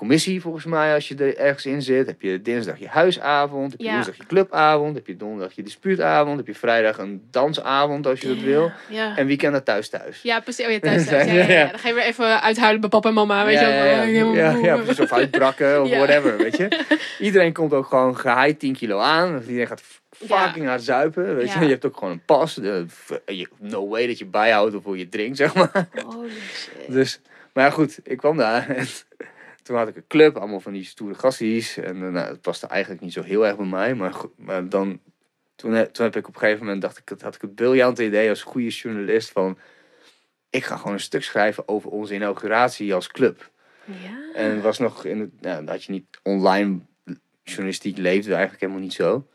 commissie, volgens mij, als je er ergens in zit. Heb je dinsdag je huisavond. Heb je Ja. woensdag je clubavond. Heb je donderdag je dispuutavond. Heb je vrijdag een dansavond, als je dat wil. Ja. En weekenden thuis thuis. Ja, precies. Oh ja, thuis, thuis. Ja, ja, ja. Ja. Dan ga je weer even uithuilen bij papa en mama, weet ja, je wel. ja, ja, Oh, ja, ja, precies. Of uitbrakken of Ja. whatever, weet je. Iedereen komt ook gewoon geheid 10 kilo aan. Of Iedereen gaat Ja. fucking hard zuipen, weet je. Ja. Je hebt ook gewoon een pas. No way dat je bijhoudt of hoe je drinkt, zeg maar. Holy shit. Dus, maar ja, goed, ik kwam daar en toen had ik een club, allemaal van die stoere gasties. En eh, nou, het paste eigenlijk niet zo heel erg bij mij, maar, maar dan, toen, he- toen heb ik op een gegeven moment, dacht ik, had ik het briljante idee als goede journalist van, ik ga gewoon een stuk schrijven over onze inauguratie als club. Ja. En was nog, in het, nou, dat je niet online journalistiek leefde eigenlijk helemaal niet zo.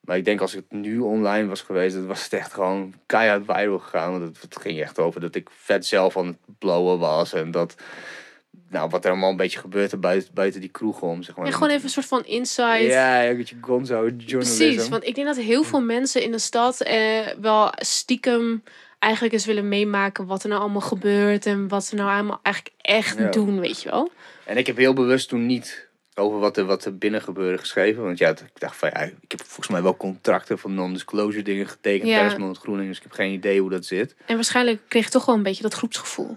Maar ik denk als het nu online was geweest, dan was het echt gewoon keihard viral gegaan. Want het, het ging echt over dat ik vet zelf aan het blowen was. En dat, nou, wat er allemaal een beetje gebeurde buiten, buiten die kroeg om. Zeg maar. Ja, gewoon even een soort van insight. Ja, een beetje gonzo journalism. Precies, want ik denk dat heel veel mensen in de stad eh, wel stiekem eigenlijk eens willen meemaken wat er nou allemaal gebeurt en wat ze nou allemaal eigenlijk echt Ja. doen, weet je wel. En ik heb heel bewust toen niet over wat er, wat er binnen gebeurde geschreven. Want ja, ik dacht van ja, ik heb volgens mij wel contracten van non-disclosure dingen getekend Ja. bij Esmond Groening. Dus ik heb geen idee hoe dat zit. En waarschijnlijk kreeg je toch wel een beetje dat groepsgevoel.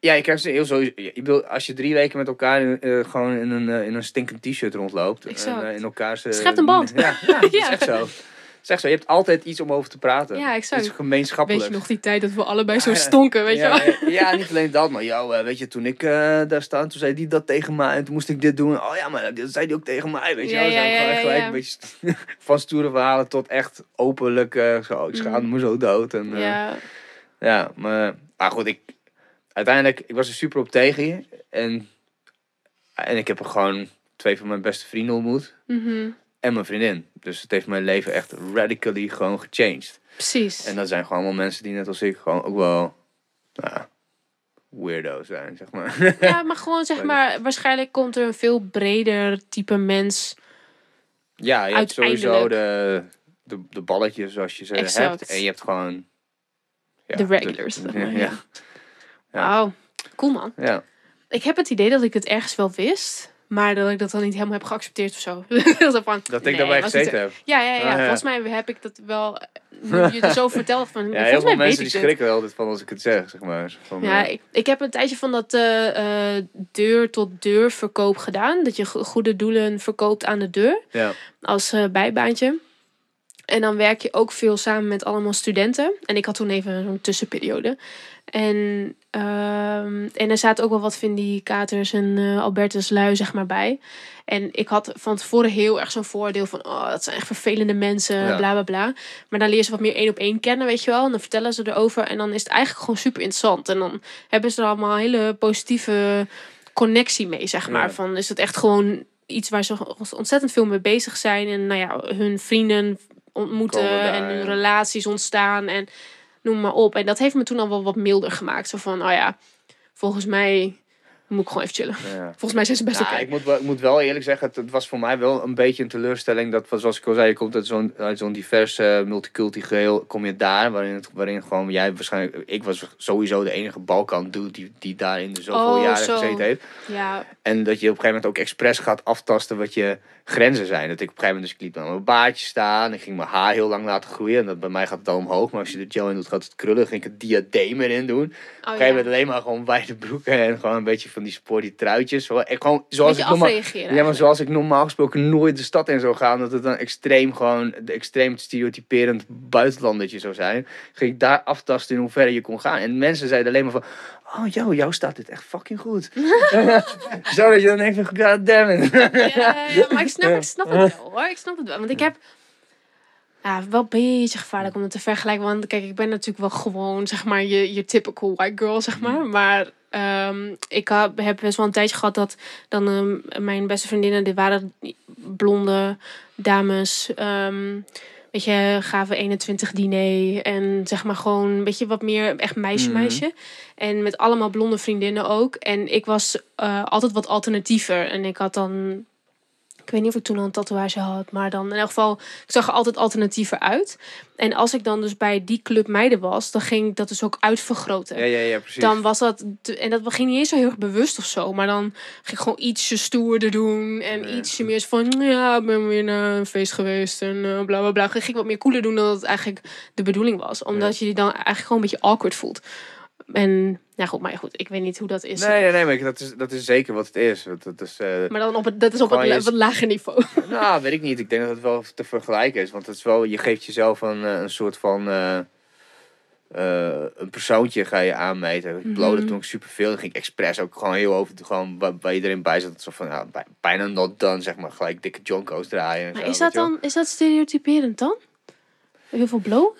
Ja, je krijgt heel zo. Ik bedoel, als je drie weken met elkaar eh, gewoon in een, eh, in een stinkend t-shirt rondloopt. Exact. En eh, in elkaar ze. Schept een band. Ja, ja, dat is echt zo. Echt zo. Je hebt altijd iets om over te praten. Ja, exact. Het is gemeenschappelijk. Weet je nog die tijd dat we allebei zo stonken, weet ja, je wel? Ja, niet alleen dat, maar jou, weet je, toen ik daar sta, toen zei die dat tegen mij en toen moest ik dit doen. Oh ja, maar dat zei die ook tegen mij, weet je wel. Ja, gelijk, een beetje van stoere verhalen tot echt openlijk, zo, ik schaamde me zo dood. En, Ja, ja, maar, maar goed, ik, uiteindelijk, ik was er super op tegen je. En, en ik heb er gewoon twee van mijn beste vrienden ontmoet. mhm, En mijn vriendin. Dus het heeft mijn leven echt radically gewoon gechanged. precies. En dat zijn gewoon allemaal mensen die net als ik gewoon ook wel, nou, weirdo zijn, zeg maar. Ja, maar gewoon zeg maar, waarschijnlijk komt er een veel breder type mens. ja, je hebt sowieso de, de, de balletjes zoals je ze Exact. hebt. En je hebt gewoon... Ja, De regulars, de- ja. Ja. Wauw, cool man. ja. Ik heb het idee dat ik het ergens wel wist, maar dat ik dat dan niet helemaal heb geaccepteerd of zo. Van, Dat ik daarbij gezeten heb. Ja, ja, ja, Ah, ja. Volgens mij heb ik dat wel. Je het zo vertelt van. Ja, volgens heel veel mensen die ik dit. schrikken er altijd van als ik het zeg, zeg maar. Van, Ja, eh, ik, ik heb een tijdje van dat eh, eh, deur tot deur verkoop gedaan. Dat je go- goede doelen verkoopt aan de deur ja. als bijbaantje. En dan werk je ook veel samen met allemaal studenten. En ik had toen even zo'n tussenperiode. En, ehm, en er zaten ook wel wat vindicators en eh Albertus Lui zeg maar bij. En ik had van tevoren heel erg zo'n voordeel van... oh, dat zijn echt vervelende mensen, Ja. bla bla bla. Maar dan leer ze wat meer één op één kennen, weet je wel. En dan vertellen ze erover. En dan is het eigenlijk gewoon super interessant. En dan hebben ze er allemaal een hele positieve connectie mee, zeg maar. Ja. Van is het echt gewoon iets waar ze ontzettend veel mee bezig zijn. En nou ja, hun vrienden ontmoeten en hun ja. relaties ontstaan en noem maar op. En dat heeft me toen al wel wat milder gemaakt. Zo van, oh ja, volgens mij moet ik gewoon even chillen. ja. Volgens mij zijn ze best Ja, oké. ik, moet wel, ik moet wel eerlijk zeggen, het, het was voor mij wel een beetje een teleurstelling. Dat, zoals ik al zei, je komt uit zo'n, zo'n divers eh, multiculti geheel. Kom je daar, waarin, het, waarin gewoon jij waarschijnlijk... Ik was sowieso de enige Balkan dude die, die daar in de zoveel Oh, jaren zo. gezeten heeft. Ja, En dat je op een gegeven moment ook expres gaat aftasten wat je grenzen zijn. Dat ik op een gegeven moment, dus ik liet dan mijn baardje staan. Ik ging mijn haar heel lang laten groeien. En dat bij mij gaat het dan omhoog. Maar als je er gel in doet, gaat het krullen. ging ik het diadeem erin doen. Op een oh, gegeven moment alleen maar gewoon wijde broeken. En gewoon een beetje van die sporty truitjes. En Gewoon zoals ik normaal... Ja, maar eigenlijk. zoals ik normaal gesproken nooit de stad in zou gaan. Dat het dan extreem gewoon, de extreem stereotyperend buitenlandertje zou zijn. Ging ik daar aftasten in hoeverre je kon gaan. En mensen zeiden alleen maar van, oh yo, jou staat dit echt fucking goed. Zo dat je dan denkt van, god damn it. Ja, ja, maar ik snap, ik snap het wel hoor. Ik snap het wel. Want ik heb ja, wel een beetje gevaarlijk om het te vergelijken. Want kijk, ik ben natuurlijk wel gewoon, zeg maar, je, je typical white girl, zeg maar. Maar ehm, ik heb best wel een tijdje gehad dat dan ehm, mijn beste vriendinnen, dit waren blonde dames. ehm Weet je, gaven 21 diner en zeg maar gewoon een beetje wat meer echt meisje Mhm. meisje. En met allemaal blonde vriendinnen ook. En ik was eh, altijd wat alternatiever. En ik had dan ik weet niet of ik toen al een tatoeage had, maar dan in elk geval, ik zag er altijd alternatiever uit. En als ik dan dus bij die club meiden was, dan ging ik dat dus ook uitvergroten. Ja, ja, ja, precies. Dan was dat, en dat ging niet eens zo heel erg bewust of zo, maar dan ging ik gewoon ietsje stoerder doen en ietsje meer van, ja, ik ben weer naar een feest geweest en eh, bla bla bla. Ging ik wat meer cooler doen dan dat het eigenlijk de bedoeling was, omdat je je dan eigenlijk gewoon een beetje awkward voelt. En, nou goed, maar ja, goed, ik weet niet hoe dat is. Nee, nee, nee, maar dat is, dat is zeker wat het is. Dat, dat is eh, Maar dan op het, dat is op het je- la- wat lager niveau. Nou, weet ik niet. Ik denk dat het wel te vergelijken is. Want het is wel, je geeft jezelf een, eh, een soort van. eh, een persoontje ga je aanmeten. Ik blode Mhm. toen ik superveel. Dan ging ik expres ook gewoon heel over. Gewoon waar, waar iedereen bij zat. Zo van, ja, bij- bijna not done, zeg maar. Gelijk dikke jonko's draaien. En Maar zo, is dat dan is dat stereotyperend dan? Heel veel blow?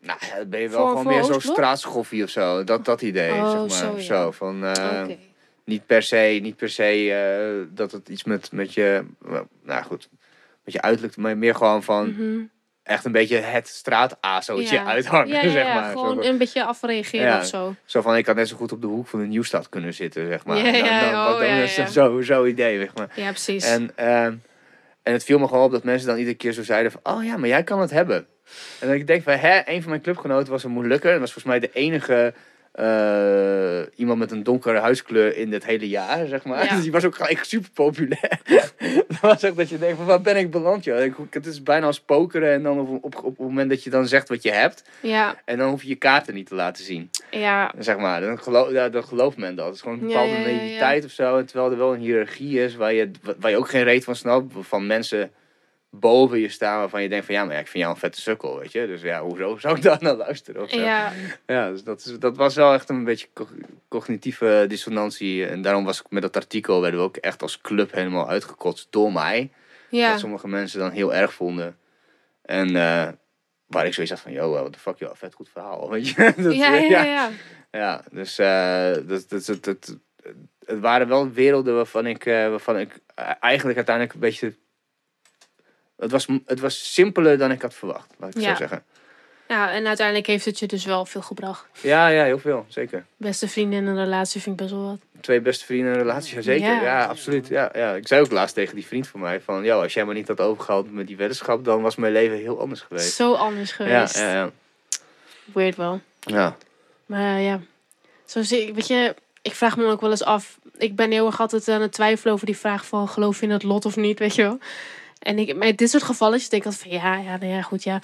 Nou, ben je wel Voor- gewoon voor meer zo'n straatschoffie of zo. Dat, dat idee, Oh, zeg maar. zo, ja. Zo, van... eh. Niet per se, niet per se eh, dat het iets met, met je... Nou goed, met je uiterlijk... Maar meer gewoon van Mhm. echt een beetje het straat-azootje Ja. uithangen, Ja, zeg maar. Zo gewoon van- een beetje afreageren of zo. Zo van, ik had net zo goed op de hoek van de Nieuwstad kunnen zitten, zeg maar. Ja, dan, oh, dan is het Zo, zo idee, zeg maar. Ja, precies. En, ehm, en het viel me gewoon op dat mensen dan iedere keer zo zeiden van... Oh ja, maar jij kan het hebben. En dan ik denk van, hè, een van mijn clubgenoten was een moeilijker. Dat was volgens mij de enige eh, iemand met een donkere huidskleur in dit hele jaar, zeg maar. Ja. Dus die was ook gelijk super populair. dat was ook dat je denkt van, waar ben ik beland, joh? Ik- Het is bijna als pokeren en dan op, op, op het moment dat je dan zegt wat je hebt... ja, En dan hoef je je kaarten niet te laten zien. ja, Zeg maar, dan, geloof, ja, dan gelooft men dat. Het is gewoon een bepaalde ja, ja, ja. of zo. En terwijl er wel een hiërarchie is waar je, waar je ook geen reet van snapt. Van mensen boven je staan waarvan je denkt van ja, maar ja, ik vind jou een vette sukkel, weet je. Dus ja, hoezo zou ik daar naar luisteren of zo? Ja, ja, dus dat, is, dat was wel echt een beetje co- cognitieve dissonantie. En daarom was ik met dat artikel, werden we ook echt als club helemaal uitgekotst door mij. ja. Wat sommige mensen dan heel erg vonden. En eh, waar ik zoiets had van, yo, what the fuck, joh, vet goed verhaal, weet je. Dat, Ja, eh, ja, ja. ja, dus eh, dat, dat, dat, dat, het waren wel werelden waarvan ik, eh, waarvan ik eh, eigenlijk uiteindelijk een beetje... Het was, het was simpeler dan ik had verwacht, laat ik Ja. zo zeggen. Ja, en uiteindelijk heeft het je dus wel veel gebracht. Ja, ja, heel veel, zeker. Beste vrienden in een relatie vind ik best wel wat. Twee beste vrienden in een relatie, ja, zeker. Ja. Ja, absoluut. Ja, ja. Ik zei ook laatst tegen die vriend van mij van... Yo, als jij maar niet had overgehaald met die weddenschap... dan was mijn leven heel anders geweest. Zo anders Ja, geweest. ja, ja. Weird wel. ja. Maar eh, ja, zo zie ik, weet je, ik vraag me ook wel eens af. Ik ben heel erg altijd aan het twijfelen over die vraag van geloof je in het lot of niet, weet je wel. En ik, met dit soort gevallen denk ik altijd van ja, ja, nou ja, goed, ja.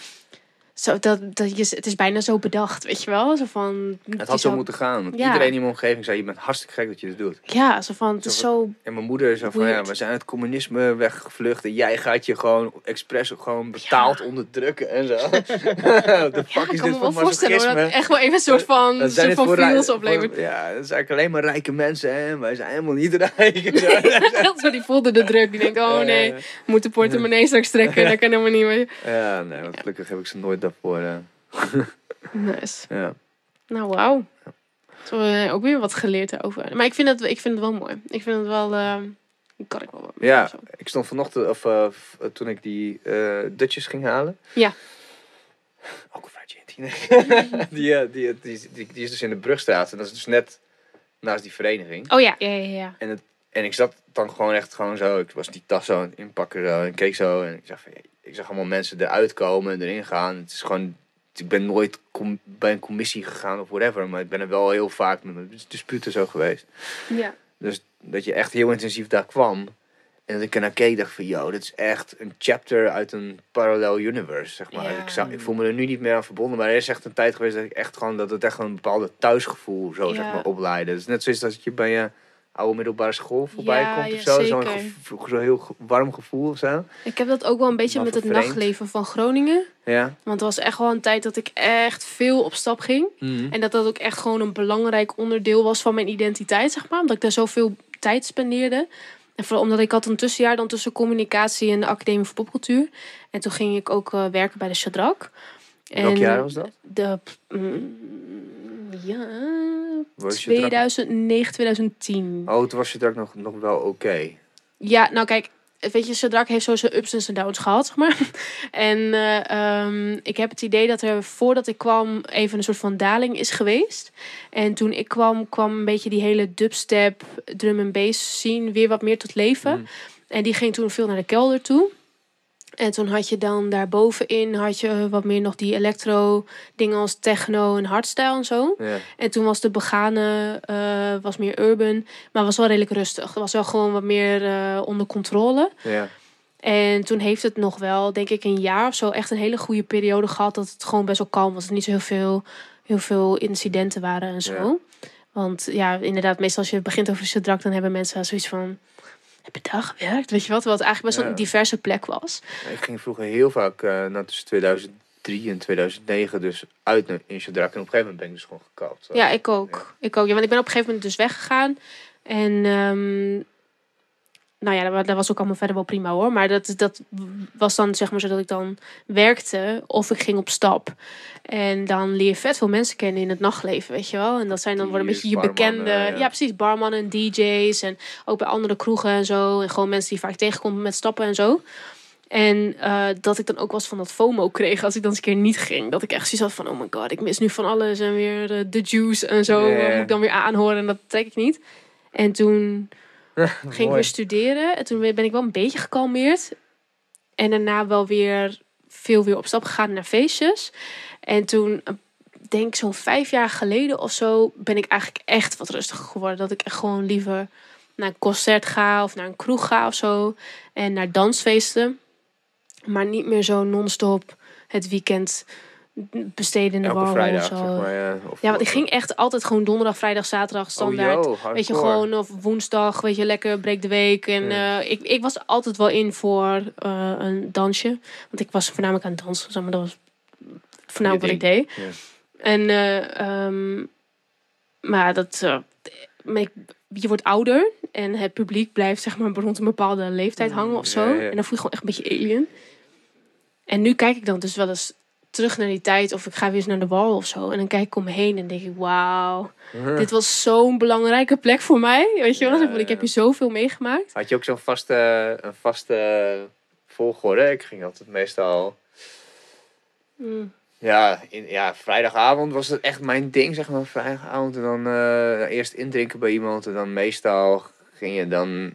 Zo, dat, dat je, het is bijna zo bedacht, weet je wel. Zo van, Het had zo moeten gaan. Want Ja. iedereen in mijn omgeving zei... je bent hartstikke gek dat je dit doet. Ja, zo van, het is Zo zo... En mijn moeder zo van, ja, we zijn het communisme weggevlucht en jij gaat je gewoon expres ook gewoon betaald onderdrukken en zo. The fuck Ja, is dit me voor wel voorstellen hoor, dat echt wel even een soort van, Dat soort van voor- oplevert. Ja, dat zijn eigenlijk alleen maar rijke mensen hè? wij zijn helemaal niet rijk. en zo. die voelde de druk. Die denkt, oh nee, moet de portemonnee straks trekken. Dat kan helemaal niet meer. Ja, nee, want gelukkig heb ik ze nooit daarvoor. eh, Nice. ja. Nou, wauw. Zo, eh, ook weer wat geleerd daarover. Maar ik vind het, ik vind het wel mooi. Ik vind het wel... eh, kan ik wel wat ja, zo. ik stond vanochtend, of toen ik die eh dutjes ging halen. Ja. Ook een gin, die, die, die, is dus in de Brugstraat en dat is dus net naast die vereniging. Oh ja, ja, ja, ja. En, het, en ik zat dan gewoon echt gewoon zo. Ik was die tas zo aan het inpakken zo, en keek zo. En ik zag, van, ik zag allemaal mensen eruit komen en erin gaan. Het is gewoon... Ik ben nooit com- bij een commissie gegaan of whatever. Maar ik ben er wel heel vaak met mijn disputen zo geweest. ja. Dus dat je echt heel intensief daar kwam. En dat ik ernaar keek, dacht van, yo, dit is echt een chapter uit een parallel universe, zeg maar. Ja. Ik, zou, ik voel me er nu niet meer aan verbonden, maar er is echt een tijd geweest dat ik echt gewoon, dat het echt een bepaalde thuisgevoel zo, zeg maar, opleidde. Het is net zoals dat je bij je oude middelbare school voorbij Ja, komt of zo. Zo'n gevo- zo'n heel warm gevoel of zo. Ik heb dat ook wel een beetje Maar met het nachtleven van Groningen. Ja. Want er was echt wel een tijd dat ik echt veel op stap ging. En dat dat ook echt gewoon een belangrijk onderdeel was van mijn identiteit, zeg maar. Omdat ik daar zoveel tijd spendeerde. En vooral omdat ik had een tussenjaar dan tussen communicatie en de Academie voor Popcultuur. En toen ging ik ook eh, werken bij de Shadrak. Welk jaar was dat? De, mm, ja, Was je drak- 2009, 2010. Oh, toen was je daar nog, nog wel oké. Ja, nou kijk, weet je, Sadrak heeft zo zijn ups en zijn downs gehad, zeg maar. En eh, ehm, ik heb het idee dat er voordat ik kwam even een soort van daling is geweest. En toen ik kwam, kwam een beetje die hele dubstep, drum en bass scene weer wat meer tot leven. Mm. En die ging toen veel naar de kelder toe. En toen had je dan daarbovenin had je wat meer nog die electro dingen als techno en hardstyle en zo. Ja. En toen was de begane eh, was meer urban, maar was wel redelijk rustig. Het was wel gewoon wat meer eh, onder controle. Ja. En toen heeft het nog wel, denk ik, een jaar of zo echt een hele goede periode gehad dat het gewoon best wel kalm was. Er niet zo heel veel, heel veel incidenten waren en zo. Ja. Want ja, inderdaad, meestal als je begint over Sedrak, dan hebben mensen zoiets van. Heb je daar gewerkt? Weet je wat? Wat eigenlijk best wel een diverse plek was. Ik ging vroeger heel vaak, nou, tussen 2003 en 2009, dus uit naar in. En op een gegeven moment ben ik dus gewoon gekapt. Ja, ik ook. Ik ook. Ja, want ik ben op een gegeven moment dus weggegaan. En ehm, nou ja, dat, dat was ook allemaal verder wel prima hoor. Maar dat, dat was dan zeg maar zo dat ik dan werkte of ik ging op stap. En dan leer je vet veel mensen kennen in het nachtleven, weet je wel. En dat zijn dan worden een beetje je bekende... Ja. ja. precies. Barmannen en DJ's. En ook bij andere kroegen en zo. En gewoon mensen die vaak tegenkomen met stappen en zo. En eh, dat ik dan ook was van dat FOMO kreeg als ik dan eens een keer niet ging. Dat ik echt zoiets had van, oh my god, ik mis nu van alles. En weer eh, de juice en zo. Moet ik dan weer aanhoren en dat trek ik niet. En toen ging ik weer studeren. En toen ben ik wel een beetje gekalmeerd. En daarna wel weer veel weer op stap gegaan naar feestjes. En toen, eh, denk ik zo'n vijf jaar geleden of zo, ben ik eigenlijk echt wat rustiger geworden. Dat ik echt gewoon liever naar een concert ga of naar een kroeg ga of zo. En naar dansfeesten. Maar niet meer zo non-stop het weekend besteden in de Elke Warhol vrijdag, of zeg zo. maar. Ja, Of- Ja, want ik ging echt altijd gewoon donderdag, vrijdag, zaterdag standaard. Oh, yo, Weet je, gewoon of woensdag, weet je, lekker break de week. En Ja. eh, ik, ik was altijd wel in voor eh, een dansje. Want ik was voornamelijk aan het dansen, zeg maar. Dat was voornamelijk wat ik deed. Ja. En, eh, ehm, maar dat... ik- je wordt ouder en het publiek blijft zeg maar rond een bepaalde leeftijd hangen of zo. Mm. En dan voel je gewoon echt een beetje alien. En nu kijk ik dan dus wel eens terug naar die tijd of ik ga weer eens naar de wal of zo. En dan kijk ik om me heen en denk ik, wauw, dit was zo'n belangrijke plek voor mij. Weet je wel? Ja, ik heb hier zoveel meegemaakt. Had je ook zo'n vaste, een vaste volgorde? Ik ging altijd meestal... Mm. Ja, in, ja, vrijdagavond was het echt mijn ding, zeg maar. Vrijdagavond en dan eh, eerst indrinken bij iemand. En dan meestal ging je dan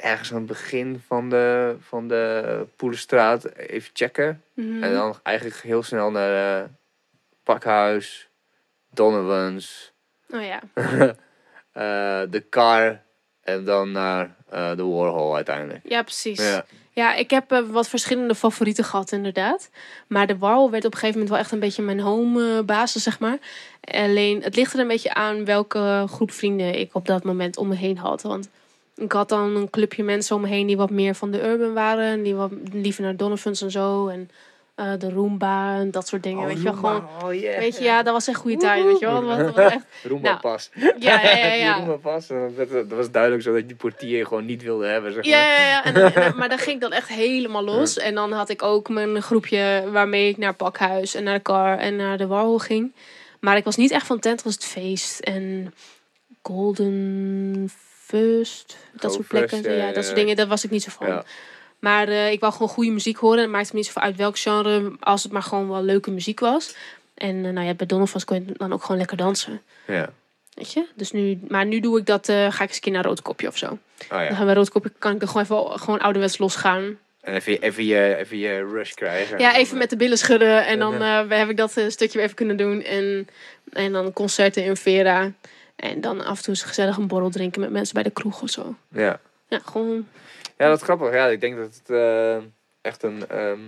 ergens aan het begin van de, van de Poelenstraat even checken. Mhm. En dan eigenlijk heel snel naar eh, Pakhuis, Donovan's, Oh ja. eh, de Car en dan naar eh, de Warhol uiteindelijk. Ja, precies. Ja. Ja, ik heb wat verschillende favorieten gehad, inderdaad. Maar de Warhol werd op een gegeven moment wel echt een beetje mijn home basis, zeg maar. Alleen, het ligt er een beetje aan welke groep vrienden ik op dat moment om me heen had. Want ik had dan een clubje mensen om me heen die wat meer van de urban waren. En die wat liever naar Donovan's en zo. En eh, de Roomba en dat soort dingen. weet je wel, gewoon... Oh, yeah. Weet je, ja, dat was echt goede tijd, weet je wel. Dat was, was echt... Roomba Nou, pas. Ja, ja, ja. Roomba pas. en Dat, dat was duidelijk zo dat je die portier gewoon niet wilde hebben. Zeg maar. Ja, ja, ja. En, dan- en dan- maar dan ging ik dan echt helemaal los. En dan had ik ook mijn groepje waarmee ik naar Pakhuis en naar de Car en naar de Warhol ging. Maar ik was niet echt van tent als het feest en Golden First, dat soort plekken. ja, Ja, ja, dat soort dingen, daar was ik niet zo van. Maar eh, ik wou gewoon goede muziek horen. Het maakte me niet zoveel uit welk genre, als het maar gewoon wel leuke muziek was. En eh, nou ja, bij Donovan's kon je dan ook gewoon lekker dansen. Ja. Weet je? Dus nu, maar nu doe ik dat, eh, ga ik eens een keer naar Roodkopje of zo. Oh, Dan ja. gaan we Roodkopje, kan ik er gewoon even gewoon ouderwets losgaan. En even, even, je, even je rush krijgen. Ja, even met de billen schudden. En dan heb ik dat eh, stukje weer even kunnen doen. En, en dan concerten in Vera. En dan af en toe eens gezellig een borrel drinken met mensen bij de kroeg of zo. Ja. Ja, gewoon... ja, dat is grappig. Ja, ik denk dat het eh, echt een... ehm,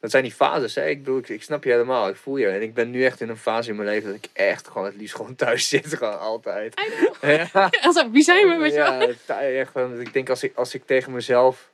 dat zijn die fases, hè. Ik bedoel, ik, ik snap je helemaal. Ik voel je. En ik ben nu echt in een fase in mijn leven dat ik echt gewoon het liefst gewoon thuis zit. Gewoon altijd. Ja. Also, wie zijn we, je wel? ja, echt ik denk als ik, als ik tegen mezelf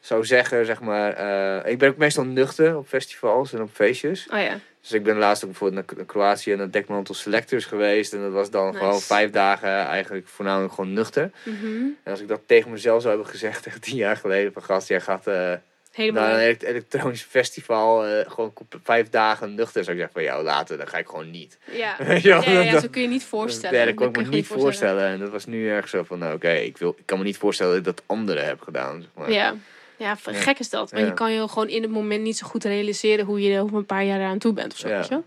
zou zeggen, zeg maar... eh, ik ben ook meestal nuchter op festivals en op feestjes. Oh ja. Dus ik ben laatst ook bijvoorbeeld naar Kroatië en naar Dekmantel Selectors geweest. En dat was dan Nice. gewoon vijf dagen eigenlijk voornamelijk gewoon nuchter. Mhm. En als ik dat tegen mezelf zou hebben gezegd, tegen tien jaar geleden, van gast, jij gaat eh, Helemaal. naar een elekt- elektronisch festival, eh, gewoon vijf dagen nuchter. Zou ik zeggen van jou later, dan ga ik gewoon niet. Ja. Ja, zo kun je niet voorstellen. Ja, dat kon ik me niet voorstellen. En dat was nu erg zo van, nou oké, ik wil, ik kan me niet voorstellen dat ik dat anderen heb gedaan. Zeg maar. Ja. Ja, gek is dat. Want Ja. je kan je gewoon in het moment niet zo goed realiseren hoe je er over een paar jaar aan toe bent of zo. Weet je.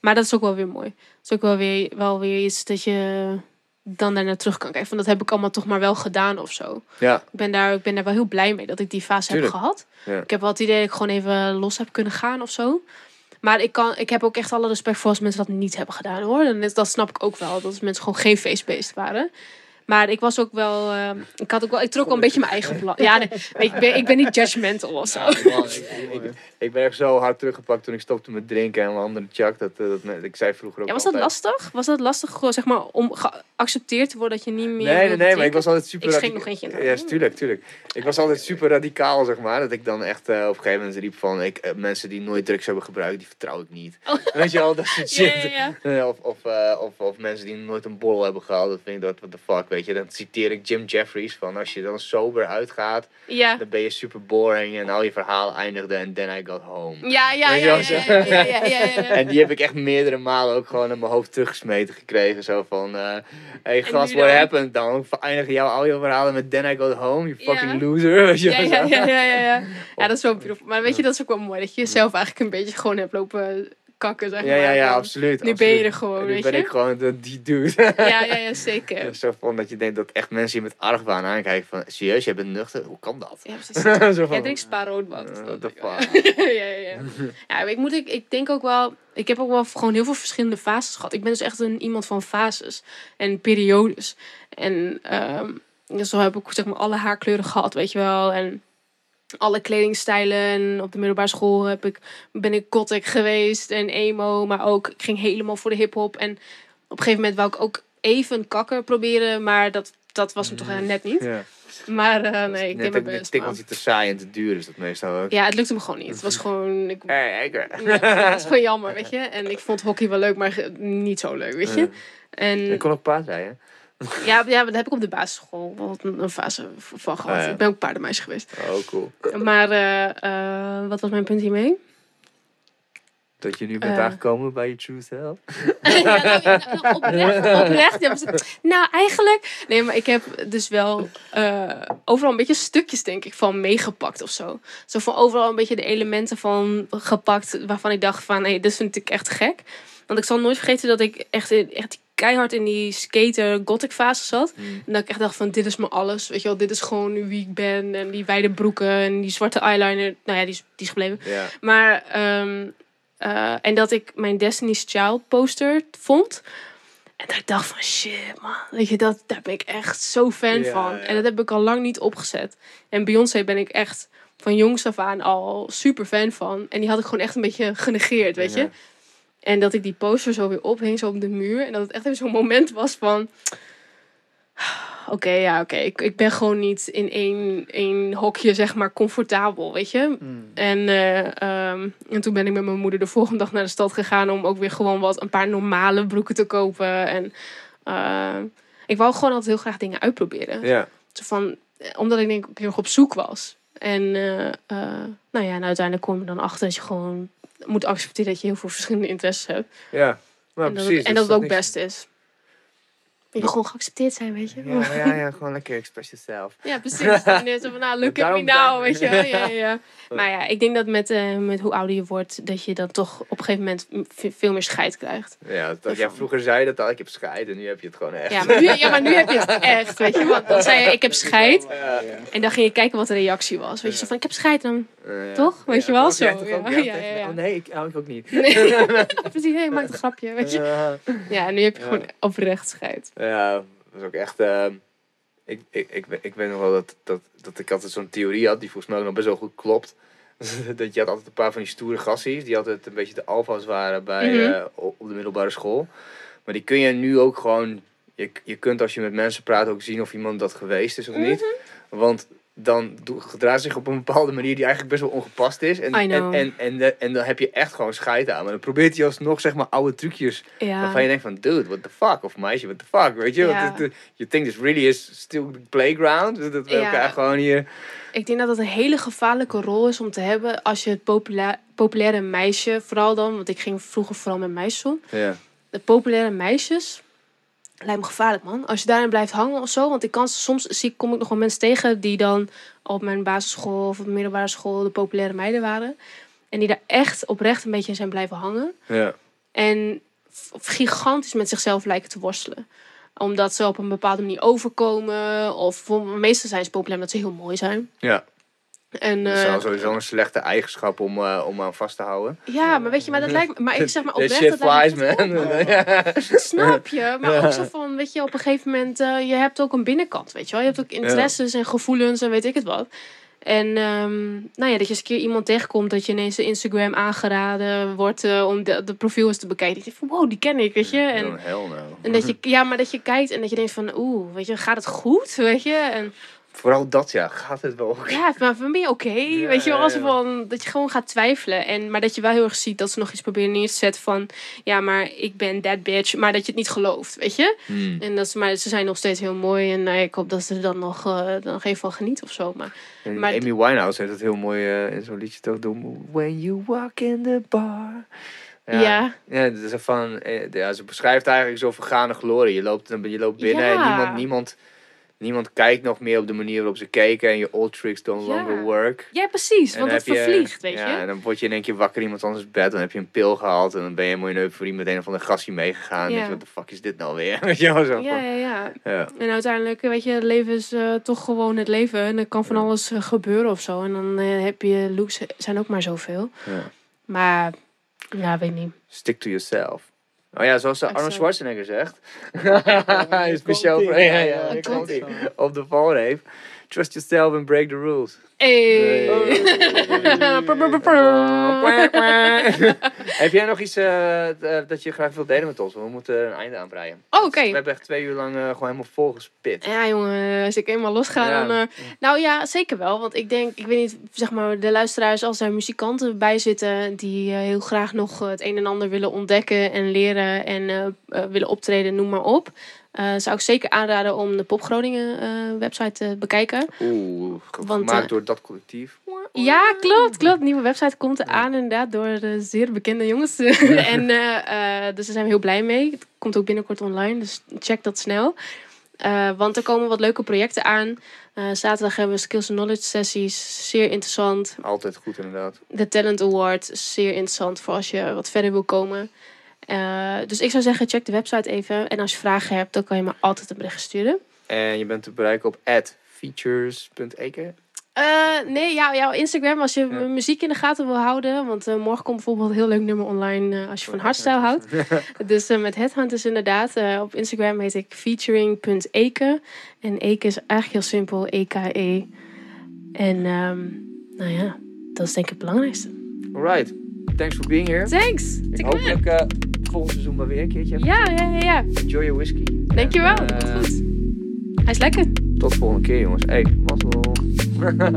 Maar dat is ook wel weer mooi. Dat is ook wel weer, wel weer iets dat je dan daarna terug kan kijken. Van dat heb ik allemaal toch maar wel gedaan of zo. ja, Ik ben daar, ik ben daar wel heel blij mee dat ik die fase Tuurlijk. heb gehad. Ja. Ik heb wel het idee dat ik gewoon even los heb kunnen gaan of zo. Maar ik, kan, ik heb ook echt alle respect voor als mensen dat niet hebben gedaan hoor. En dat, snap ik ook wel. Dat mensen gewoon geen feestbeest waren. Maar ik was ook wel. eh, ik had ook wel. Ik trok wel een beetje mijn eigen plan. Ja, nee, ik, ben, ik ben niet judgmental of zo. Ja, man, ik- ik- ik ben echt zo hard teruggepakt toen ik stopte met drinken en een andere Chuck. Dat, eh, dat, ik zei vroeger ook Ja, was dat altijd- lastig? Was dat lastig gewoon, zeg maar, om geaccepteerd te worden dat je niet meer Nee, nee, nee, maar ik was altijd super Ik schenk radica- nog eentje in. Ja, tuurlijk, tuurlijk. Ik was altijd super radicaal, zeg maar. Dat ik dan echt eh, op een gegeven moment riep van... Ik, eh, mensen die nooit drugs hebben gebruikt, die vertrouw ik niet. Oh. Weet je wel, dat soort shit. ja, ja. Of, of, of, of mensen die nooit een borrel hebben gehad. Dat vind ik dat, what the fuck, weet je. Dan citeer ik Jim Jeffries van... Als je dan sober uitgaat, dan ben je super boring. En al je verhaal eindigde en then I got home. Ja, ja, ja, ja. En die heb ik echt meerdere malen ook gewoon in mijn hoofd teruggesmeten gekregen. Zo van, eh hey gast, what dan? happened? Dan eindigen jouw al je verhalen met then I got home, you fucking loser. Ja, ja, ja, ja, ja, ja. Ja, dat is wel beautiful. Maar weet je, dat is ook wel mooi. Dat je jezelf eigenlijk een beetje gewoon hebt lopen kakken, zeg Ja, ja, maar. ja, absoluut. Nu ben je er gewoon, nu weet ben je? ik gewoon de, die dude. Ja, ja, ja, zeker. Zo van dat je denkt dat echt mensen je met argwaan aankijken van, serieus, jij bent nuchter? Hoe kan dat? Ja, precies. Zo van, Jij drinkt spa roodbad. eh, what the fuck? ja, ja, ja. ja ik, moet, ik, ik denk ook wel... Ik heb ook wel gewoon heel veel verschillende fases gehad. Ik ben dus echt een, iemand van fases en periodes. En ehm, zo heb ik zeg maar alle haarkleuren gehad, weet je wel. En alle kledingstijlen. En op de middelbare school heb ik, ben ik gothic geweest en emo. Maar ook, ik ging helemaal voor de hip-hop. En op een gegeven moment wou ik ook even kakker proberen. Maar dat, dat was hem toch eh, net niet. Ja. Maar eh, nee, ik deed mijn best. tikkeltje te saai en te duur is dat meestal ook. Ja, het lukte me gewoon niet. Het was gewoon... Ik, ik- ja, het is gewoon jammer, weet je. En ik vond hockey wel leuk, maar niet zo leuk, weet je. En Ik kon ook paardrijden. Ja, ja, dat heb ik op de basisschool wel een, fase van gehad. Ah, ja. Ik ben ook paardenmeisje geweest. Oh, cool. Maar eh, eh, wat was mijn punt hiermee? Dat je nu bent Eh. aangekomen bij je true self. ja, nou, nou, oprecht, oprecht. Ja, nou, eigenlijk... Nee, maar ik heb dus wel overal een beetje stukjes, denk ik, van meegepakt of zo. Zo van overal een beetje de elementen van gepakt... waarvan ik dacht van, hé, dit vind ik echt gek. Want ik zal nooit vergeten dat ik echt, echt keihard in die skater gothic fase zat. En dat ik echt dacht van, dit is me alles. Weet je wel, dit is gewoon wie ik ben. En die wijde broeken en die zwarte eyeliner. Nou ja, die is, die is gebleven. Maar, ehm, eh, en dat ik mijn Destiny's Child poster vond. En dat ik dacht van, shit man, weet je, dat, daar ben ik echt zo fan van. En dat heb ik al lang niet opgezet. En Beyoncé ben ik echt van jongs af aan al super fan van. En die had ik gewoon echt een beetje genegeerd, weet je. En dat ik die poster zo weer ophing, zo op de muur. En dat het echt even zo'n moment was van... Oké, ja, oké. Ik, ik ben gewoon niet in één, één hokje, zeg maar, comfortabel, weet je. En, eh, ehm, en toen ben ik met mijn moeder de volgende dag naar de stad gegaan... om ook weer gewoon wat, een paar normale broeken te kopen. En eh, ik wou gewoon altijd heel graag dingen uitproberen. Ja. Zo van, eh, omdat ik denk ik heel erg op zoek was. En nou ja, en uiteindelijk kom je dan achter dat je gewoon moet accepteren dat je heel veel verschillende interesses hebt. Ja. Maar en dat, precies. het, en dat dat het is ook best is. Je gewoon geaccepteerd zijn, weet je. Ja, ja, ja, gewoon lekker express yourself. Ja, precies. En net zo van, nou, look at me now, weet je. Ja, ja, ja. Maar ja, ik denk dat met, eh, met hoe ouder je wordt, dat je dan toch op een gegeven moment veel meer scheid krijgt. Ja, dat jij vroeger zei dat al, ik heb scheid en nu heb je het gewoon echt. Ja maar, nu, ja, maar nu heb je het echt, weet je. Want dan zei je, ik heb scheid. Ja. En dan ging je kijken wat de reactie was. Weet je, zo van, ik heb scheid dan. Ja. Toch? Weet je wel? Zo, ja. Ja, ja, ja. Oh nee, ik, oh, ik ook niet. Nee. Precies, hé, maak een grapje, weet je. Ja. Ja, en nu heb je Ja. gewoon oprecht scheid. Ja, dat was ook echt. ehm, ik, ik, ik, weet- ik weet nog wel dat, dat, dat ik altijd zo'n theorie had, die volgens mij ook nog best wel goed klopt. dat je had altijd een paar van die stoere gassies, die altijd een beetje de alfa's waren bij, Mhm. eh, op op de middelbare school. Maar die kun je nu ook gewoon. Je, je kunt als je met mensen praat ook zien of iemand dat geweest is of niet. Mhm. Want dan gedraagt zich op een bepaalde manier die eigenlijk best wel ongepast is. En, en, en, en, en dan heb je echt gewoon scheid aan. Maar dan probeert hij alsnog zeg maar oude trucjes Ja. Waarvan je denkt van, dude, what the fuck? Of meisje, what the fuck? Weet je? Ja. Eh, you think this really is still the playground? Dat we Ja. elkaar gewoon hier... Ik denk dat dat een hele gevaarlijke rol is om te hebben als je het popula- populaire meisje, vooral dan, want ik ging vroeger vooral met meisjes om. Ja. De populaire meisjes lijkt me gevaarlijk, man. Als je daarin blijft hangen of zo. Want ik kan soms zie, kom ik nog wel mensen tegen die dan op mijn basisschool of op de middelbare school de populaire meiden waren. En die daar echt oprecht een beetje in zijn blijven hangen. Ja. En gigantisch met zichzelf lijken te worstelen. Omdat ze op een bepaalde manier overkomen. Of voor, meestal zijn ze populair omdat ze heel mooi zijn. Ja. En, Dat is wel sowieso een slechte eigenschap om, eh, om aan vast te houden. ja, maar weet je, maar dat lijkt me. Maar ik zeg maar oprecht. shit dat flies, man. Snap je? Maar ook zo van, weet je, op een gegeven moment, eh, je hebt ook een binnenkant, weet je wel. Je hebt ook interesses en gevoelens en weet ik het wat. En ehm, nou ja, dat je eens een keer iemand tegenkomt dat je ineens een Instagram aangeraden wordt om de, de profiel eens te bekijken. Dat je van wow, die ken ik, weet je. En, Oh, hell no. en dat je, ja, maar dat je kijkt en dat je denkt van oeh, weet je, gaat het goed, weet je. En Vooral dat, ja. Gaat het wel? ja, maar van ben je oké? Ja, weet je wel, als ja, ja. van, dat je gewoon gaat twijfelen. En, maar dat je wel heel erg ziet dat ze nog iets proberen neer te zetten van... Ja, maar ik ben that bitch. Maar dat je het niet gelooft, weet je? Hmm. En dat, is- maar ze zijn nog steeds heel mooi. En nou, ik hoop dat ze er dan nog, eh, dan nog even van genieten of zo. Maar Maar Amy Winehouse heeft het heel mooi eh, in zo'n liedje toch doen. When you walk in the bar. Ja. Ja, dat is van, eh, ja, ze beschrijft eigenlijk zo vergane glorie. Je loopt, je loopt binnen en Ja. niemand, niemand, niemand kijkt nog meer op de manier waarop ze keken. En je old tricks don't Ja. longer work. ja, precies. En Want het je- vervliegt, weet ja, je? en dan word je in één keer wakker in iemand anders bed. Dan heb je een pil gehaald en dan ben je helemaal in euforie met een of ander gastje meegegaan. En Ja. denk je, wat de fuck is dit nou weer? Weet je wel zo Ja, ja, ja. ja. En uiteindelijk, weet je, het leven is eh, toch gewoon het leven. En er kan van alles eh, gebeuren of zo. En dan eh, heb je, looks zijn ook maar zoveel. Ja. Maar, ja, weet niet. Stick to yourself. Oh ja, zoals Arnold Exact. Schwarzenegger zegt. Hier Speciaal komt voor ja, ja, op de valreep. Trust yourself and break the rules. Hey. Heb jij nog iets eh, d- dat je graag wilt delen met ons? We moeten een einde aanbreien. Oh, Oké. We hebben echt twee uur lang eh, gewoon helemaal volgespit. Ja, jongen, als ik eenmaal losga, Ja. dan... eh, nou ja, zeker wel. Want ik denk, ik weet niet, zeg maar, de luisteraars, als er muzikanten bij zitten... die eh, heel graag nog eh, het een en ander willen ontdekken en leren... en eh, eh, willen optreden, noem maar op... eh, zou ik zeker aanraden om de Pop Groningen eh, website te bekijken. Oeh, Want, gemaakt eh, door dat collectief. Ja, klopt, klopt. Nieuwe website komt eraan inderdaad door zeer bekende jongens. en dus daar zijn we heel blij mee. Het komt ook binnenkort online, dus check dat snel. Want er komen wat leuke projecten aan. Zaterdag hebben we Skills and Knowledge sessies, zeer interessant. Altijd goed inderdaad. De Talent Award, zeer interessant voor als je wat verder wil komen. Eh, dus ik zou zeggen, check de website even. En als je vragen hebt, dan kan je me altijd een bericht sturen. En je bent te bereiken op features.eke. Eh, nee, ja, jouw Instagram als je Ja. muziek in de gaten wil houden. Want eh, morgen komt bijvoorbeeld een heel leuk nummer online als je van hardstyle houdt. dus met Headhunters inderdaad. op Instagram heet ik featuring.eke. En Eke is eigenlijk heel simpel, E-K-E. En ehm, nou ja, dat is denk ik het belangrijkste. Alright. Thanks for being here. Thanks. Ik hopelijk uh, eh, volgend seizoen maar weer een keertje. Ja, ja, ja, ja. Enjoy your whisky. Dankjewel. En, uh, goed. Hij is lekker. Tot de volgende keer, jongens. Hey, mazzel. Magda.